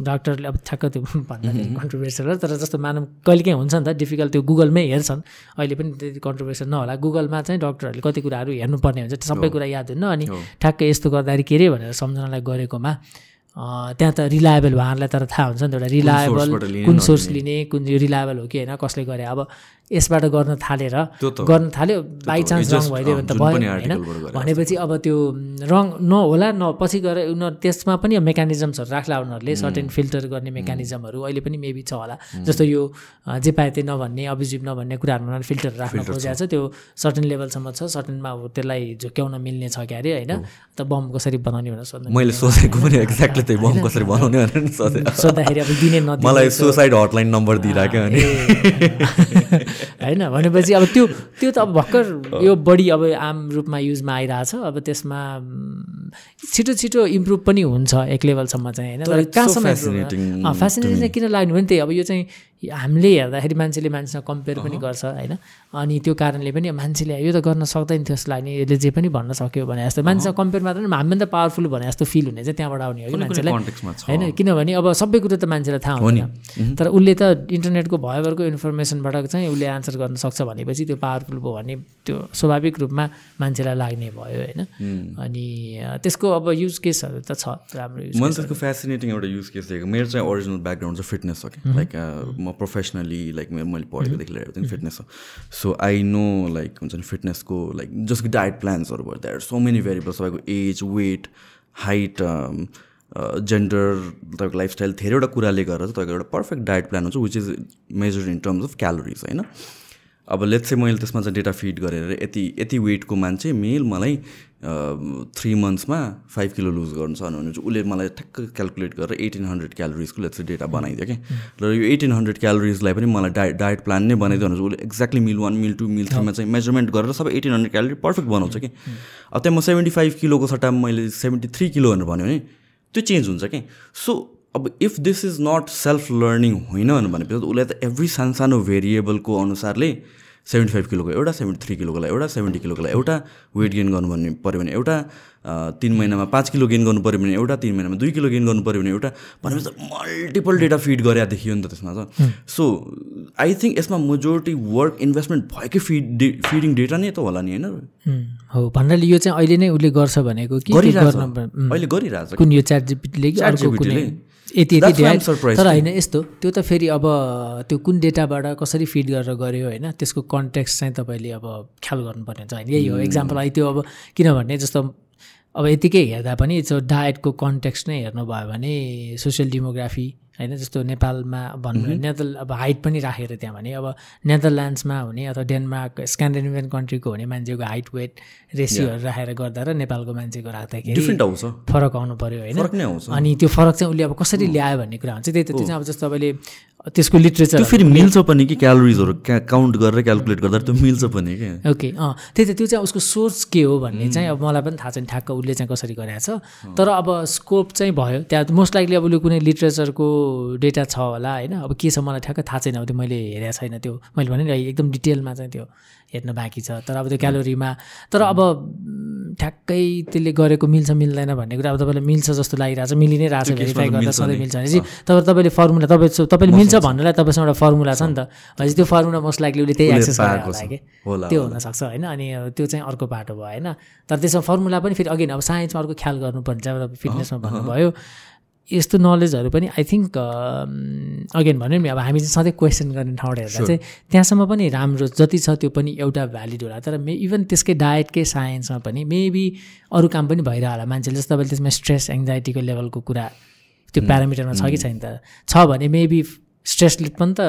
डाक्टरले अब ठ्याक्क त्यो [LAUGHS] भन्दाखेरि कन्ट्रोभर्सियल हो तर जस्तो मानौँ कहिलेकाहीँ हुन्छ नि त डिफिकल्ट त्यो गुगलमै हेर्छन्। अहिले पनि त्यति कन्ट्रोभर्सियल नहोला। गुगलमा चाहिँ डक्टरहरूले कति कुराहरू हेर्नुपर्ने हुन्छ। सबै कुरा याद हुन्न अनि ठ्याक्कै यस्तो गर्दाखेरि के अरे भनेर सम्झनालाई गरेकोमा त्यहाँ त रिलायबल उहाँहरूलाई तर थाहा हुन्छ नि त एउटा रिलायबल कुन सोर्स लिने कुन रिलायबल हो कि होइन कसले गरे। अब यसबाट गर्न थालेर गर्न थाल्यो। बाई चान्स रङ भइदियो भने त भयो होइन भनेपछि अब त्यो रङ नहोला न पछि गएर उनीहरू त्यसमा पनि मेकानिजम्सहरू राख्ला उनीहरूले। सर्टेन फिल्टर गर्ने मेकानिजमहरू अहिले पनि मेबी छ होला। जस्तो यो जे पाए त्यही नभन्ने अभिजिभ नभन्ने कुराहरूमा उनीहरूले फिल्टर राख्न खोजेको छ। त्यो सर्टेन लेभलसम्म छ। सर्टेनमा अब त्यसलाई झुक्याउन मिल्ने छ क्यारे होइन? त बम कसरी बनाउने भनेर सोध्नु मैले सोचेको पनि एक्ज्याक्टली त्यही बम कसरी बनाउने भनेर सोद्धाखेरि अब दिने नदिने मलाई सुसाइड हटलाइन नम्बर दिइराख्यो अनि। होइन भनेपछि अब त्यो त्यो त अब भर्खर यो बढी अब आम रूपमा युजमा आइरहेछ अब त्यसमा छिटो छिटो इम्प्रुभ पनि हुन्छ एक लेभलसम्म चाहिँ होइन? कहाँसम्म फेसिनेटिङ किन लाग्नु भने त्यही अब यो चाहिँ हामीले हेर्दाखेरि मान्छेले मान्छेसँग कम्पेयर पनि गर्छ होइन? अनि त्यो कारणले पनि मान्छेले यो त गर्न सक्दैन थियो जस्तो लाग्ने यसले जे पनि भन्न सक्यो भने जस्तो। मान्छेसँग कम्पेयर मात्र पनि हामीभन्दा पावरफुल भने जस्तो फिल हुने चाहिँ त्यहाँबाट आउने हो कि मान्छेलाई। होइन? किनभने अब सबै कुरो त मान्छेलाई थाहा हुँदैन। तर उसले त इन्टरनेटको भयभरको इन्फर्मेसनबाट चाहिँ उसले आन्सर गर्न सक्छ भनेपछि त्यो पावरफुल भयो भने त्यो स्वाभाविक रूपमा मान्छेलाई लाग्ने भयो होइन? अनि त्यसको अब युज केसहरू त छ राम्रो युज त्यसको फेसिनेटिङ एउटा युज केस देखेको। मेरो चाहिँ ओरिजिनल ब्याकग्राउन्ड चाहिँ फिटनेस हो कि। लाइक म प्रोफेसनली लाइक मैले पढेकोदेखि लिएर एभ्रिथिङ फिटनेस हो. सो आई नो लाइक हुन्छ नि फिटनेसको लाइक जसको डायट प्लान्सहरू भयो. द्याट सो मेनी भेरिएबल्स तपाईँको एज वेट हाइट जेन्डर तपाईँको लाइफस्टाइल धेरैवटा कुराले गर्दा चाहिँ तपाईँको एउटा पर्फेक्ट डायट प्लान हुन्छ which is measured in terms of calories होइन? अब लेट्स चाहिँ मैले त्यसमा चाहिँ डेटा फिड गरेर यति यति वेटको मान्छे मेल मलाई थ्री मन्थ्समा फाइभ किलो लुज गर्नु छ भने चाहिँ उसले मलाई ठ्याक्क क्यालकुलेट गरेर एटिन हन्ड्रेड क्यालोरिजको लेट्स चाहिँ डेटा बनाइदियो कि। र यो एटिन हन्ड्रेड क्यालोरिजलाई पनि मलाई डायट डायट प्लान नै बनाइदियो भने चाहिँ उसले exactly meal one meal two meal थ्रीमा चाहिँ मेजरमेन्ट गरेर सबै एटिन हन्ड्रेड क्यालोरी पर्फेक्ट बनाउँछ कि। अब त्यहाँ म सेभेन्टी फाइभ किलोको सट्टामा मैले सेभेन्टी थ्री किलो भनेर भन्यो भने त्यो चेन्ज हुन्छ कि। सो अब if this is not self learning होइन भनेपछि उसलाई त एभ्री सानसानो भेरिएबलको अनुसारले सेभेन्टी फाइभ किलोको एउटा सेभेन्टी थ्री किलोकोलाई एउटा सेभेन्टी किलोकोलाई एउटा वेट गेन गर्नु भन्ने पऱ्यो भने एउटा तिन महिनामा पाँच किलो गेन गर्नु पऱ्यो भने एउटा तिन महिनामा दुई किलो गेन गर्नु पऱ्यो भने एउटा भनेपछि मल्टिपल डेटा फिड गरे देखियो नि त त्यसमा त। सो आई थिङ्क यसमा मेजोरिटी वर्क इन्भेस्टमेन्ट भएकै फिड डे फिडिङ डेटा नै त होला नि होइन? हो भन्नाले यो चाहिँ अहिले नै उसले गर्छ भनेको अहिले गरिरहेछ। कुन यो च्याट जिपिटीले कि अर्को ChatGPT कुनै ले। यति यति तर। होइन यस्तो त्यो त फेरि अब त्यो कुन डेटाबाट कसरी फिड गरेर गऱ्यो होइन त्यसको कन्टेक्स्ट चाहिँ तपाईँले अब ख्याल गर्नुपर्ने हुन्छ। होइन यही हो। एक्जाम्पल अहिले त्यो अब किनभने जस्तो अब यतिकै हेर्दा पनि त्यो डायटको कन्टेक्स्ट नै हेर्नुभयो भने सोसियल डेमोग्राफी होइन जस्तो नेपालमा भन्नु भने नेदर अब हाइट पनि राखेर त्यहाँ भने अब नेदरल्यान्ड्समा हुने अथवा डेनमार्क स्क्यान्डिनेभियन कन्ट्रीको हुने मान्छेको हाइट वेट रेसियोहरू राखेर गर्दा र नेपालको मान्छेको राख्दाखेरि फरक आउनु पऱ्यो होइन। अनि त्यो फरक चाहिँ उसले अब कसरी ल्यायो भन्ने कुरा हुन्छ त्यही त त्यो चाहिँ अब जस्तो तपाईँले त्यसको लिट्रेचर फेरि मिल्छ पनि कि क्यालोरिजहरू क्या काउन्ट गरेर क्यालकुलेट गर्दा त्यो मिल्छ पनि क्या ओके अँ त्यही त त्यो चाहिँ उसको सोर्स के हो भन्ने चाहिँ अब मलाई पनि थाहा छैन ठ्याक्क उसले चाहिँ कसरी गरेको छ। तर अब स्कोप चाहिँ भयो त्यहाँ मोस्ट लाइकली अब उसले कुनै लिट्रेचरको डेटा छ होला होइन? अब के छ मलाई ठ्याक्क थाहा छैन अब त्यो मैले हेरेको छैन त्यो। मैले भने नि एकदम डिटेलमा चाहिँ त्यो। हेर्न बाँकी छ। तर अब त्यो क्यालोरीमा तर अब ठ्याक्कै त्यसले गरेको मिल्छ मिल्दैन भन्ने कुरा अब तपाईँलाई मिल्छ जस्तो लागिरहेको छ मिलि नै रहेछ भेरिफाई गर्दा सधैँ मिल्छ भनेपछि तपाईँ तपाईँले फर्मुला तपाईँ तपाईँले मिल्छ भन्नलाई तपाईँसँग एउटा फर्मुला छ नि त। भनेपछि त्यो फर्मुला मोस्ट लाइकली उसले त्यही एक्सेस गरेको होला कि त्यो हुनसक्छ होइन? अनि त्यो चाहिँ अर्को बाटो भयो होइन? तर त्यसमा फर्मुला पनि फेरि अघि अब साइन्समा अर्को ख्याल गर्नुपर्छ अब फिटनेसमा भन्नुभयो। यस्तो नलेजहरू पनि आई थिङ्क अगेन भनौँ नि अब हामी चाहिँ सधैँ क्वेसन गर्ने ठाउँबाट हेर्दा चाहिँ त्यहाँसम्म पनि राम्रो जति छ त्यो पनि एउटा भ्यालिड होला। तर मे इभन त्यसकै डायटकै साइन्समा पनि मेबी अरू काम पनि भइरह होला मान्छेले। जस्तो तपाईँले त्यसमा स्ट्रेस एङ्जाइटीको लेभलको कुरा त्यो प्यारामिटरमा छ कि छैन त? छ भने मेबी स्ट्रेसले पनि त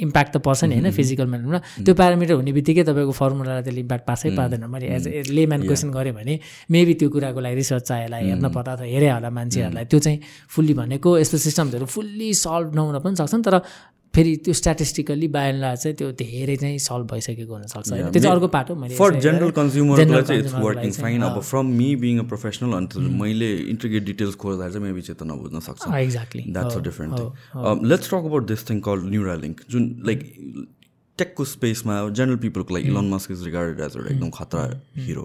इम्प्याक्ट त पर्छ नि होइन फिजिकल म्यानमा त्यो प्यारामिटर हुने बित्तिकै तपाईँको फर्मुलालाई त्यसले इम्प्याक्ट पासै पार्दैन। मैले एज ए लेम्यान क्वेसन गरेँ भने मेबी त्यो कुराको लागि रिसर्च चाहिएला हेर्न पर्दा त हेरे होला मान्छेहरूलाई। त्यो चाहिँ फुल्ली भनेको यस्तो सिस्टम्सहरू फुल्ली सल्भ नहुन पनि सक्छन् तर फेरि त्यो स्ट्याटिस्टिकली बायोला चाहिँ त्यो धेरै चाहिँ सल्भ भइसकेको हुनसक्छ होइन। त्यो चाहिँ अर्को पाटो मैले फर जेनरल कन्ज्युमरलाई चाहिँ इट्स वर्किङ फाइन अब from me being a professional अन्त मैले इन्टिग्रेट डिटेल्स खोज्दा चाहिँ मेबी चाहिँ त नबुझ्न सक्छ exactly that's a different thing let's talk about this thing call Neuralink जुन लाइक टेकको स्पेसमा जेनरल पिपलको लागि Elon Musk is regarded as एउटा एकदम खतरा हिरो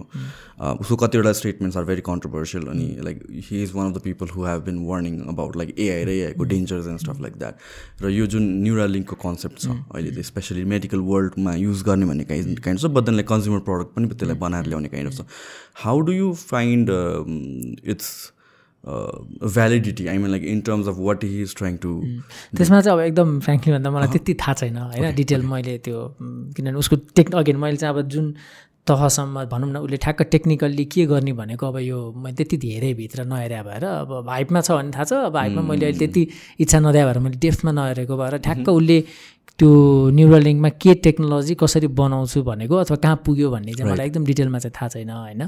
उसको कतिवटा स्टेटमेन्ट्स आर भेरी कन्ट्रोभर्सियल अनि like he is one of the people who have been warning about like AI र एआईको dangers and stuff like that र यो जुन न्युरालिङ्कको कन्सेप्ट छ अहिले स्पेसली मेडिकल वर्ल्डमा युज गर्ने भन्ने काइन्ड काइन्ड छ but then like consumer product पनि त्यसलाई बनाएर ल्याउने काइन्ड अफ छ. How do you find it's validity I mean like in terms of what he is trying to त्यसमा चाहिँ अब एकदम फ्रेङ्कली भन्दा मलाई त्यति थाहा छैन होइन? डिटेल मैले त्यो किनभने उसको टेक् अगेन मैले चाहिँ अब जुन तहसम्म भनौँ न उसले ठ्याक्क टेक्निकल्ली के गर्ने भनेको अब यो मैले त्यति धेरै भित्र नहेरे भएर अब हाइपमा छ भने थाहा छ। अब हाइपमा मैले अहिले त्यति इच्छा नदिए भएर मैले डेफ्टमा नहेरेको भएर ठ्याक्क उसले त्यो न्युरलिङ्कमा के टेक्नोलोजी कसरी बनाउँछु भनेको अथवा कहाँ पुग्यो भन्ने चाहिँ मलाई एकदम डिटेलमा चाहिँ थाहा छैन होइन?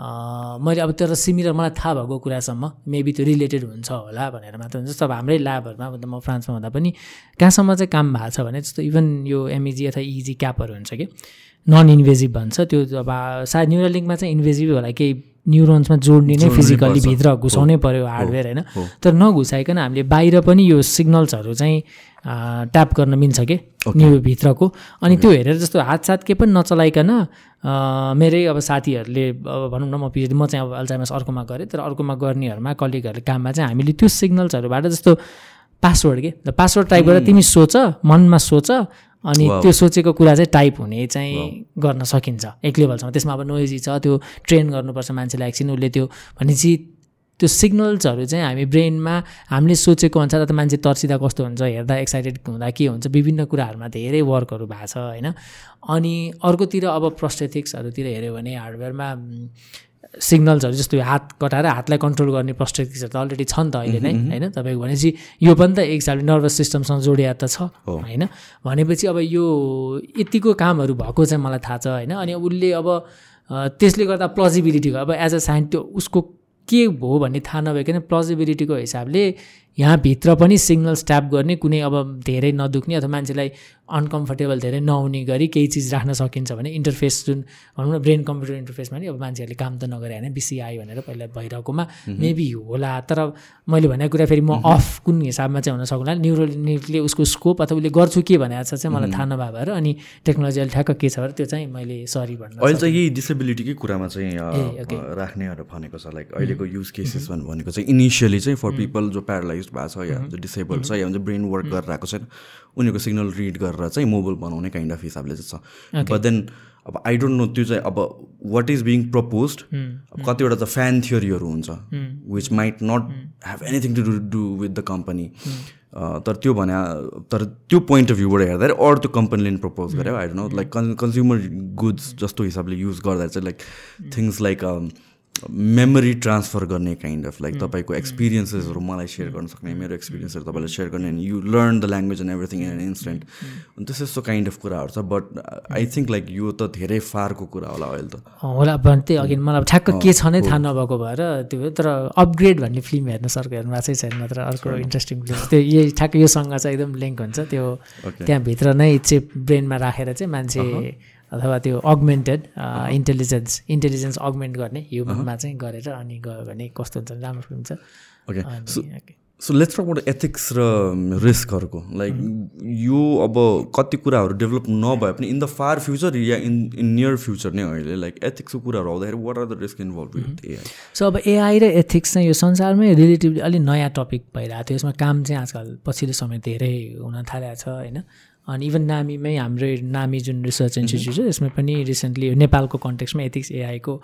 मैले अब तर सिमिलर मलाई थाहा भएको कुरासम्म मेबी त्यो रिलेटेड हुन्छ होला भनेर मात्र हुन्छ। जस्तो अब हाम्रै ल्याबहरूमा अब म फ्रान्समा हुँदा पनि कहाँसम्म चाहिँ काम भएको छ भने जस्तो इभन यो एमइजी अथवा इजी क्यापहरू हुन्छ कि नन इन्भेजिभ भन्छ। त्यो अब सायद न्युरलिङ्कमा चाहिँ इन्भेजिभ होला केही न्युरोन्समा जोड्ने नै फिजिकल्ली भित्र घुसाउनै पऱ्यो हार्डवेयर होइन। तर नघुसाइकन हामीले बाहिर पनि यो सिग्नल्सहरू चाहिँ ट्याप गर्न मिल्छ कि? न्यु भित्रको। अनि त्यो हेरेर जस्तो हातसाथ के पनि नचलाइकन मेरै अब साथीहरूले अब भनौँ न म पिएचडी म चाहिँ अब अल्जाइमस अर्कोमा गरेँ तर अर्कोमा गर्नेहरूमा कलिगहरूले काममा चाहिँ हामीले त्यो सिग्नल्सहरूबाट जस्तो पासवर्ड के? पासवर्ड टाइप गरेर तिमी सोच मनमा सोच अनि त्यो सोचेको कुरा चाहिँ टाइप हुने चाहिँ गर्न सकिन्छ। एक लेभलसम्म त्यसमा अब नोइजी छ त्यो ट्रेन गर्नुपर्छ मान्छेलाई एकछिन उसले त्यो भनेपछि त्यो सिग्नल्सहरू चाहिँ हामी ब्रेनमा हामीले सोचेको अनुसार त मान्छे तर्सिँदा कस्तो हुन्छ हेर्दा एक्साइटेड हुँदा के हुन्छ विभिन्न कुराहरूमा धेरै वर्कहरू भएको छ होइन? अनि अर्कोतिर अब प्रोस्टेथिक्सहरूतिर हेऱ्यो भने हार्डवेयरमा सिग्नल्सहरू जस्तो हात कटाएर हातलाई कन्ट्रोल गर्ने प्रोस्टेथिक्सहरू त अलरेडी छ नि त अहिले नै होइन? तपाईँको भनेपछि यो पनि त एक हिसाबले नर्भस सिस्टमसँग जोडिया त छ होइन? भनेपछि अब यो यतिको कामहरू भएको चाहिँ मलाई थाहा छ होइन? अनि उसले अब त्यसले गर्दा प्लजिबिलिटीको अब एज अ साइन्टिस्ट उसको के हो भन्ने थाहा नभइकन प्लजिबिलिटीको हिसाबले यहाँभित्र पनि सिग्नल्स ट्याप गर्ने कुनै अब धेरै नदुख्ने अथवा मान्छेलाई अनकम्फर्टेबल धेरै नहुने गरी केही चिज राख्न सकिन्छ भने इन्टरफेस जुन भनौँ न ब्रेन कम्प्युटर इन्टरफेसमा नि अब मान्छेहरूले काम त नगरे होइन बिसिआई भनेर पहिला भइरहेकोमा मेबी होला। तर मैले भनेको कुरा फेरि म अफ कुन हिसाबमा चाहिँ हुन सक्ला? न्युरोलिङ्कले उसको स्कोप अथवा उसले गर्छु के भनेको छ चाहिँ मलाई थाहा नभए भएर अनि टेक्नोलोजी अहिले ठ्याक्क के छ भने त्यो चाहिँ मैले सरी भन्नु अहिले चाहिँ यही डिसेबिलिटीकै कुरामा चाहिँ राख्नेहरू भनेको छ लाइक अहिलेको युज केसेस भनेको चाहिँ इनिसियली चाहिँ फर पिपल जो प्यारालाइज भएको छ या जो डिसेबल छ या हुन्छ ब्रेन वर्क गरेर आएको छैन उनीहरूको सिग्नल रिड गरेर चाहिँ मोबाइल बनाउने काइन्ड अफ हिसाबले चाहिँ छ। बट देन अब आई डोन्ट नो त्यो चाहिँ अब वाट इज बिङ प्रपोज अब कतिवटा त फ्यान थियोरीहरू हुन्छ which might not have anything to do do with the company तर त्यो भने तर त्यो पोइन्ट अफ भ्यूबाट हेर्दाखेरि अरू त्यो कम्पनीले प्रपोज गर्यो I don't know like con consumer goods जस्तो हिसाबले युज गर्दा चाहिँ like things like memory transfer गर्ने काइन्ड अफ लाइक तपाईँको एक्सपिरियन्सेसहरू मलाई सेयर गर्न सक्ने मेरो एक्सपिरियन्सहरू तपाईँलाई सेयर गर्ने and you learn the language and everything in instant त्यस्तो यस्तो काइन्ड अफ कुराहरू छ बट आई थिङ्क लाइक यो त धेरै फारको कुरा होला अहिले त। होला त्यही अघि मलाई ठ्याक्क के छ नै थाहा नभएको भएर त्यो तर अपग्रेड भन्ने फिल्म हेर्न सरको हेर्नु भएको छैन मात्र अर्को इन्ट्रेस्टिङ फिल्म त्यो यही ठ्याक्क योसँग चाहिँ एकदम लिङ्क हुन्छ त्यो त्यहाँभित्र नै चिप ब्रेनमा राखेर चाहिँ मान्छे अथवा त्यो अगमेन्टेड इन्टेलिजेन्स इन्टेलिजेन्स अगमेन्ट गर्ने ह्युमनमा चाहिँ गरेर अनि गयो भने कस्तो हुन्छ राम्रो फिल्म छ okay. So let's talk about ethics र रिस्कहरूको लाइक यो अब कति कुराहरू डेभलप नभए पनि इन द फार फ्युचर या इन इन नियर फ्युचर नै अहिले लाइक एथिक्सको कुराहरू आउँदाखेरि what are the risk involve with AI so अब एआई र एथिक्स चाहिँ यो संसारमै रिलेटिभली अलिक नयाँ टपिक भइरहेको थियो। यसमा काम चाहिँ आजकल पछिल्लो समय धेरै हुन थालेको छ होइन? अनि इभन नामीमै हाम्रो नामी जुन रिसर्च इन्स्टिट्युट छ यसमा पनि रिसेन्टली नेपालको कन्टेक्समा एथिक्स एआईको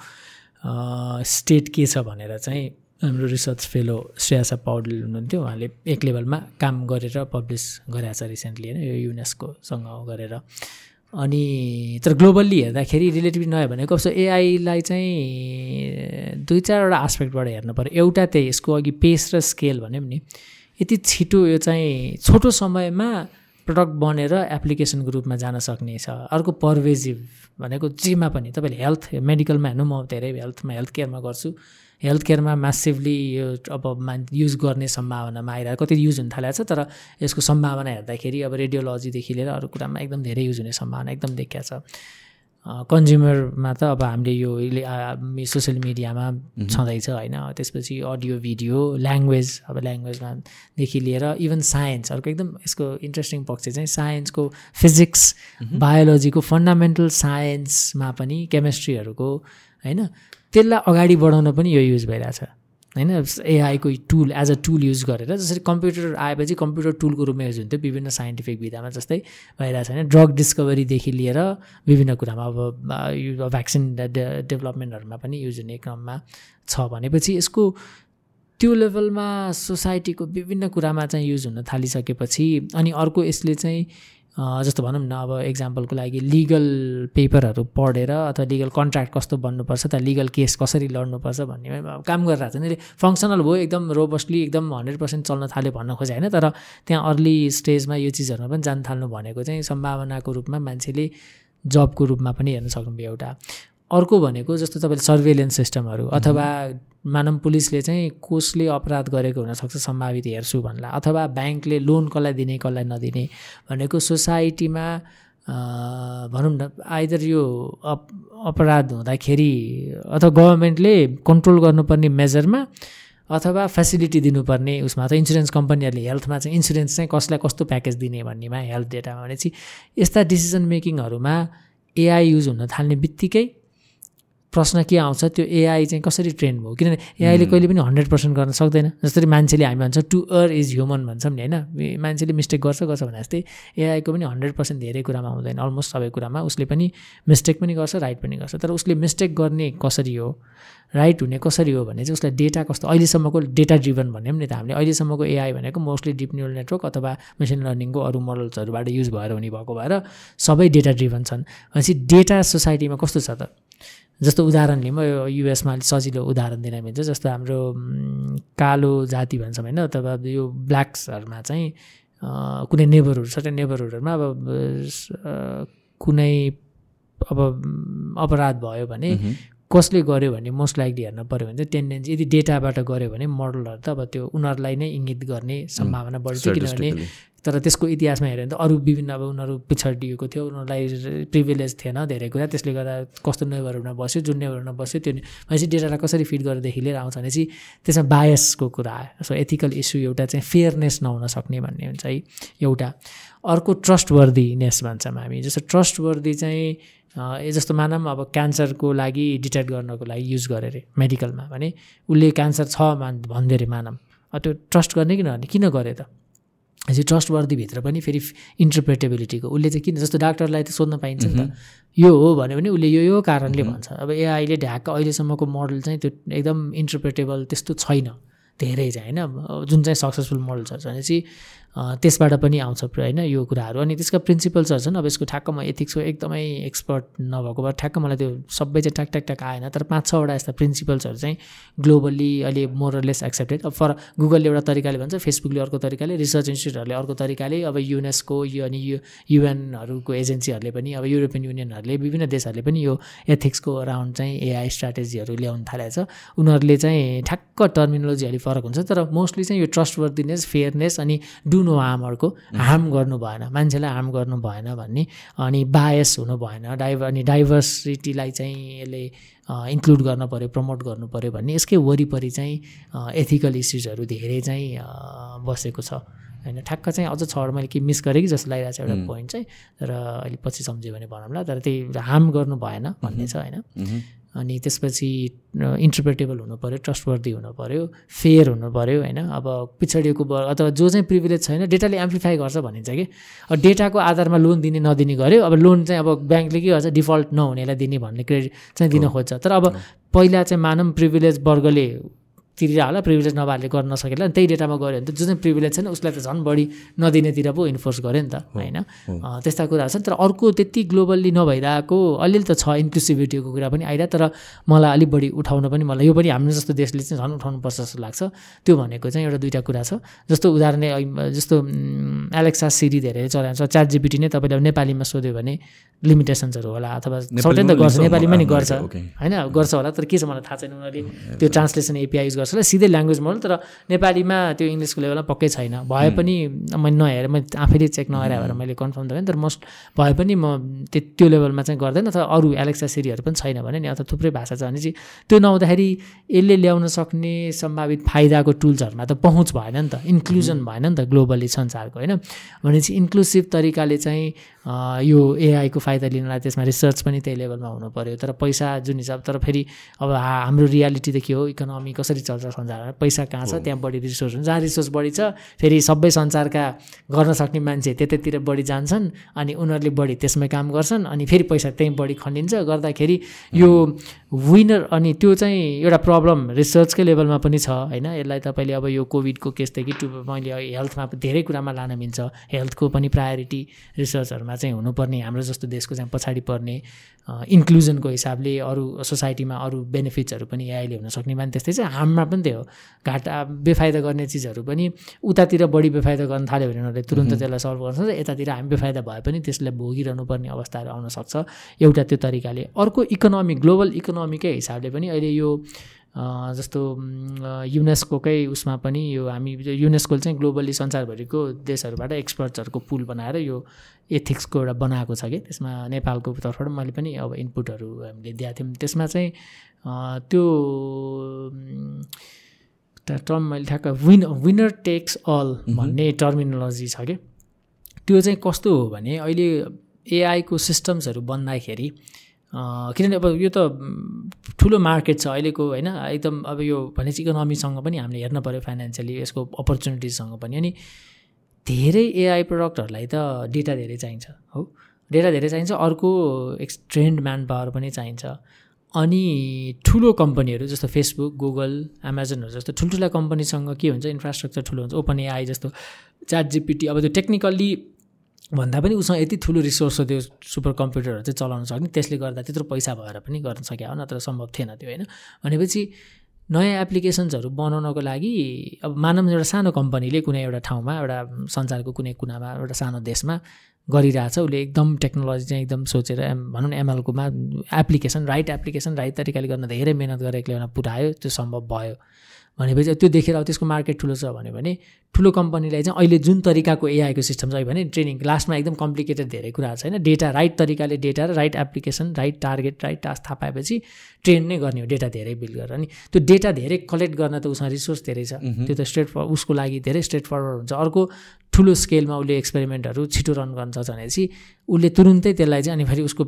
स्टेट के छ भनेर चाहिँ हाम्रो रिसर्च फेलो श्रेयासा पौडेल हुनुहुन्थ्यो। उहाँले एक लेभलमा काम गरेर पब्लिस गरेको छ रिसेन्टली होइन यो युनेस्कोसँग गरेर। अनि तर ग्लोबल्ली हेर्दाखेरि रिलेटिभ नयाँ भनेको कस्तो एआईलाई चाहिँ दुई चारवटा आस्पेक्टबाट हेर्नु पऱ्यो एउटा त्यही यसको अघि पेस र स्केल भन्यौँ नि यति छिटो यो चाहिँ छोटो समयमा प्रडक्ट बनेर एप्लिकेसनको रूपमा जान सक्ने छ। अर्को पर्भेजिभ भनेको जेमा पनि। तपाईँले हेल्थ मेडिकलमा हेर्नु म धेरै हेल्थमा हेल्थ केयरमा गर्छु। हेल्थ केयरमा म्यासिभली यो अब मान युज गर्ने सम्भावनामा आइरहेको। कति युज हुन थालेको छ तर यसको सम्भावना हेर्दाखेरि अब रेडियोलोजीदेखि लिएर अरू कुरामा एकदम धेरै युज हुने सम्भावना एकदम देखिया छ। कन्ज्युमरमा त अब हामीले यो सोसियल मिडियामा छँदैछ होइन। त्यसपछि अडियो भिडियो ल्याङ्ग्वेज अब ल्याङ्ग्वेजमादेखि लिएर इभन साइन्स अर्को एकदम यसको इन्ट्रेस्टिङ पक्ष चाहिँ साइन्सको फिजिक्स बायोलोजीको फन्डामेन्टल साइन्समा पनि केमिस्ट्रीहरूको होइन त्यसलाई अगाडि बढाउन पनि यो युज भइरहेछ। होइन एआईको tool as a tool use गरेर जसरी कम्प्युटर आएपछि कम्प्युटर टुलको रूपमा युज हुन्थ्यो विभिन्न साइन्टिफिक विधामा जस्तै भइरहेछ होइन ड्रग डिस्कभरीदेखि लिएर विभिन्न कुरामा अब भ्याक्सिन डेभलपमेन्टहरूमा पनि युज हुने क्रममा छ भनेपछि यसको त्यो लेभलमा सोसाइटीको विभिन्न कुरामा चाहिँ युज हुन थालिसकेपछि अनि अर्को यसले चाहिँ जस्तो भनौँ न अब इक्जाम्पलको लागि लिगल पेपरहरू पढेर अथवा लिगल कन्ट्र्याक्ट कस्तो बन्नुपर्छ त लिगल केस कसरी लड्नुपर्छ भन्ने काम गरिरहेको छ। नि फङ्सनल भयो एकदम रोबस्टली एकदम हन्ड्रेड पर्सेन्ट चल्न थाल्यो भन्न खोजे होइन? तर त्यहाँ अर्ली स्टेजमा यो चिजहरूमा पनि जान थाल्नु भनेको चाहिँ सम्भावनाको रूपमा मान्छेले जबको रूपमा पनि हेर्न सक्नुभयो एउटा। अर्को भनेको जस्तो तपाईँले सर्वेलेन्स सिस्टमहरू अथवा मानव पुलिसले चाहिँ कसले अपराध गरेको हुनसक्छ सम्भावित हेर्छु भन्ला। अथवा ब्याङ्कले लोन कसलाई दिने कसलाई नदिने भनेको सोसाइटीमा भनौँ न आइदर यो अप अपराध हुँदाखेरि अथवा गभर्मेन्टले कन्ट्रोल गर्नुपर्ने मेजरमा अथवा फेसिलिटी दिनुपर्ने उसमा अथवा इन्सुरेन्स कम्पनीहरूले हेल्थमा चाहिँ इन्सुरेन्स चाहिँ कसलाई कस्तो प्याकेज दिने भन्नेमा हेल्थ डेटामा भनेपछि यस्ता डिसिजन मेकिङहरूमा एआई युज हुन थाल्ने बित्तिकै प्रश्न के आउँछ त्यो एआई चाहिँ कसरी ट्रेन भयो? किनभने एआईले कहिले पनि हन्ड्रेड पर्सेन्ट गर्न सक्दैन। जसरी मान्छेले हामी भन्छ टु अर इज ह्युमन भन्छौँ नि होइन? मान्छेले मिस्टेक गर्छ गर्छ भने जस्तै एआईको पनि हन्ड्रेड पर्सेन्ट धेरै कुरामा हुँदैन अलमोस्ट सबै कुरामा। उसले पनि मिस्टेक पनि गर्छ राइट पनि गर्छ। तर उसले मिस्टेक गर्ने कसरी हो? राइट हुने कसरी हो भने चाहिँ उसलाई डेटा कस्तो? अहिलेसम्मको डेटा ड्रिभन भन्यो नि त हामीले। अहिलेसम्मको एआई भनेको मोस्टली डिप न्युरल नेटवर्क अथवा मेसिन लर्निङको अरू मोडल्सहरूबाट युज भएर हुने भएको भएर सबै डेटा ड्रिभन छन्। भनेपछि डेटा सोसाइटीमा कस्तो छ त? जस्तो उदाहरण लिउँ यो युएसमा अलिक सजिलो उदाहरण दिन मिल्छ जस्तो हाम्रो कालो जाति भन्छौँ होइन अथवा यो ब्ल्याक्सहरूमा चाहिँ कुनै नेबरहुड सर्टेन नेबरहुडहरूमा अब कुनै अब अपराध भयो भने कसले गर्यो भने मोस्ट लाइकली हेर्न पऱ्यो भने चाहिँ टेन्डेन्सी यदि डेटाबाट गऱ्यो भने मोडलहरू त अब त्यो उनीहरूलाई नै इङ्गित गर्ने सम्भावना बढ्छ किनभने तर त्यसको इतिहासमा हेऱ्यो भने त अरू विभिन्न अब उनीहरू पिछडिएको थियो उनीहरूलाई प्रिभिलेज थिएन धेरै कुरा। त्यसले गर्दा कस्तो नेबरहरूमा बस्यो जुन नेबरहरूमा बस्यो त्यो भनेपछि डेटालाई कसरी फिड गरेरदेखि लिएर आउँछ भने चाहिँ त्यसमा बायसको कुरा आयो। सो एथिकल इस्यु एउटा चाहिँ फेयरनेस नहुन सक्ने भन्ने हुन्छ है एउटा। अर्को ट्रस्टवर्दीनेस भन्छौँ हामी। जस्तो ट्रस्टवर्दी चाहिँ ए जस्तो मानौँ अब क्यान्सरको लागि डिटेक्ट गर्नको लागि युज गरे अरे मेडिकलमा भने उसले क्यान्सर छ मान भनिदियो अरे मानौँ। त्यो ट्रस्ट गर्ने किन भने किन गरे त? चाहिँ ट्रस्टवर्दीभित्र पनि फेरि इन्टरप्रेटेबिलिटीको उसले चाहिँ किन जस्तो डाक्टरलाई त सोध्न पाइन्छ नि त। यो हो भन्यो भने उसले यो यो कारणले भन्छ। अब एआईले ढ्याक्क अहिलेसम्मको मोडल चाहिँ त्यो एकदम इन्टरप्रेटेबल त्यस्तो छैन। धेरै चाहिँ होइन? जुन चाहिँ सक्सेसफुल मोडल छ भने चाहिँ त्यसबाट पनि आउँछ होइन यो कुराहरू। अनि त्यसका प्रिन्सिपल्सहरू छन्। अब यसको ठ्याक्क म एथिक्सको एकदमै एक्सपर्ट नभएको भए ठ्याक्क मलाई त्यो सबै चाहिँ ट्याक ट्याक ट्याक आएन। तर पाँच छवटा यस्ता प्रिन्सिपल्सहरू चाहिँ ग्लोबल्ली अहिले मोरलेस एक्सेप्टेड अब फर गुगलले एउटा तरिकाले भन्छ फेसबुकले अर्को तरिकाले रिसर्च इन्स्टिट्युटहरूले अर्को तरिकाले अब युनेस्को यो अनि यु युएनहरूको एजेन्सीहरूले पनि अब युरोपियन युनियनहरूले विभिन्न देशहरूले पनि यो एथिक्सको अराउन्ड चाहिँ एआई स्ट्राटेजीहरू ल्याउनु थालेको छ। उनीहरूले चाहिँ ठ्याक्क टर्मिनोलोजी अलिक फरक हुन्छ तर मोस्टली चाहिँ यो ट्रस्टवर्दिनेस फेयरनेस अनि डु नो हार्महरूको हार्म गर्नु भएन मान्छेलाई हार्म गर्नु भएन भन्ने अनि बायस हुनु भएन डाइभ अनि डाइभर्सिटीलाई चाहिँ यसले इन्क्लुड गर्न पऱ्यो प्रमोट गर्नु पऱ्यो भन्ने यसकै वरिपरि चाहिँ एथिकल इस्युजहरू धेरै चाहिँ बसेको छ। होइन ठ्याक्क चाहिँ अझ छवटा मैले के मिस गरेँ कि जस्तो लागिरहेको छ एउटा पोइन्ट चाहिँ तर अहिले पछि सम्झ्यो भने भनौँला तर त्यही हार्म गर्नु भएन भन्ने छ होइन। अनि त्यसपछि इन्टरप्रेटेबल हुनु पऱ्यो ट्रस्टवर्दी हुनु पऱ्यो फेयर हुनु पऱ्यो होइन? अब पिछडिएको वर्ग अथवा जो चाहिँ प्रिभिलेज छैन डेटाले एम्प्लिफाई गर्छ भनिन्छ कि? अब डेटाको आधारमा लोन दिने नदिने गऱ्यो अब लोन चाहिँ अब ब्याङ्कले के गर्छ? डिफल्ट नहुनेलाई दिने भन्ने क्रेडिट चाहिँ दिन खोज्छ। तर अब पहिला चाहिँ मानव प्रिभिलेज वर्गले तिरेर होला प्रिभिलेज नभएले गर्न नसकेला अनि त्यही डेटामा गऱ्यो भने त जुन चाहिँ प्रिभिलेज छैन उसलाई त झन् बढी नदिनेतिर पो इन्फोर्स गऱ्यो नि त होइन? त्यस्ता कुराहरू छन्। तर अर्को त्यति ग्लोबल्ली नभइरहेको अलिअलि त छ इन्क्लुसिभिटीको कुरा पनि आइरहेको तर मलाई अलिक बढी उठाउन पनि मलाई यो पनि हाम्रो जस्तो देशले चाहिँ झन् उठाउनुपर्छ जस्तो लाग्छ। त्यो भनेको चाहिँ एउटा दुइटा कुरा छ। जस्तो उदाहरण जस्तो एलेक्सा सिरी धेरै चलाएको छ च्याट जिपिटी नै तपाईँले नेपालीमा सोध्यो भने लिमिटेसन्सहरू होला अथवा सर्टेन त गर्छ नेपालीमा नि गर्छ होइन? गर्छ होला तर के छ मलाई थाहा छैन उनीहरूले। त्यो ट्रान्सलेसन एपिआई युज गर्छ। सिधै ल्याङ्ग्वेज मोडल तर नेपालीमा त्यो इङ्ग्लिसको लेभलमा पक्कै छैन। भए पनि मैले नहेरेर मैले आफैले चेक नगरेर भएर मैले कन्फर्म त तर मोस्ट भए पनि म त्यो लेभलमा चाहिँ गर्दैन अथवा अरू एलेक्सा सिरीहरू पनि छैन भने नि अथवा थुप्रै भाषा छ भने चाहिँ त्यो नहुँदाखेरि यसले ल्याउन सक्ने सम्भावित फाइदाको टुल्सहरूमा त पहुँच भएन नि त इन्क्लुजन भएन नि त ग्लोबली संसारको होइन? भनेपछि इन्क्लुसिभ तरिकाले चाहिँ यो एआईको फाइदा लिनलाई त्यसमा रिसर्च पनि त्यही लेभलमा हुनु पऱ्यो तर पैसा जुन हिसाब तर फेरि अब हाम्रो रियालिटी त के हो? इकोनोमी कसरी चल्छ? संसारमा पैसा कहाँ छ? त्यहाँ बढी रिसोर्स हुन्छ। जहाँ रिसोर्स बढी छ फेरि सबै संसारका गर्न सक्ने मान्छे त्यतैतिर बढी जान्छन् अनि उनीहरूले बढी त्यसमै काम गर्छन् अनि फेरि पैसा त्यहीँ बढी खनिन्छ। गर्दाखेरि यो विनर अनि त्यो चाहिँ एउटा प्रब्लम रिसर्चकै लेभलमा पनि छ होइन? यसलाई तपाईँले अब यो कोभिडको केसदेखि टु मैले हेल्थमा धेरै कुरामा लान मिल्छ। हेल्थको पनि प्रायोरिटी रिसर्चहरूमा चाहिँ हुनुपर्ने हाम्रो जस्तो देशको चाहिँ पछाडि पर्ने इन्क्लुजनको हिसाबले अरू सोसाइटीमा अरू बेनिफिट्सहरू पनि एआईले हुनसक्ने भने त्यस्तै चाहिँ हार्ममा पनि त्यो घाटा बेफाइदा गर्ने चिजहरू पनि उतातिर बढी बेफाइदा गर्न थाल्यो भने उनीहरूले तुरन्त त्यसलाई सल्भ गर्न सक्छ। यतातिर हामी बेफाइदा भए पनि त्यसलाई भोगिरहनु पर्ने अवस्थाहरू आउन सक्छ। एउटा त्यो तरिकाले। अर्को इकोनोमी ग्लोबल इकोनोमीकै हिसाबले पनि अहिले यो जस्तो युनेस्कोकै उसमा पनि यो हामी युनेस्को चाहिँ ग्लोबली संसारभरिको देशहरूबाट एक्सपर्ट्सहरूको पुल बनाएर यो एथिक्सको एउटा बनाएको छ कि। त्यसमा नेपालको तर्फबाट मैले पनि अब इनपुटहरू हामीले दिएको थियौँ। त्यसमा चाहिँ त्यो टर्म मैले ठ्याक्क विन विनर टेक्स अल भन्ने टर्मिनोलोजी छ कि। त्यो चाहिँ कस्तो हो भने अहिले एआईको सिस्टम्सहरू बन्दाखेरि किनभने अब यो त ठुलो मार्केट छ अहिलेको होइन? एकदम अब यो भनेपछि इकोनोमीसँग पनि हामीले हेर्न पऱ्यो फाइनेन्सियली यसको अपर्च्युनिटिजसँग पनि। अनि धेरै एआई प्रडक्टहरूलाई त डेटा धेरै चाहिन्छ हो? डेटा धेरै चाहिन्छ अर्को एक्स ट्रेन्ड म्यान पावर पनि चाहिन्छ। अनि ठुलो कम्पनीहरू जस्तो फेसबुक गुगल एमाजोनहरू जस्तो ठुल्ठुला कम्पनीसँग के हुन्छ? इन्फ्रास्ट्रक्चर ठुलो हुन्छ ओपन एआई जस्तो। च्याट जिपिटी अब त्यो टेक्निकल्ली भन्दा पनि उसँग यति ठुलो रिसोर्स हो त्यो सुपर कम्प्युटरहरू चाहिँ चलाउन सक्ने त्यसले गर्दा त्यत्रो पैसा भएर पनि गर्न सक्यो हो नत्र सम्भव थिएन त्यो होइन? भनेपछि नयाँ एप्लिकेसन्सहरू बनाउनको लागि अब मानव एउटा सानो कम्पनीले कुनै एउटा ठाउँमा एउटा संसारको कुनै कुनामा एउटा सानो देशमा गरिरहेछ। उसले एकदम टेक्नोलोजी चाहिँ एकदम सोचेर एम भनौँ न एमएलकोमा एप्लिकेसन राइट एप्लिकेसन राइट तरिकाले गर्न धेरै मिहिनेत ल्याउन पुऱ्यायो त्यो सम्भव भयो। भनेपछि त्यो देखेर अब त्यसको मार्केट ठुलो छ भन्यो भने ठुलो कम्पनीलाई चाहिँ अहिले जुन तरिकाको एआईको सिस्टम छ भने ट्रेनिङ लास्टमा एकदम कम्प्लिकेटेड धेरै कुराहरू छैन डेटा राइट तरिकाले डेटा र right application right target right task थाहा पाएपछि ट्रेन नै गर्ने हो डेटा धेरै बिल्ड गरेर। अनि त्यो डेटा धेरै कलेक्ट गर्न त उसँग रिसोर्स धेरै छ। त्यो त स्ट्रेट फर उसको लागि धेरै स्ट्रेट फरवर्ड हुन्छ। अर्को ठुलो स्केलमा उसले एक्सपेरिमेन्टहरू छिटो रन गर्न सक्छ भनेपछि उसले तुरुन्तै त्यसलाई चाहिँ अनि फेरि उसको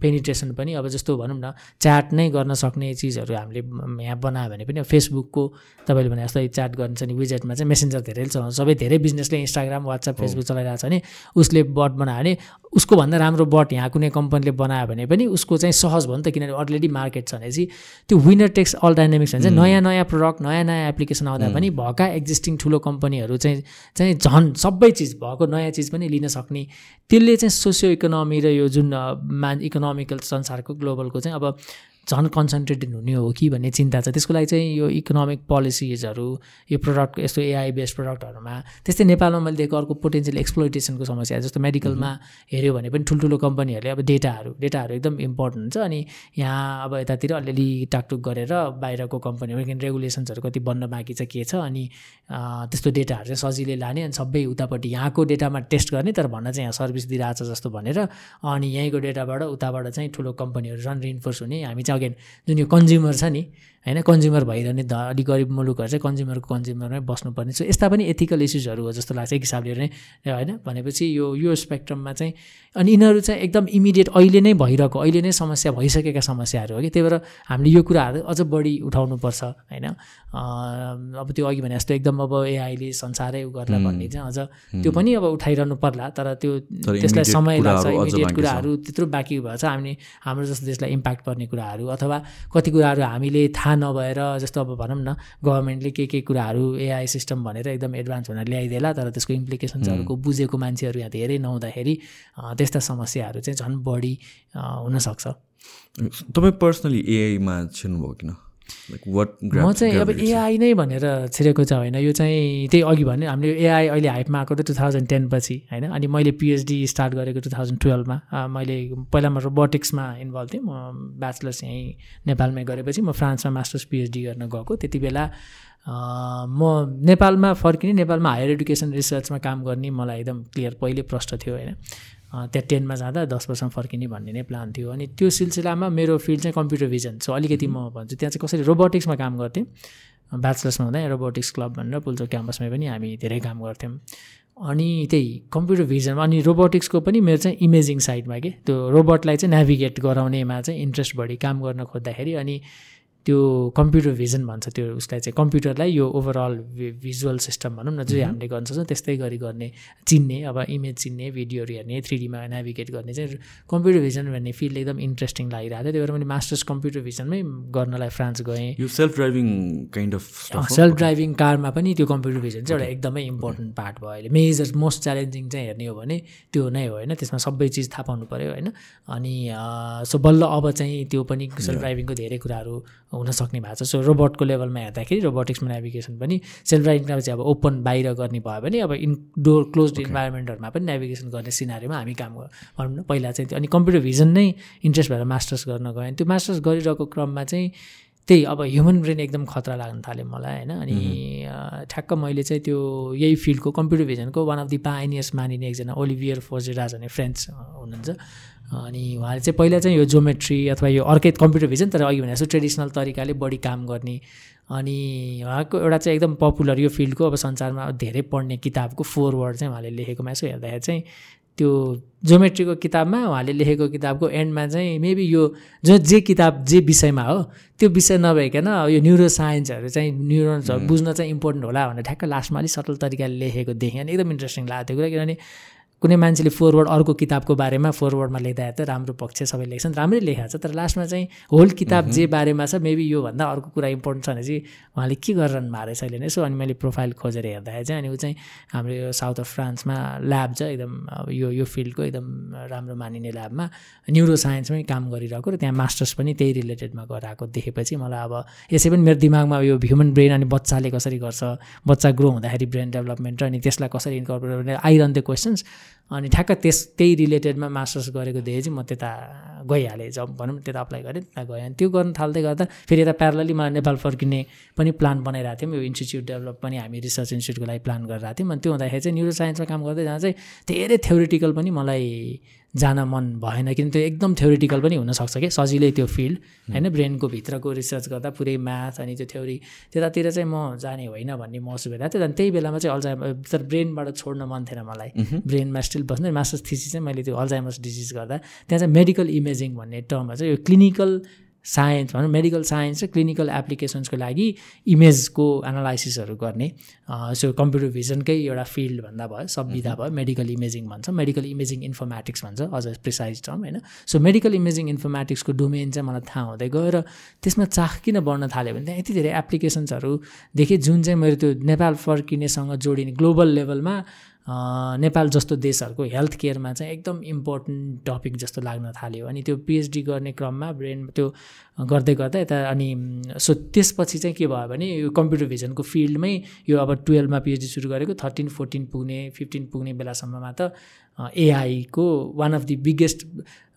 पेनिट्रेसन पनि अब जस्तो भनौँ न च्याट नै गर्न सक्ने चिजहरू हामीले यहाँ बनायो भने पनि फेसबुकको तपाईँले भने जस्तै च्याट गर्छ नि विजेटमा चाहिँ मेसेन्जर धेरै चलाउँछ। सबै धेरै बिजनेसले इन्स्टाग्राम वाट्सएप फेसबुक चलाइरहेको छ भने उसले बट बनायो भने उसको भन्दा राम्रो बट यहाँ कुनै कम्पनीले बनायो भने पनि उसको चाहिँ सहज भयो नि त किनभने अलरेडी मार्केट छ भनेपछि त्यो विनर टेक्स अल डाइनामिक्स भन्छ नयाँ नयाँ प्रडक्ट नयाँ नयाँ एप्लिकेसन आउँदा पनि भएका एक्जिस्टिङ ठुलो कम्पनीहरू चाहिँ चाहिँ झन् सबै चिज भएको नयाँ चिज पनि लिन सक्ने। त्यसले चाहिँ सोसियो इकोनोमी र यो जुन मा इकोनोमिकल संसारको ग्लोबलको चाहिँ अब झन् कन्सन्ट्रेटेड हुने हो कि भन्ने चिन्ता छ। त्यसको लागि चाहिँ यो इकोनोमिक पोलिसिजहरू यो प्रडक्ट यस्तो एआई बेस्ड प्रडक्टहरूमा त्यस्तै नेपालमा मैले दिएको अर्को पोटेन्सियल एक्सप्लोइटेसनको समस्या जस्तो मेडिकलमा हेऱ्यो भने पनि ठुल्ठुलो कम्पनीहरूले अब डेटाहरू डेटाहरू एकदम इम्पोर्टेन्ट हुन्छ अनि यहाँ अब यतातिर अलिअलि टाकटुक गरेर बाहिरको कम्पनीहरू किन रेगुलेसन्सहरू कति बन्न बाँकी चाहिँ के छ अनि त्यस्तो डेटाहरू चाहिँ सजिलै लाने अनि सबै उतापट्टि यहाँको डेटामा टेस्ट गर्ने तर भन्न चाहिँ यहाँ सर्भिस दिइरहेछ जस्तो भनेर अनि यहीँको डेटाबाट उताबाट चाहिँ ठुलो कम्पनीहरू झन् रिन्फोर्स हुने हामी चाहिँ अगेन जुन यो कन्ज्युमर छ नि होइन कन्ज्युमर भइरहने ध अलिक गरिब मुलुकहरू चाहिँ कन्ज्युमरको कन्ज्युमरमै बस्नुपर्ने। सो यस्ता पनि एथिकल इस्युजहरू हो जस्तो लाग्छ एक हिसाबले नै होइन? भनेपछि यो यो स्पेक्ट्रममा चाहिँ अनि यिनीहरू चाहिँ एकदम इमिडिएट अहिले नै भइरहेको अहिले नै समस्या भइसकेका समस्याहरू हो कि? त्यही भएर हामीले यो कुराहरू अझ बढी उठाउनुपर्छ होइन? अब त्यो अघि भने जस्तो एकदम अब एआईले संसारै उ गर्ला भन्ने चाहिँ अझ त्यो पनि अब उठाइरहनु पर्ला तर त्यो त्यसलाई समय लाग्छ इमिडिएट कुराहरू त्यत्रो बाँकी भएछ हामी हाम्रो जस्तो देशलाई इम्प्याक्ट पर्ने कुराहरू अथवा कति कुराहरू हामीले थाहा नभएर जस्तो अब भनौँ न गभर्मेन्टले के के कुराहरू एआई सिस्टम भनेर एकदम एडभान्स भनेर ल्याइदिएला तर त्यसको इम्प्लिकेसन्सहरूको बुझेको मान्छेहरू यहाँ धेरै नहुँदाखेरि त्यस्ता समस्याहरू चाहिँ झन् बढी हुनसक्छ। तपाईँ पर्सनली एआईमा छिर्नुभयो किन? म चाहिँ अब एआई नै भनेर छिरेको चाहिँ होइन। यो चाहिँ त्यही अघि भने हामीले एआई अहिले हाइपमा आएको त टु थाउजन्ड टेन पछि होइन? अनि मैले पिएचडी स्टार्ट गरेको टु थाउजन्ड टुवेल्भमा मैले पहिला म रोबोटिक्समा इन्भल्भ थिएँ। म ब्याचलर्स यहीँ नेपालमै गरेपछि म फ्रान्समा मास्टर्स पिएचडी गर्न गएको। त्यति बेला म नेपालमा फर्किने नेपालमा हायर एडुकेसन रिसर्चमा काम गर्ने मलाई एकदम क्लियर पहिले प्रश्न थियो होइन? त्यहाँ टेनमा जाँदा दस वर्षमा फर्किने भन्ने नै प्लान थियो। अनि त्यो सिलसिलामा मेरो फिल्ड चाहिँ कम्प्युटर भिजन। सो अलिकति म भन्छु त्यहाँ चाहिँ कसरी रोबोटिक्समा काम गर्थेँ ब्याचलर्समा हुँदा रोबोटिक्स क्लब भनेर पुल्चोक क्याम्पसमा पनि हामी धेरै काम गर्थ्यौँ। अनि त्यही कम्प्युटर भिजनमा अनि रोबोटिक्सको पनि मेरो चाहिँ इमेजिङ साइडमा के त्यो रोबोटलाई चाहिँ नेभिगेट गराउनेमा चाहिँ इन्ट्रेस्ट बढी काम गर्न खोज्दाखेरि अनि त्यो कम्प्युटर भिजन भन्छ त्यो उसलाई चाहिँ कम्प्युटरलाई यो ओभरअल भिजुअल सिस्टम भनौँ न जो हामीले गर्न सक्छौँ त्यस्तै गरी गर्ने चिन्ने अब इमेज चिन्ने भिडियोहरू हेर्ने थ्री डिमा नेभिगेट गर्ने चाहिँ कम्प्युटर भिजन भन्ने फिल्ड एकदम इन्ट्रेस्टिङ लागिरहेको थियो। त्यही भएर मैले मास्टर्स कम्प्युटर भिजनमै गर्नलाई फ्रान्स गएँ। यो self driving kind of self driving कारमा पनि त्यो कम्प्युटर भिजन चाहिँ एउटा एकदमै इम्पोर्टेन्ट पार्ट भयो अहिले। मेजर मोस्ट च्यालेन्जिङ चाहिँ हेर्ने हो भने त्यो नै हो होइन। त्यसमा सबै चिज थाहा पाउनु पऱ्यो होइन। अनि सो बल्ल अब चाहिँ त्यो पनि सेल्फ ड्राइभिङको धेरै कुराहरू हुनसक्ने भएको छ। सो रोबोटको लेभलमा हेर्दाखेरि रोबोटिक्समा नेभिगेसन पनि सेल्फ ड्राइभिङमा चाहिँ अब ओपन बाहिर गर्ने भयो भने अब इन्डोर क्लोज इन्भाइरोमेन्टहरूमा पनि नेभिगेसन गर्ने सिनारीमा हामी काम भनौँ न पहिला चाहिँ अनि कम्प्युटर भिजन नै इन्ट्रेस्ट भएर मास्टर्स गर्न गएँ त्यो मास्टर्स गरिरहेको क्रममा चाहिँ त्यही अब ह्युमन ब्रेन एकदम खतरा लाग्न थाल्यो मलाई होइन? अनि ठ्याक्क मैले चाहिँ त्यो यही फिल्डको कम्प्युटर भिजनको वान अफ दि पाइनियर्स मानिने एकजना ओलिभियर फोजेराज भन्ने फ्रेन्ड्स हुनुहुन्छ। अनि उहाँले चाहिँ पहिला चाहिँ यो जोमेट्री अथवा यो अर्कै कम्प्युटर भिजन तर अघि भने जस्तो ट्रेडिसनल तरिकाले बढी काम गर्ने। अनि उहाँको एउटा चाहिँ एकदम पपुलर यो फिल्डको अब संसारमा धेरै पढ्ने किताबको फोर वर्ड चाहिँ उहाँले लेखेकोमा यसो हेर्दाखेरि चाहिँ त्यो जोमेट्रीको किताबमा उहाँले लेखेको किताबको एन्डमा चाहिँ मेबी यो जो जे किताब जे विषयमा हो त्यो विषय नभइकन यो न्युरो साइन्सहरू चाहिँ न्युरोन्सहरू बुझ्न चाहिँ इम्पोर्टेन्ट होला भनेर ठ्याक्क लास्टमा अलिक सटल तरिकाले लेखेको देखेँ। अनि एकदम इन्ट्रेस्टिङ लाग्थ्यो। कुरा किनभने कुनै मान्छेले फोरवर्ड अर्को किताबको बारेमा फोरवर्डमा लेख्दा त राम्रो पक्ष सबै लेख्छन् राम्रै लेखाएको छ तर लास्टमा चाहिँ होल किताब जे बारेमा छ मेबी योभन्दा अर्को कुरा इम्पोर्टेन्ट छ भने चाहिँ उहाँले के भएको रहेछ अहिले नै। यसो अनि मैले प्रोफाइल खोजेर हेर्दाखेरि चाहिँ अनि ऊ चाहिँ हाम्रो यो साउथ अफ फ्रान्समा ल्याब छ एकदम अब यो यो फिल्डको एकदम राम्रो मानिने ल्याबमा न्युरो साइन्समै काम गरिरहेको र त्यहाँ मास्टर्स पनि त्यही रिलेटेडमा गराएको देखेपछि मलाई अब यसै पनि मेरो दिमागमा यो ह्युमन ब्रेन अनि बच्चाले कसरी गर्छ बच्चा ग्रो हुँदाखेरि ब्रेन डेभलपमेन्ट र अनि त्यसलाई कसरी इन्कर्पोरेट आइरहन्थ्यो क्वेसन्स अनि ठ्याक्क त्यस त्यही रिलेटेडमा मास्टर्स गरेको देखेँ चाहिँ म त्यता गइहालेँ जब भनौँ त्यता अप्लाई गरेँ त्यता गएँ। अनि त्यो गर्न थाल्दै गर्दा फेरि यता मलाई नेपाल फर्किने पनि प्लान बनाइरहेको थियौँ यो इन्स्टिच्युट डेभलप पनि हामी रिसर्च इन्स्टिट्युटको लागि प्लान गरिरहेको थियौँ। अनि त्यो हुँदाखेरि चाहिँ न्युरो साइन्समा काम गर्दै जाँदा चाहिँ धेरै थ्योरिटिकल पनि मलाई जान मन भएन। किन त्यो एकदम थ्योरिटिकल पनि हुनसक्छ कि सजिलै त्यो फिल्ड होइन? ब्रेनको भित्रको रिसर्च गर्दा पुरै म्याथ अनि त्यो थ्योरी त्यतातिर चाहिँ म जाने होइन भन्ने महसुस भइरहेको थियो। अनि त्यही बेलामा चाहिँ अल्जाइमर तर ब्रेनबाट छोड्न मन थिएन मलाई। ब्रेनमा स्टिल बस्ने मास्टर्स थिसिस चाहिँ मैले त्यो अल्जाइमर्स डिजिज गर्दा त्यहाँ चाहिँ मेडिकल इमेजिङ भन्ने टर्ममा चाहिँ यो क्लिनिकल साइन्स भनौँ मेडिकल साइन्स र क्लिनिकल एप्लिकेसन्सको लागि इमेजको एनालाइसिसहरू गर्ने सो कम्प्युटर भिजनकै एउटा फिल्ड भन्दा भयो सब विधा भयो मेडिकल इमेजिङ भन्छ मेडिकल इमेजिङ इन्फर्मेटिक्स भन्छ अझ प्रिसाइज टर्म होइन। सो मेडिकल इमेजिङ इन्फर्मेटिक्सको डोमेन चाहिँ मलाई थाहा हुँदै गयो र त्यसमा चाख किन बढ्न थाल्यो भने त्यहाँ यति धेरै एप्लिकेसन्सहरू देखेँ। जुन चाहिँ मेरो त्यो नेपाल फर्किनेसँग जोडिने ग्लोबल लेभलमा नेपाल जस्तो देशहरूको हेल्थ केयरमा चाहिँ एकदम इम्पोर्टेन्ट टपिक जस्तो लाग्न थाल्यो। अनि त्यो पिएचडी गर्ने क्रममा ब्रेन त्यो गर्दै गर्दा यता अनि सो त्यसपछि चाहिँ के भयो भने यो कम्प्युटर भिजनको फिल्डमै यो अब टुवेल्भमा पिएचडी सुरु गरेको थर्टिन फोर्टिन पुग्ने फिफ्टिन पुग्ने बेलासम्ममा त एआईको वान अफ दि बिगेस्ट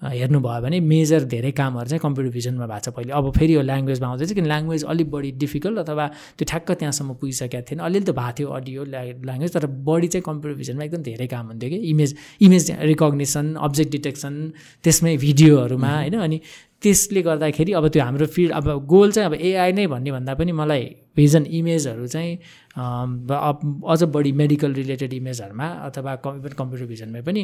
हेर्नुभयो भने मेजर धेरै कामहरू चाहिँ कम्प्युटर भिजनमा भएको छ पहिले। अब फेरि यो ल्याङ्ग्वेजमा आउँदैछ किन ल्याङ्ग्वेज अलिक बढी डिफिकल्ट अथवा त्यो ठ्याक्क त्यहाँसम्म पुगिसकेको थिएन। अलिअलि त भएको थियो अडियो ल्याङ्ग्वेज तर बढी चाहिँ कम्प्युटर भिजनमा एकदम धेरै काम हुन्थ्यो कि। Image image recognition object detection त्यसमै भिडियोहरूमा होइन अनि त्यसले गर्दाखेरि अब त्यो हाम्रो फिल्ड अब गोल चाहिँ अब एआई नै भन्ने भन्दा पनि मलाई भिजन इमेजहरू चाहिँ अझ बढी मेडिकल रिलेटेड इमेजहरूमा अथवा इभन कम्प्युटर भिजनमै पनि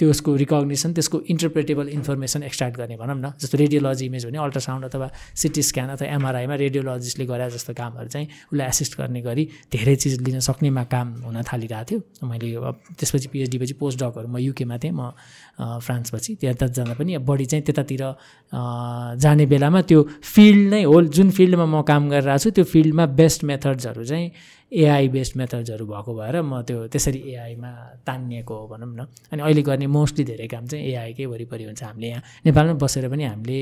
त्यसको रिकग्निसन त्यसको इन्टरप्रेटेबल इन्फर्मेसन एक्सट्र्याक्ट गर्ने भनौँ न। जस्तो रेडियोलोजी इमेज भने अल्ट्रासाउन्ड अथवा सिटी स्क्यान अथवा एमआरआईमा रेडियोलोजिस्टले गरे जस्तो कामहरू चाहिँ उसलाई एसिस्ट गर्ने गरी धेरै चिज लिन सक्नेमा काम हुन थालिरहेको थियो। मैले त्यसपछि पिएचडी पछि पोस्ट डकहरू म युकेमा थिएँ म फ्रान्सपछि। त्यता जाँदा पनि बढी चाहिँ त्यतातिर जाने बेलामा त्यो फिल्ड नै हो। जुन फिल्डमा म काम गरिरहेको छु त्यो फिल्डमा बेस्ट मेथड्सहरू चाहिँ एआई बेस्ड मेथड्सहरू भएको भएर म त्यो त्यसरी एआईमा तानिएको हो भनौँ न। अनि अहिले गर्ने मोस्टली धेरै काम चाहिँ एआईकै वरिपरि हुन्छ। हामीले यहाँ नेपालमै बसेर पनि हामीले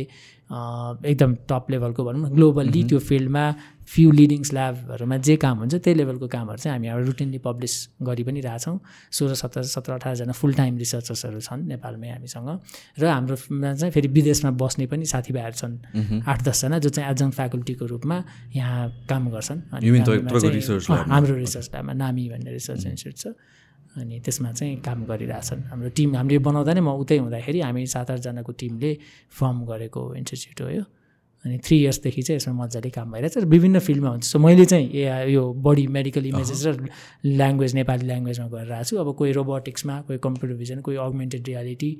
एकदम टप लेभलको भनौँ न ग्लोबल्ली त्यो फिल्डमा फ्यु लिडिङ्स ल्याबहरूमा जे काम हुन्छ त्यही लेभलको कामहरू चाहिँ हामी अब रुटिनली पब्लिस गरि पनि रहेछौँ सोह्र सत्र सत्र अठारजना फुल टाइम रिसर्चर्सहरू छन् नेपालमै हामीसँग। र हाम्रोमा चाहिँ फेरि विदेशमा बस्ने पनि साथीभाइहरू छन्। आठ दसजना जो चाहिँ एजङ फ्याकल्टीको रूपमा यहाँ काम गर्छन्। अनि हाम्रो रिसर्च ल्याबमा नामी भन्ने रिसर्च इन्स्टिट्युट छ। अनि त्यसमा चाहिँ काम गरिरहेछन्। हाम्रो टिम हामीले बनाउँदा नै म उतै हुँदाखेरि हामी सात आठजनाको टिमले फर्म गरेको इन्स्टिट्युट हो यो। अनि थ्री इयर्सदेखि चाहिँ यसमा मजाले काम भइरहेछ विभिन्न फिल्डमा हुन्छ। सो मैले चाहिँ ए यो बडी मेडिकल इमेजेस र ल्याङ्ग्वेज नेपाली ल्याङ्ग्वेजमा गरिरहेको छु। अब कोही रोबोटिक्समा कोही कम्प्युटर भिजन कोही अगमेन्टेड रियालिटी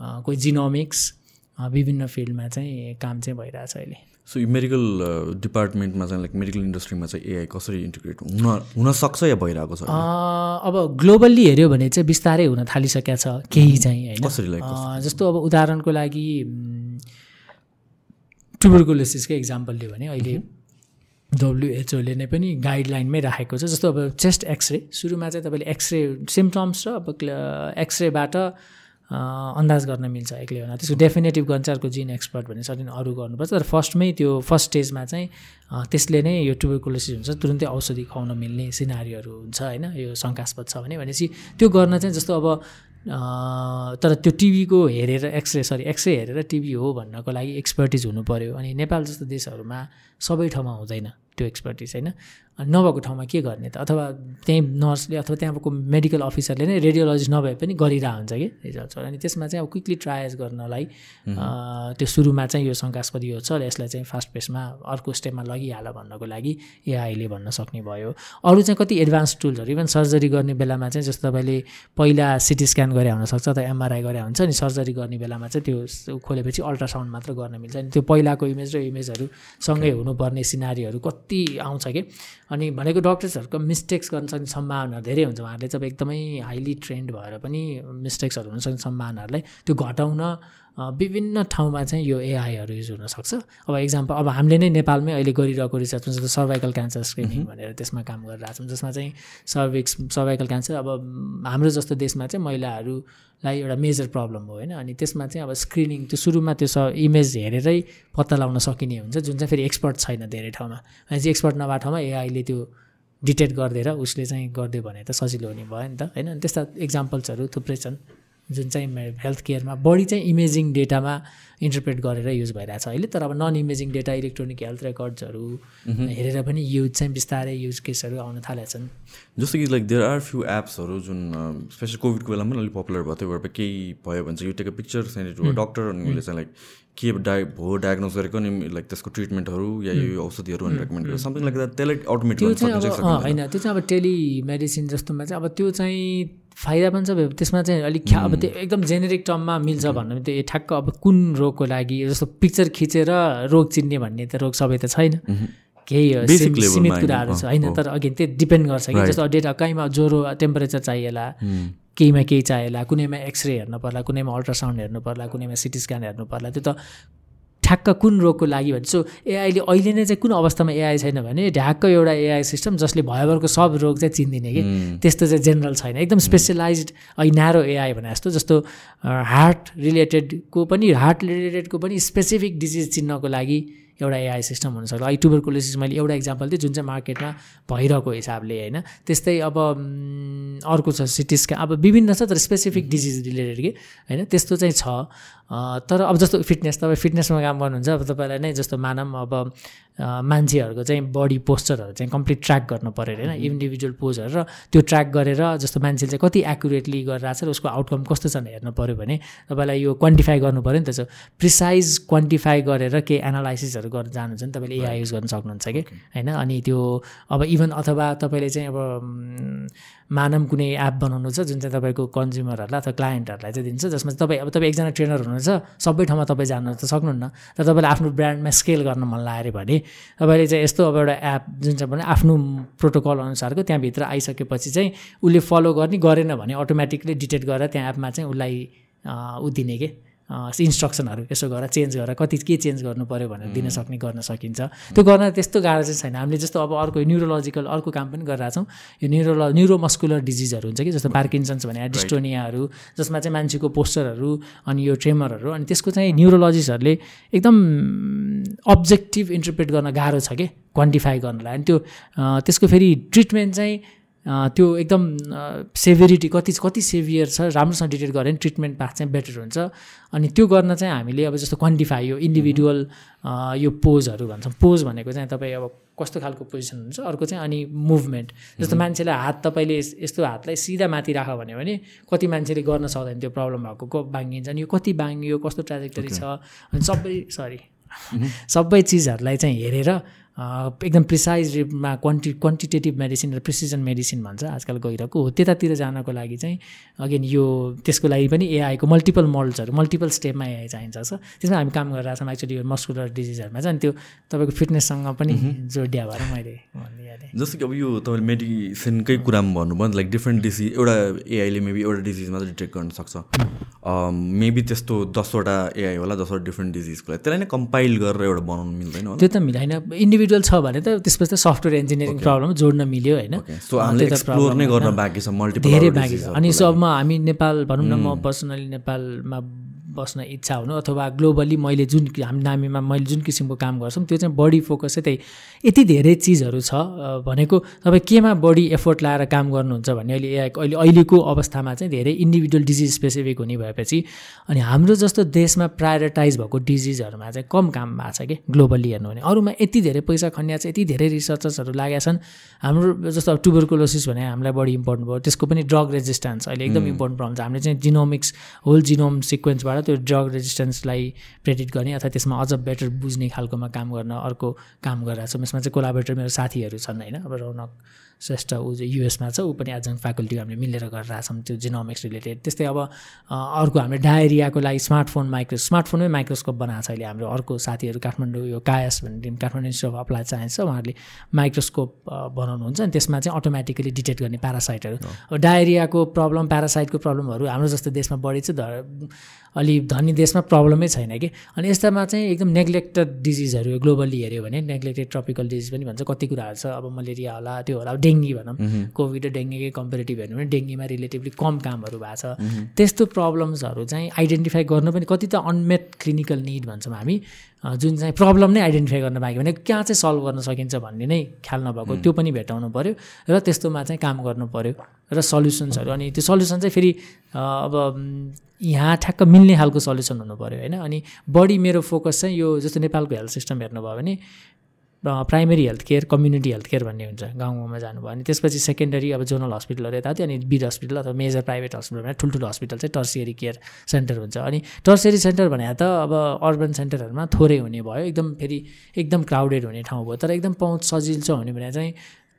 कोही जिनोमिक्स विभिन्न फिल्डमा चाहिँ काम चाहिँ भइरहेछ अहिले। सो यो मेडिकल डिपार्टमेन्टमा चाहिँ लाइक मेडिकल इन्डस्ट्रीमा चाहिँ एआई कसरी इन्टिग्रेट हुन हुनसक्छ या भइरहेको छ? अब ग्लोबल्ली हेऱ्यो भने चाहिँ बिस्तारै हुन थालिसकेको छ केही चाहिँ होइन। जस्तो अब उदाहरणको लागि ट्युबरकुलोसिसकै इक्जाम्पल लियो भने अहिले डब्लुएचओले नै पनि गाइडलाइनमै राखेको छ। जस्तो अब चेस्ट एक्सरे सुरुमा चाहिँ तपाईँले एक्सरे सिम्टम्स र अब एक्सरेबाट अन्दाज गर्न मिल्छ एक्लै होला त्यसको डेफिनेटिभ अर्को जिन एक्सपर्ट भन्ने सर्टिन अरू गर्नुपर्छ। तर फर्स्टमै त्यो फर्स्ट स्टेजमा चाहिँ त्यसले नै यो ट्युबरकुलोसिस हुन्छ। तुरुन्तै औषधि खुवाउन मिल्ने सिनारीहरू हुन्छ होइन? यो शङ्कास्पद छ भने भनेपछि त्यो गर्न चाहिँ जस्तो अब तर त्यो टिभीको हेरेर एक्सरे सरी एक्सरे हेरेर टिभी हो भन्नको लागि एक्सपर्टिज हुनु पऱ्यो अनि नेपाल जस्तो देशहरूमा सबै ठाउँमा हुँदैन। त्यो एक्सपर्टिज होइन? नभएको ठाउँमा के गर्ने त? अथवा त्यहीँ नर्सले अथवा त्यहाँको मेडिकल अफिसरले नै रेडियोलोजिस्ट नभए पनि गरिरहेको हुन्छ कि रिजल्ट अनि त्यसमा चाहिँ अब क्विकली ट्रायज गर्नलाई त्यो सुरुमा चाहिँ यो शङ्कास्पद यो छ यसलाई चाहिँ फास्ट पेसमा अर्को स्टेपमा लगिहाल भन्नको लागि एआईले भन्न सक्ने भयो। अरू चाहिँ कति एडभान्स टुल्सहरू इभन सर्जरी गर्ने बेलामा चाहिँ जस्तो तपाईँले पहिला सिटी स्क्यान गरे हुनसक्छ अथवा एमआरआई गरे हुन्छ नि सर्जरी गर्ने बेलामा चाहिँ त्यो खोलेपछि अल्ट्रासाउन्ड मात्र गर्न मिल्छ। अनि त्यो पहिलाको इमेज र इमेजहरू सँगै हुनुपर्ने सिनारीहरू कति आउँछ कि? अनि भनेको डक्टर्सहरूको मिस्टेक्स गर्न सक्ने सम्भावना धेरै हुन्छ। उहाँहरूले चाहिँ एकदमै हाइली ट्रेन्ड भएर पनि मिस्टेक्सहरू हुनसक्ने सम्भावनाहरूलाई त्यो घटाउन विभिन्न ठाउँमा चाहिँ यो एआईहरू युज हुनसक्छ। अब इक्जाम्पल अब हामीले नै नेपालमै अहिले गरिरहेको रिसर्चमा जस्तो सर्भाइकल क्यान्सर स्क्रिनिङ भनेर त्यसमा काम गरिरहेको छौँ जसमा चाहिँ सर्भिक्स सर्भाइकल क्यान्सर अब हाम्रो जस्तो देशमा चाहिँ महिलाहरूलाई एउटा मेजर प्रब्लम हो होइन? अनि त्यसमा चाहिँ अब स्क्रिनिङ त्यो सुरुमा त्यो स इमेज हेरेरै पत्ता लगाउन सकिने हुन्छ जुन चाहिँ फेरि एक्सपर्ट छैन धेरै ठाउँमा। अनि चाहिँ एक्सपर्ट नभएको ठाउँमा एआईले त्यो डिटेक्ट गरिदिएर उसले चाहिँ गरिदियो भने त सजिलो हुने भयो नि त होइन? त्यस्ता इक्जाम्पल्सहरू थुप्रै छन्। जुन चाहिँ हेल्थ केयरमा बढी चाहिँ इमेजिङ डेटामा इन्टरप्रेट गरेर युज भइरहेछ अहिले तर अब non imaging data electronic health रेकर्ड्सहरू हेरेर पनि युज चाहिँ बिस्तारै युज केसहरू आउन थालेका छन् जस्तो कि लाइक देयर आर फ्यु एप्सहरू जुन स्पेसली कोभिडको बेलामा पनि अलिक पपुलर भयो त्यो भएर केही भयो भने चाहिँ you take picture send doctor अनि उसले चाहिँ लाइक के डाइ भो डायग्नोज गरेको नि लाइक त्यसको ट्रिटमेन्टहरू या यो औषधिहरू रेकमेन्ड गरेको समथिङ लाइक द्याट त्यसलाई अटोमेट त्यो चाहिँ अब होइन त्यो चाहिँ अब टेलिमेडिसिन जस्तोमा चाहिँ अब त्यो चाहिँ फाइदा पनि छ त्यसमा चाहिँ अलिक ख्या अब त्यो एकदम जेनेरिक टर्ममा मिल्छ भन्नु त्यो ठ्याक्क अब कुन रोगको लागि जस्तो पिक्चर खिचेर रोग चिन्ने भन्ने त रोग सबै त छैन। केही सीमित कुराहरू छ होइन तर अघि त्यो डिपेन्ड गर्छ कि जस्तो डेटा कहीँमा ज्वरो टेम्परेचर चाहिएला केहीमा केही चाहिएला कुनैमा एक्सरे हेर्नु पर्ला कुनैमा अल्ट्रासाउन्ड हेर्नु पर्ला कुनैमा सिटी स्क्यान हेर्नु पर्ला त्यो त ठ्याक्क कुन रोगको लागि भने सो एआईले अहिले नै चाहिँ कुन अवस्थामा एआई छैन भने ढ्याक्क एउटा एआई सिस्टम जसले भयभरको सब रोग चाहिँ चिन्दिने कि त्यस्तो चाहिँ जेनरल छैन। एकदम स्पेसलाइज अहिले न्यारो एआई भने जस्तो जस्तो हार्ट रिलेटेडको पनि हार्ट रिलेटेडको पनि स्पेसिफिक डिजिज चिन्नको लागि एउटा एआई सिस्टम हुनसक्छ अहिले टुबरकुलोसिस मैले एउटा इक्जाम्पल दिएँ जुन चाहिँ मार्केटमा भइरहेको हिसाबले होइन? त्यस्तै अब अर्को छ सिटी स्क्यान अब विभिन्न छ तर स्पेसिफिक डिजिज रिलेटेड कि होइन? त्यस्तो चाहिँ छ। तर अब जस्तो फिटनेस तपाईँ फिटनेसमा काम गर्नुहुन्छ अब तपाईँलाई नै जस्तो मानौँ अब मान्छेहरूको चाहिँ बडी पोस्चरहरू चाहिँ कम्प्लिट ट्र्याक गर्नु पऱ्यो होइन? इन्डिभिजुअल पोजहरू र त्यो ट्र्याक गरेर जस्तो मान्छेले चाहिँ कति एकुरेटली गरिरहेको छ र उसको आउटकम कस्तो छ हेर्नु पऱ्यो भने तपाईँलाई यो क्वान्टिफाई गर्नु पऱ्यो नि त प्रिसाइज क्वान्टिफाई गरेर केही एनालाइसिसहरू गर्न जानुहुन्छ भने तपाईँले एआई युज गर्न सक्नुहुन्छ कि? होइन? अनि त्यो अब इभन अथवा तपाईँले चाहिँ अब मानव कुनै एप बनाउनु छ जुन चाहिँ तपाईँको कन्ज्युमरहरूलाई अथवा क्लाइन्टहरूलाई चाहिँ दिन्छ जसमा चाहिँ तपाईँ अब तपाईँ एकजना ट्रेनर हुनुहुन्छ सबै ठाउँमा तपाईँ जानु त सक्नुहुन्न तर तपाईँलाई आफ्नो ब्रान्डमा स्केल गर्न मन लाग्यो भने तपाईँले चाहिँ यस्तो अब एउटा एप जुन चाहिँ भने आफ्नो प्रोटोकल अनुसारको त्यहाँभित्र आइसकेपछि चाहिँ उसले फलो गर्ने गरेन भने अटोमेटिकली डिटेक्ट गरेर त्यहाँ एपमा चाहिँ उसलाई ऊ दिने के? इन्स्ट्रक्सनहरू यसो गरेर चेन्ज गरेर कति के चेन्ज गर्नु पऱ्यो भनेर दिन सक्ने गर्न सकिन्छ। त्यो गर्न त्यस्तो गाह्रो चाहिँ छैन। हामीले जस्तो अब अर्को न्युरोलोजिकल अर्को काम पनि गरिरहेछौँ यो न्युरोलो न्युरोमस्कुलर डिजिजहरू हुन्छ कि जस्तो पार्किन्सन्स भने डिस्टोनियाहरू जसमा चाहिँ मान्छेको पोस्चरहरू अनि यो ट्रेमरहरू अनि त्यसको चाहिँ न्युरोलोजिस्टहरूले एकदम अब्जेक्टिभ इन्टरप्रेट गर्न गाह्रो छ कि क्वान्टिफाई गर्नलाई। अनि त्यो त्यसको फेरि ट्रिटमेन्ट चाहिँ त्यो एकदम सेभिरिटी कति कति सेभियर छ राम्रोसँग डिटेक्ट गऱ्यो भने ट्रिटमेन्ट पाथ चाहिँ बेटर हुन्छ। अनि त्यो गर्न चाहिँ हामीले अब जस्तो क्वान्टिफाई यो इन्डिभिजुअल यो पोजहरू भन्छौँ। पोज भनेको चाहिँ तपाईँ अब कस्तो खालको पोजिसन हुन्छ अर्को चाहिँ अनि मुभमेन्ट जस्तो मान्छेलाई हात तपाईँले यस्तो हातलाई सिधा माथि राख भन्यो भने कति मान्छेले गर्न सक्दैन त्यो प्रब्लम भएको बाङ्गिन्छ अनि यो कति बाङ्गियो कस्तो ट्राजेक्टरी छ अनि सबै सरी सबै चिजहरूलाई चाहिँ हेरेर एकदम प्रिसाइज रेपमा क्वान्टि क्वान्टिटेटिभ मेडिसिन र प्रिसिजन मेडिसिन भन्छ आजकल गइरहेको हो। त्यतातिर जानको लागि चाहिँ अगेन यो त्यसको लागि पनि एआईको मल्टिपल मोडल्सहरू मल्टिपल स्टेपमा एआई चाहिन्छ छ त्यसमा हामी काम गरिरहेको छौँ एक्चुली यो मस्कुलर डिजिजहरूमा चाहिँ त्यो तपाईँको फिटनेससँग पनि जोडिया भएर मैले जस्तो कि अब यो तपाईँले मेडिसिनकै कुरामा भन्नुभयो लाइक डिफ्रेन्ट डिजिज एउटा एआईले मेबी एउटा डिजिज मात्रै डिटेक्ट गर्न सक्छ। मेबी त्यस्तो दसवटा एआई होला दसवटा डिफ्रेन्ट डिजिजको लागि। त्यसलाई नै कम्पाइल गरेर एउटा बनाउनु मिल्दैन त्यो त मिल्दैन इन्डिभिजुअल इन्डिभिजुअल छ भने त त्यसपछि त सफ्टवेयर इन्जिनियरिङ प्रब्लम जोड्न मिल्यो होइन। धेरै बाँकी छ। अनि सबमा हामी नेपाल भनौँ न म पर्सनली नेपालमा बस्न इच्छा हुनु अथवा ग्लोबली मैले जुन हामी नामीमा मैले जुन किसिमको काम गर्छौँ त्यो चाहिँ बडी फोकस चाहिँ त्यही यति धेरै चिजहरू छ। भनेको तपाईँ केमा बडी एफोर्ट लाएर काम गर्नुहुन्छ भने अहिले अहिले अहिलेको अवस्थामा चाहिँ धेरै इन्डिभिजुअल डिजिज स्पेसिफिक हुने भएपछि अनि हाम्रो जस्तो देशमा प्रायोरिटाइज भएको डिजिजहरूमा चाहिँ कम काम भएको छ कि ग्लोबली हेर्नु भने। अरूमा यति धेरै पैसा खन्या छ यति धेरै रिसर्चर्सहरू लागेका छन् हाम्रो जस्तो अब टुबरकुलोसिस भने हामीलाई बढी इम्पोर्टेन्ट भयो त्यसको पनि ड्रग रेजिस्टेन्स अहिले एकदम इम्पोर्टेन्ट प्रब्लम छ। हामीले चाहिँ जिनोमिक्स होल जिनोम सिक्वेन्सबाट त्यो ड्रग रेजिस्टेन्सलाई प्रेडिक्ट गर्ने अथवा त्यसमा अझ बेटर बुझ्ने खालकोमा काम गर्न अर्को काम गरिरहेको छौँ। यसमा चाहिँ कोलाबरेटर मेरो साथीहरू छन् होइन? अब रौनक श्रेष्ठ ऊ चाहिँ युएसमा छ ऊ पनि एज फ्याकल्टी हामीले मिलेर गरिरहेछौँ त्यो जिनोमिक्स रिलेटेड त्यस्तै अब अर्को हामीले डायरियाको लागि स्मार्टफोन माइक्रो स्मार्टफोनमै माइक्रोस्कोप बनाएको छ अहिले हाम्रो अर्को साथीहरू काठमाडौँ यो कायस भन्ने team Kathmandu institute of applied science छ उहाँहरूले माइक्रोस्कोप बनाउनुहुन्छ अनि त्यसमा चाहिँ अटोमेटिकली डिटेक्ट गर्ने प्यारासाइटहरू अब डायरियाको प्रब्लम प्यारासाइटको प्रब्लमहरू हाम्रो जस्तो देशमा बढी छ अलि धनी देशमा प्रब्लमै छैन कि। अनि यस्तामा चाहिँ एकदम नेग्लेक्टेड डिजिजहरू ग्लोबल्ली हेऱ्यो भने नेग्लेक्टेड ट्रपिकल डिजिज पनि भन्छ। कति कुराहरू छ अब मलेरिया होला त्यो होला डेङ्गी भनौँ। कोभिड र डेङ्गीकै कम्पेरिटिभ हेर्नु भने डेङ्गीमा रिलेटिभली कम कामहरू भएको छ। त्यस्तो प्रब्लम्सहरू चाहिँ आइडेन्टिफाई गर्नु पनि कति त अनमेट क्लिनिकल निड भन्छौँ हामी। जुन चाहिँ प्रब्लम नै आइडेन्टिफाई गर्न बाँकी भने कहाँ चाहिँ सल्भ गर्न सकिन्छ भन्ने नै ख्याल नभएको त्यो पनि भेटाउनु पऱ्यो र त्यस्तोमा चाहिँ काम गर्नु पऱ्यो र सल्युसन्सहरू अनि त्यो सल्युसन चाहिँ फेरि अब यहाँ ठ्याक्क मिल्ने खालको सल्युसन हुनु पऱ्यो होइन? अनि बढी मेरो फोकस चाहिँ यो जस्तो नेपालको हेल्थ सिस्टम हेर्नुभयो भने primary health care community health care भन्ने हुन्छ गाउँ गाउँमा जानुभयो अनि त्यसपछि सेकेन्डरी अब जोनल हस्पिटलहरू यताउति अनि बिड हस्पिटल अथवा मेजर प्राइभेट हस्पिटल भने ठुल्ठुलो हस्पिटल चाहिँ टर्सियरी केयर सेन्टर हुन्छ। अनि टर्सियरी सेन्टर भने त अब अर्बन सेन्टरहरूमा थोरै हुने भयो। एकदम फेरि एकदम क्राउडेड हुने ठाउँ भयो। तर एकदम पहुँच सजिलो हुने भने चाहिँ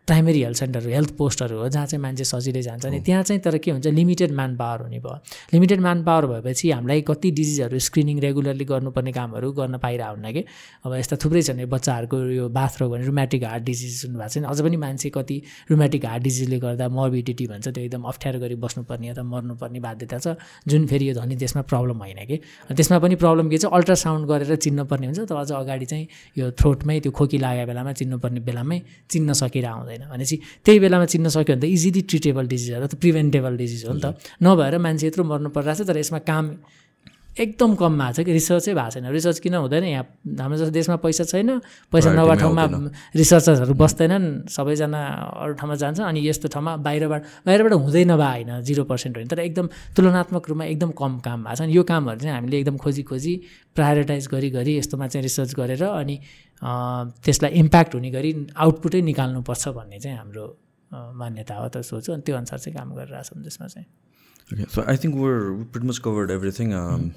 प्राइमेरी हेल्थ सेन्टरहरू हेल्थ पोस्टहरू हो जहाँ चाहिँ मान्छे सजिलै जान्छ अनि त्यहाँ चाहिँ तर के हुन्छ लिमिटेड म्यान पावर हुने भयो। लिमिटेड म्यान पावर भएपछि हामीलाई कति डिजिजहरू स्क्रिनिङ रेगुलरली गर्नुपर्ने कामहरू गर्न पाइरहेको हुन्न कि अब यस्ता थुप्रै छन् बच्चाहरूको यो बाथरोग भने रुमेटिक हार्ट डिजिज सुन्नुभएको छैन। अझ पनि मान्छे कति रुमेटिक हार्ट डिजिजले गर्दा मर्बिडिटी भन्छ त्यो एकदम अप्ठ्यारो गरी बस्नुपर्ने अथवा मर्नुपर्ने बाध्यता छ। जुन फेरि यो धनी देशमा प्रब्लम होइन कि। त्यसमा पनि प्रब्लम के छ अल्ट्रासाउन्ड गरेर चिन्नुपर्ने हुन्छ तर अझ अगाडि चाहिँ यो थ्रोटमै त्यो खोकी लागेको बेलामा चिन्नुपर्ने बेलामै चिन्न सकिरह हुँदैन भनेपछि त्यही बेलामा चिन्न सक्यो भने त इजिली ट्रिटेबल डिजिज हो त प्रिभेन्टेबल डिजिज हो नि त। नभएर मान्छे यत्रो मर्नु परिरहेको छ तर यसमा काम एकदम कम भएको छ कि रिसर्चै भएको छैन। रिसर्च किन हुँदैन? यहाँ हाम्रो जस्तो देशमा पैसा छैन पैसा नभएको ठाउँमा रिसर्चर्सहरू बस्दैनन् सबैजना अरू ठाउँमा जान्छ अनि यस्तो ठाउँमा बाहिरबाट बाहिरबाट हुँदै नभए होइन जिरो पर्सेन्ट होइन। तर एकदम तुलनात्मक रूपमा एकदम कम काम भएको छ। अनि यो कामहरू चाहिँ हामीले एकदम खोजी खोजी प्रायोरिटाइज गरी गरी यस्तोमा चाहिँ रिसर्च गरेर अनि त्यसलाई इम्प्याक्ट हुने गरी आउटपुटै निकाल्नुपर्छ भन्ने चाहिँ हाम्रो मान्यता हो त सोच्छु अनि त्यो अनुसार चाहिँ काम गरिरहेछौँ त्यसमा चाहिँ। Okay, so I think we're we pretty much covered everything. Um,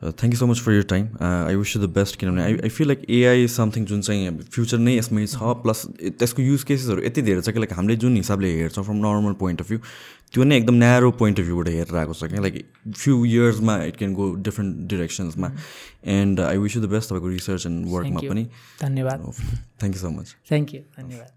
uh, thank you so much for your time. Uh, I wish you the best. किनभने I I feel like AI is something जुन चाहिँ future नै यसमै छ plus त्यसको use केसेसहरू यति धेरै छ कि लाइक हामीले जुन हिसाबले हेर्छौँ from normal point of view त्यो नै एकदम न्यारो पोइन्ट अफ भ्यूबाट हेरेर आएको छ क्या लाइक फ्यु इयर्समा it can go different डिरेक्सन्समा and I wish you the best तपाईँको रिसर्च एन्ड वर्कमा you. पनि धन्यवाद thank you so much thank you धन्यवाद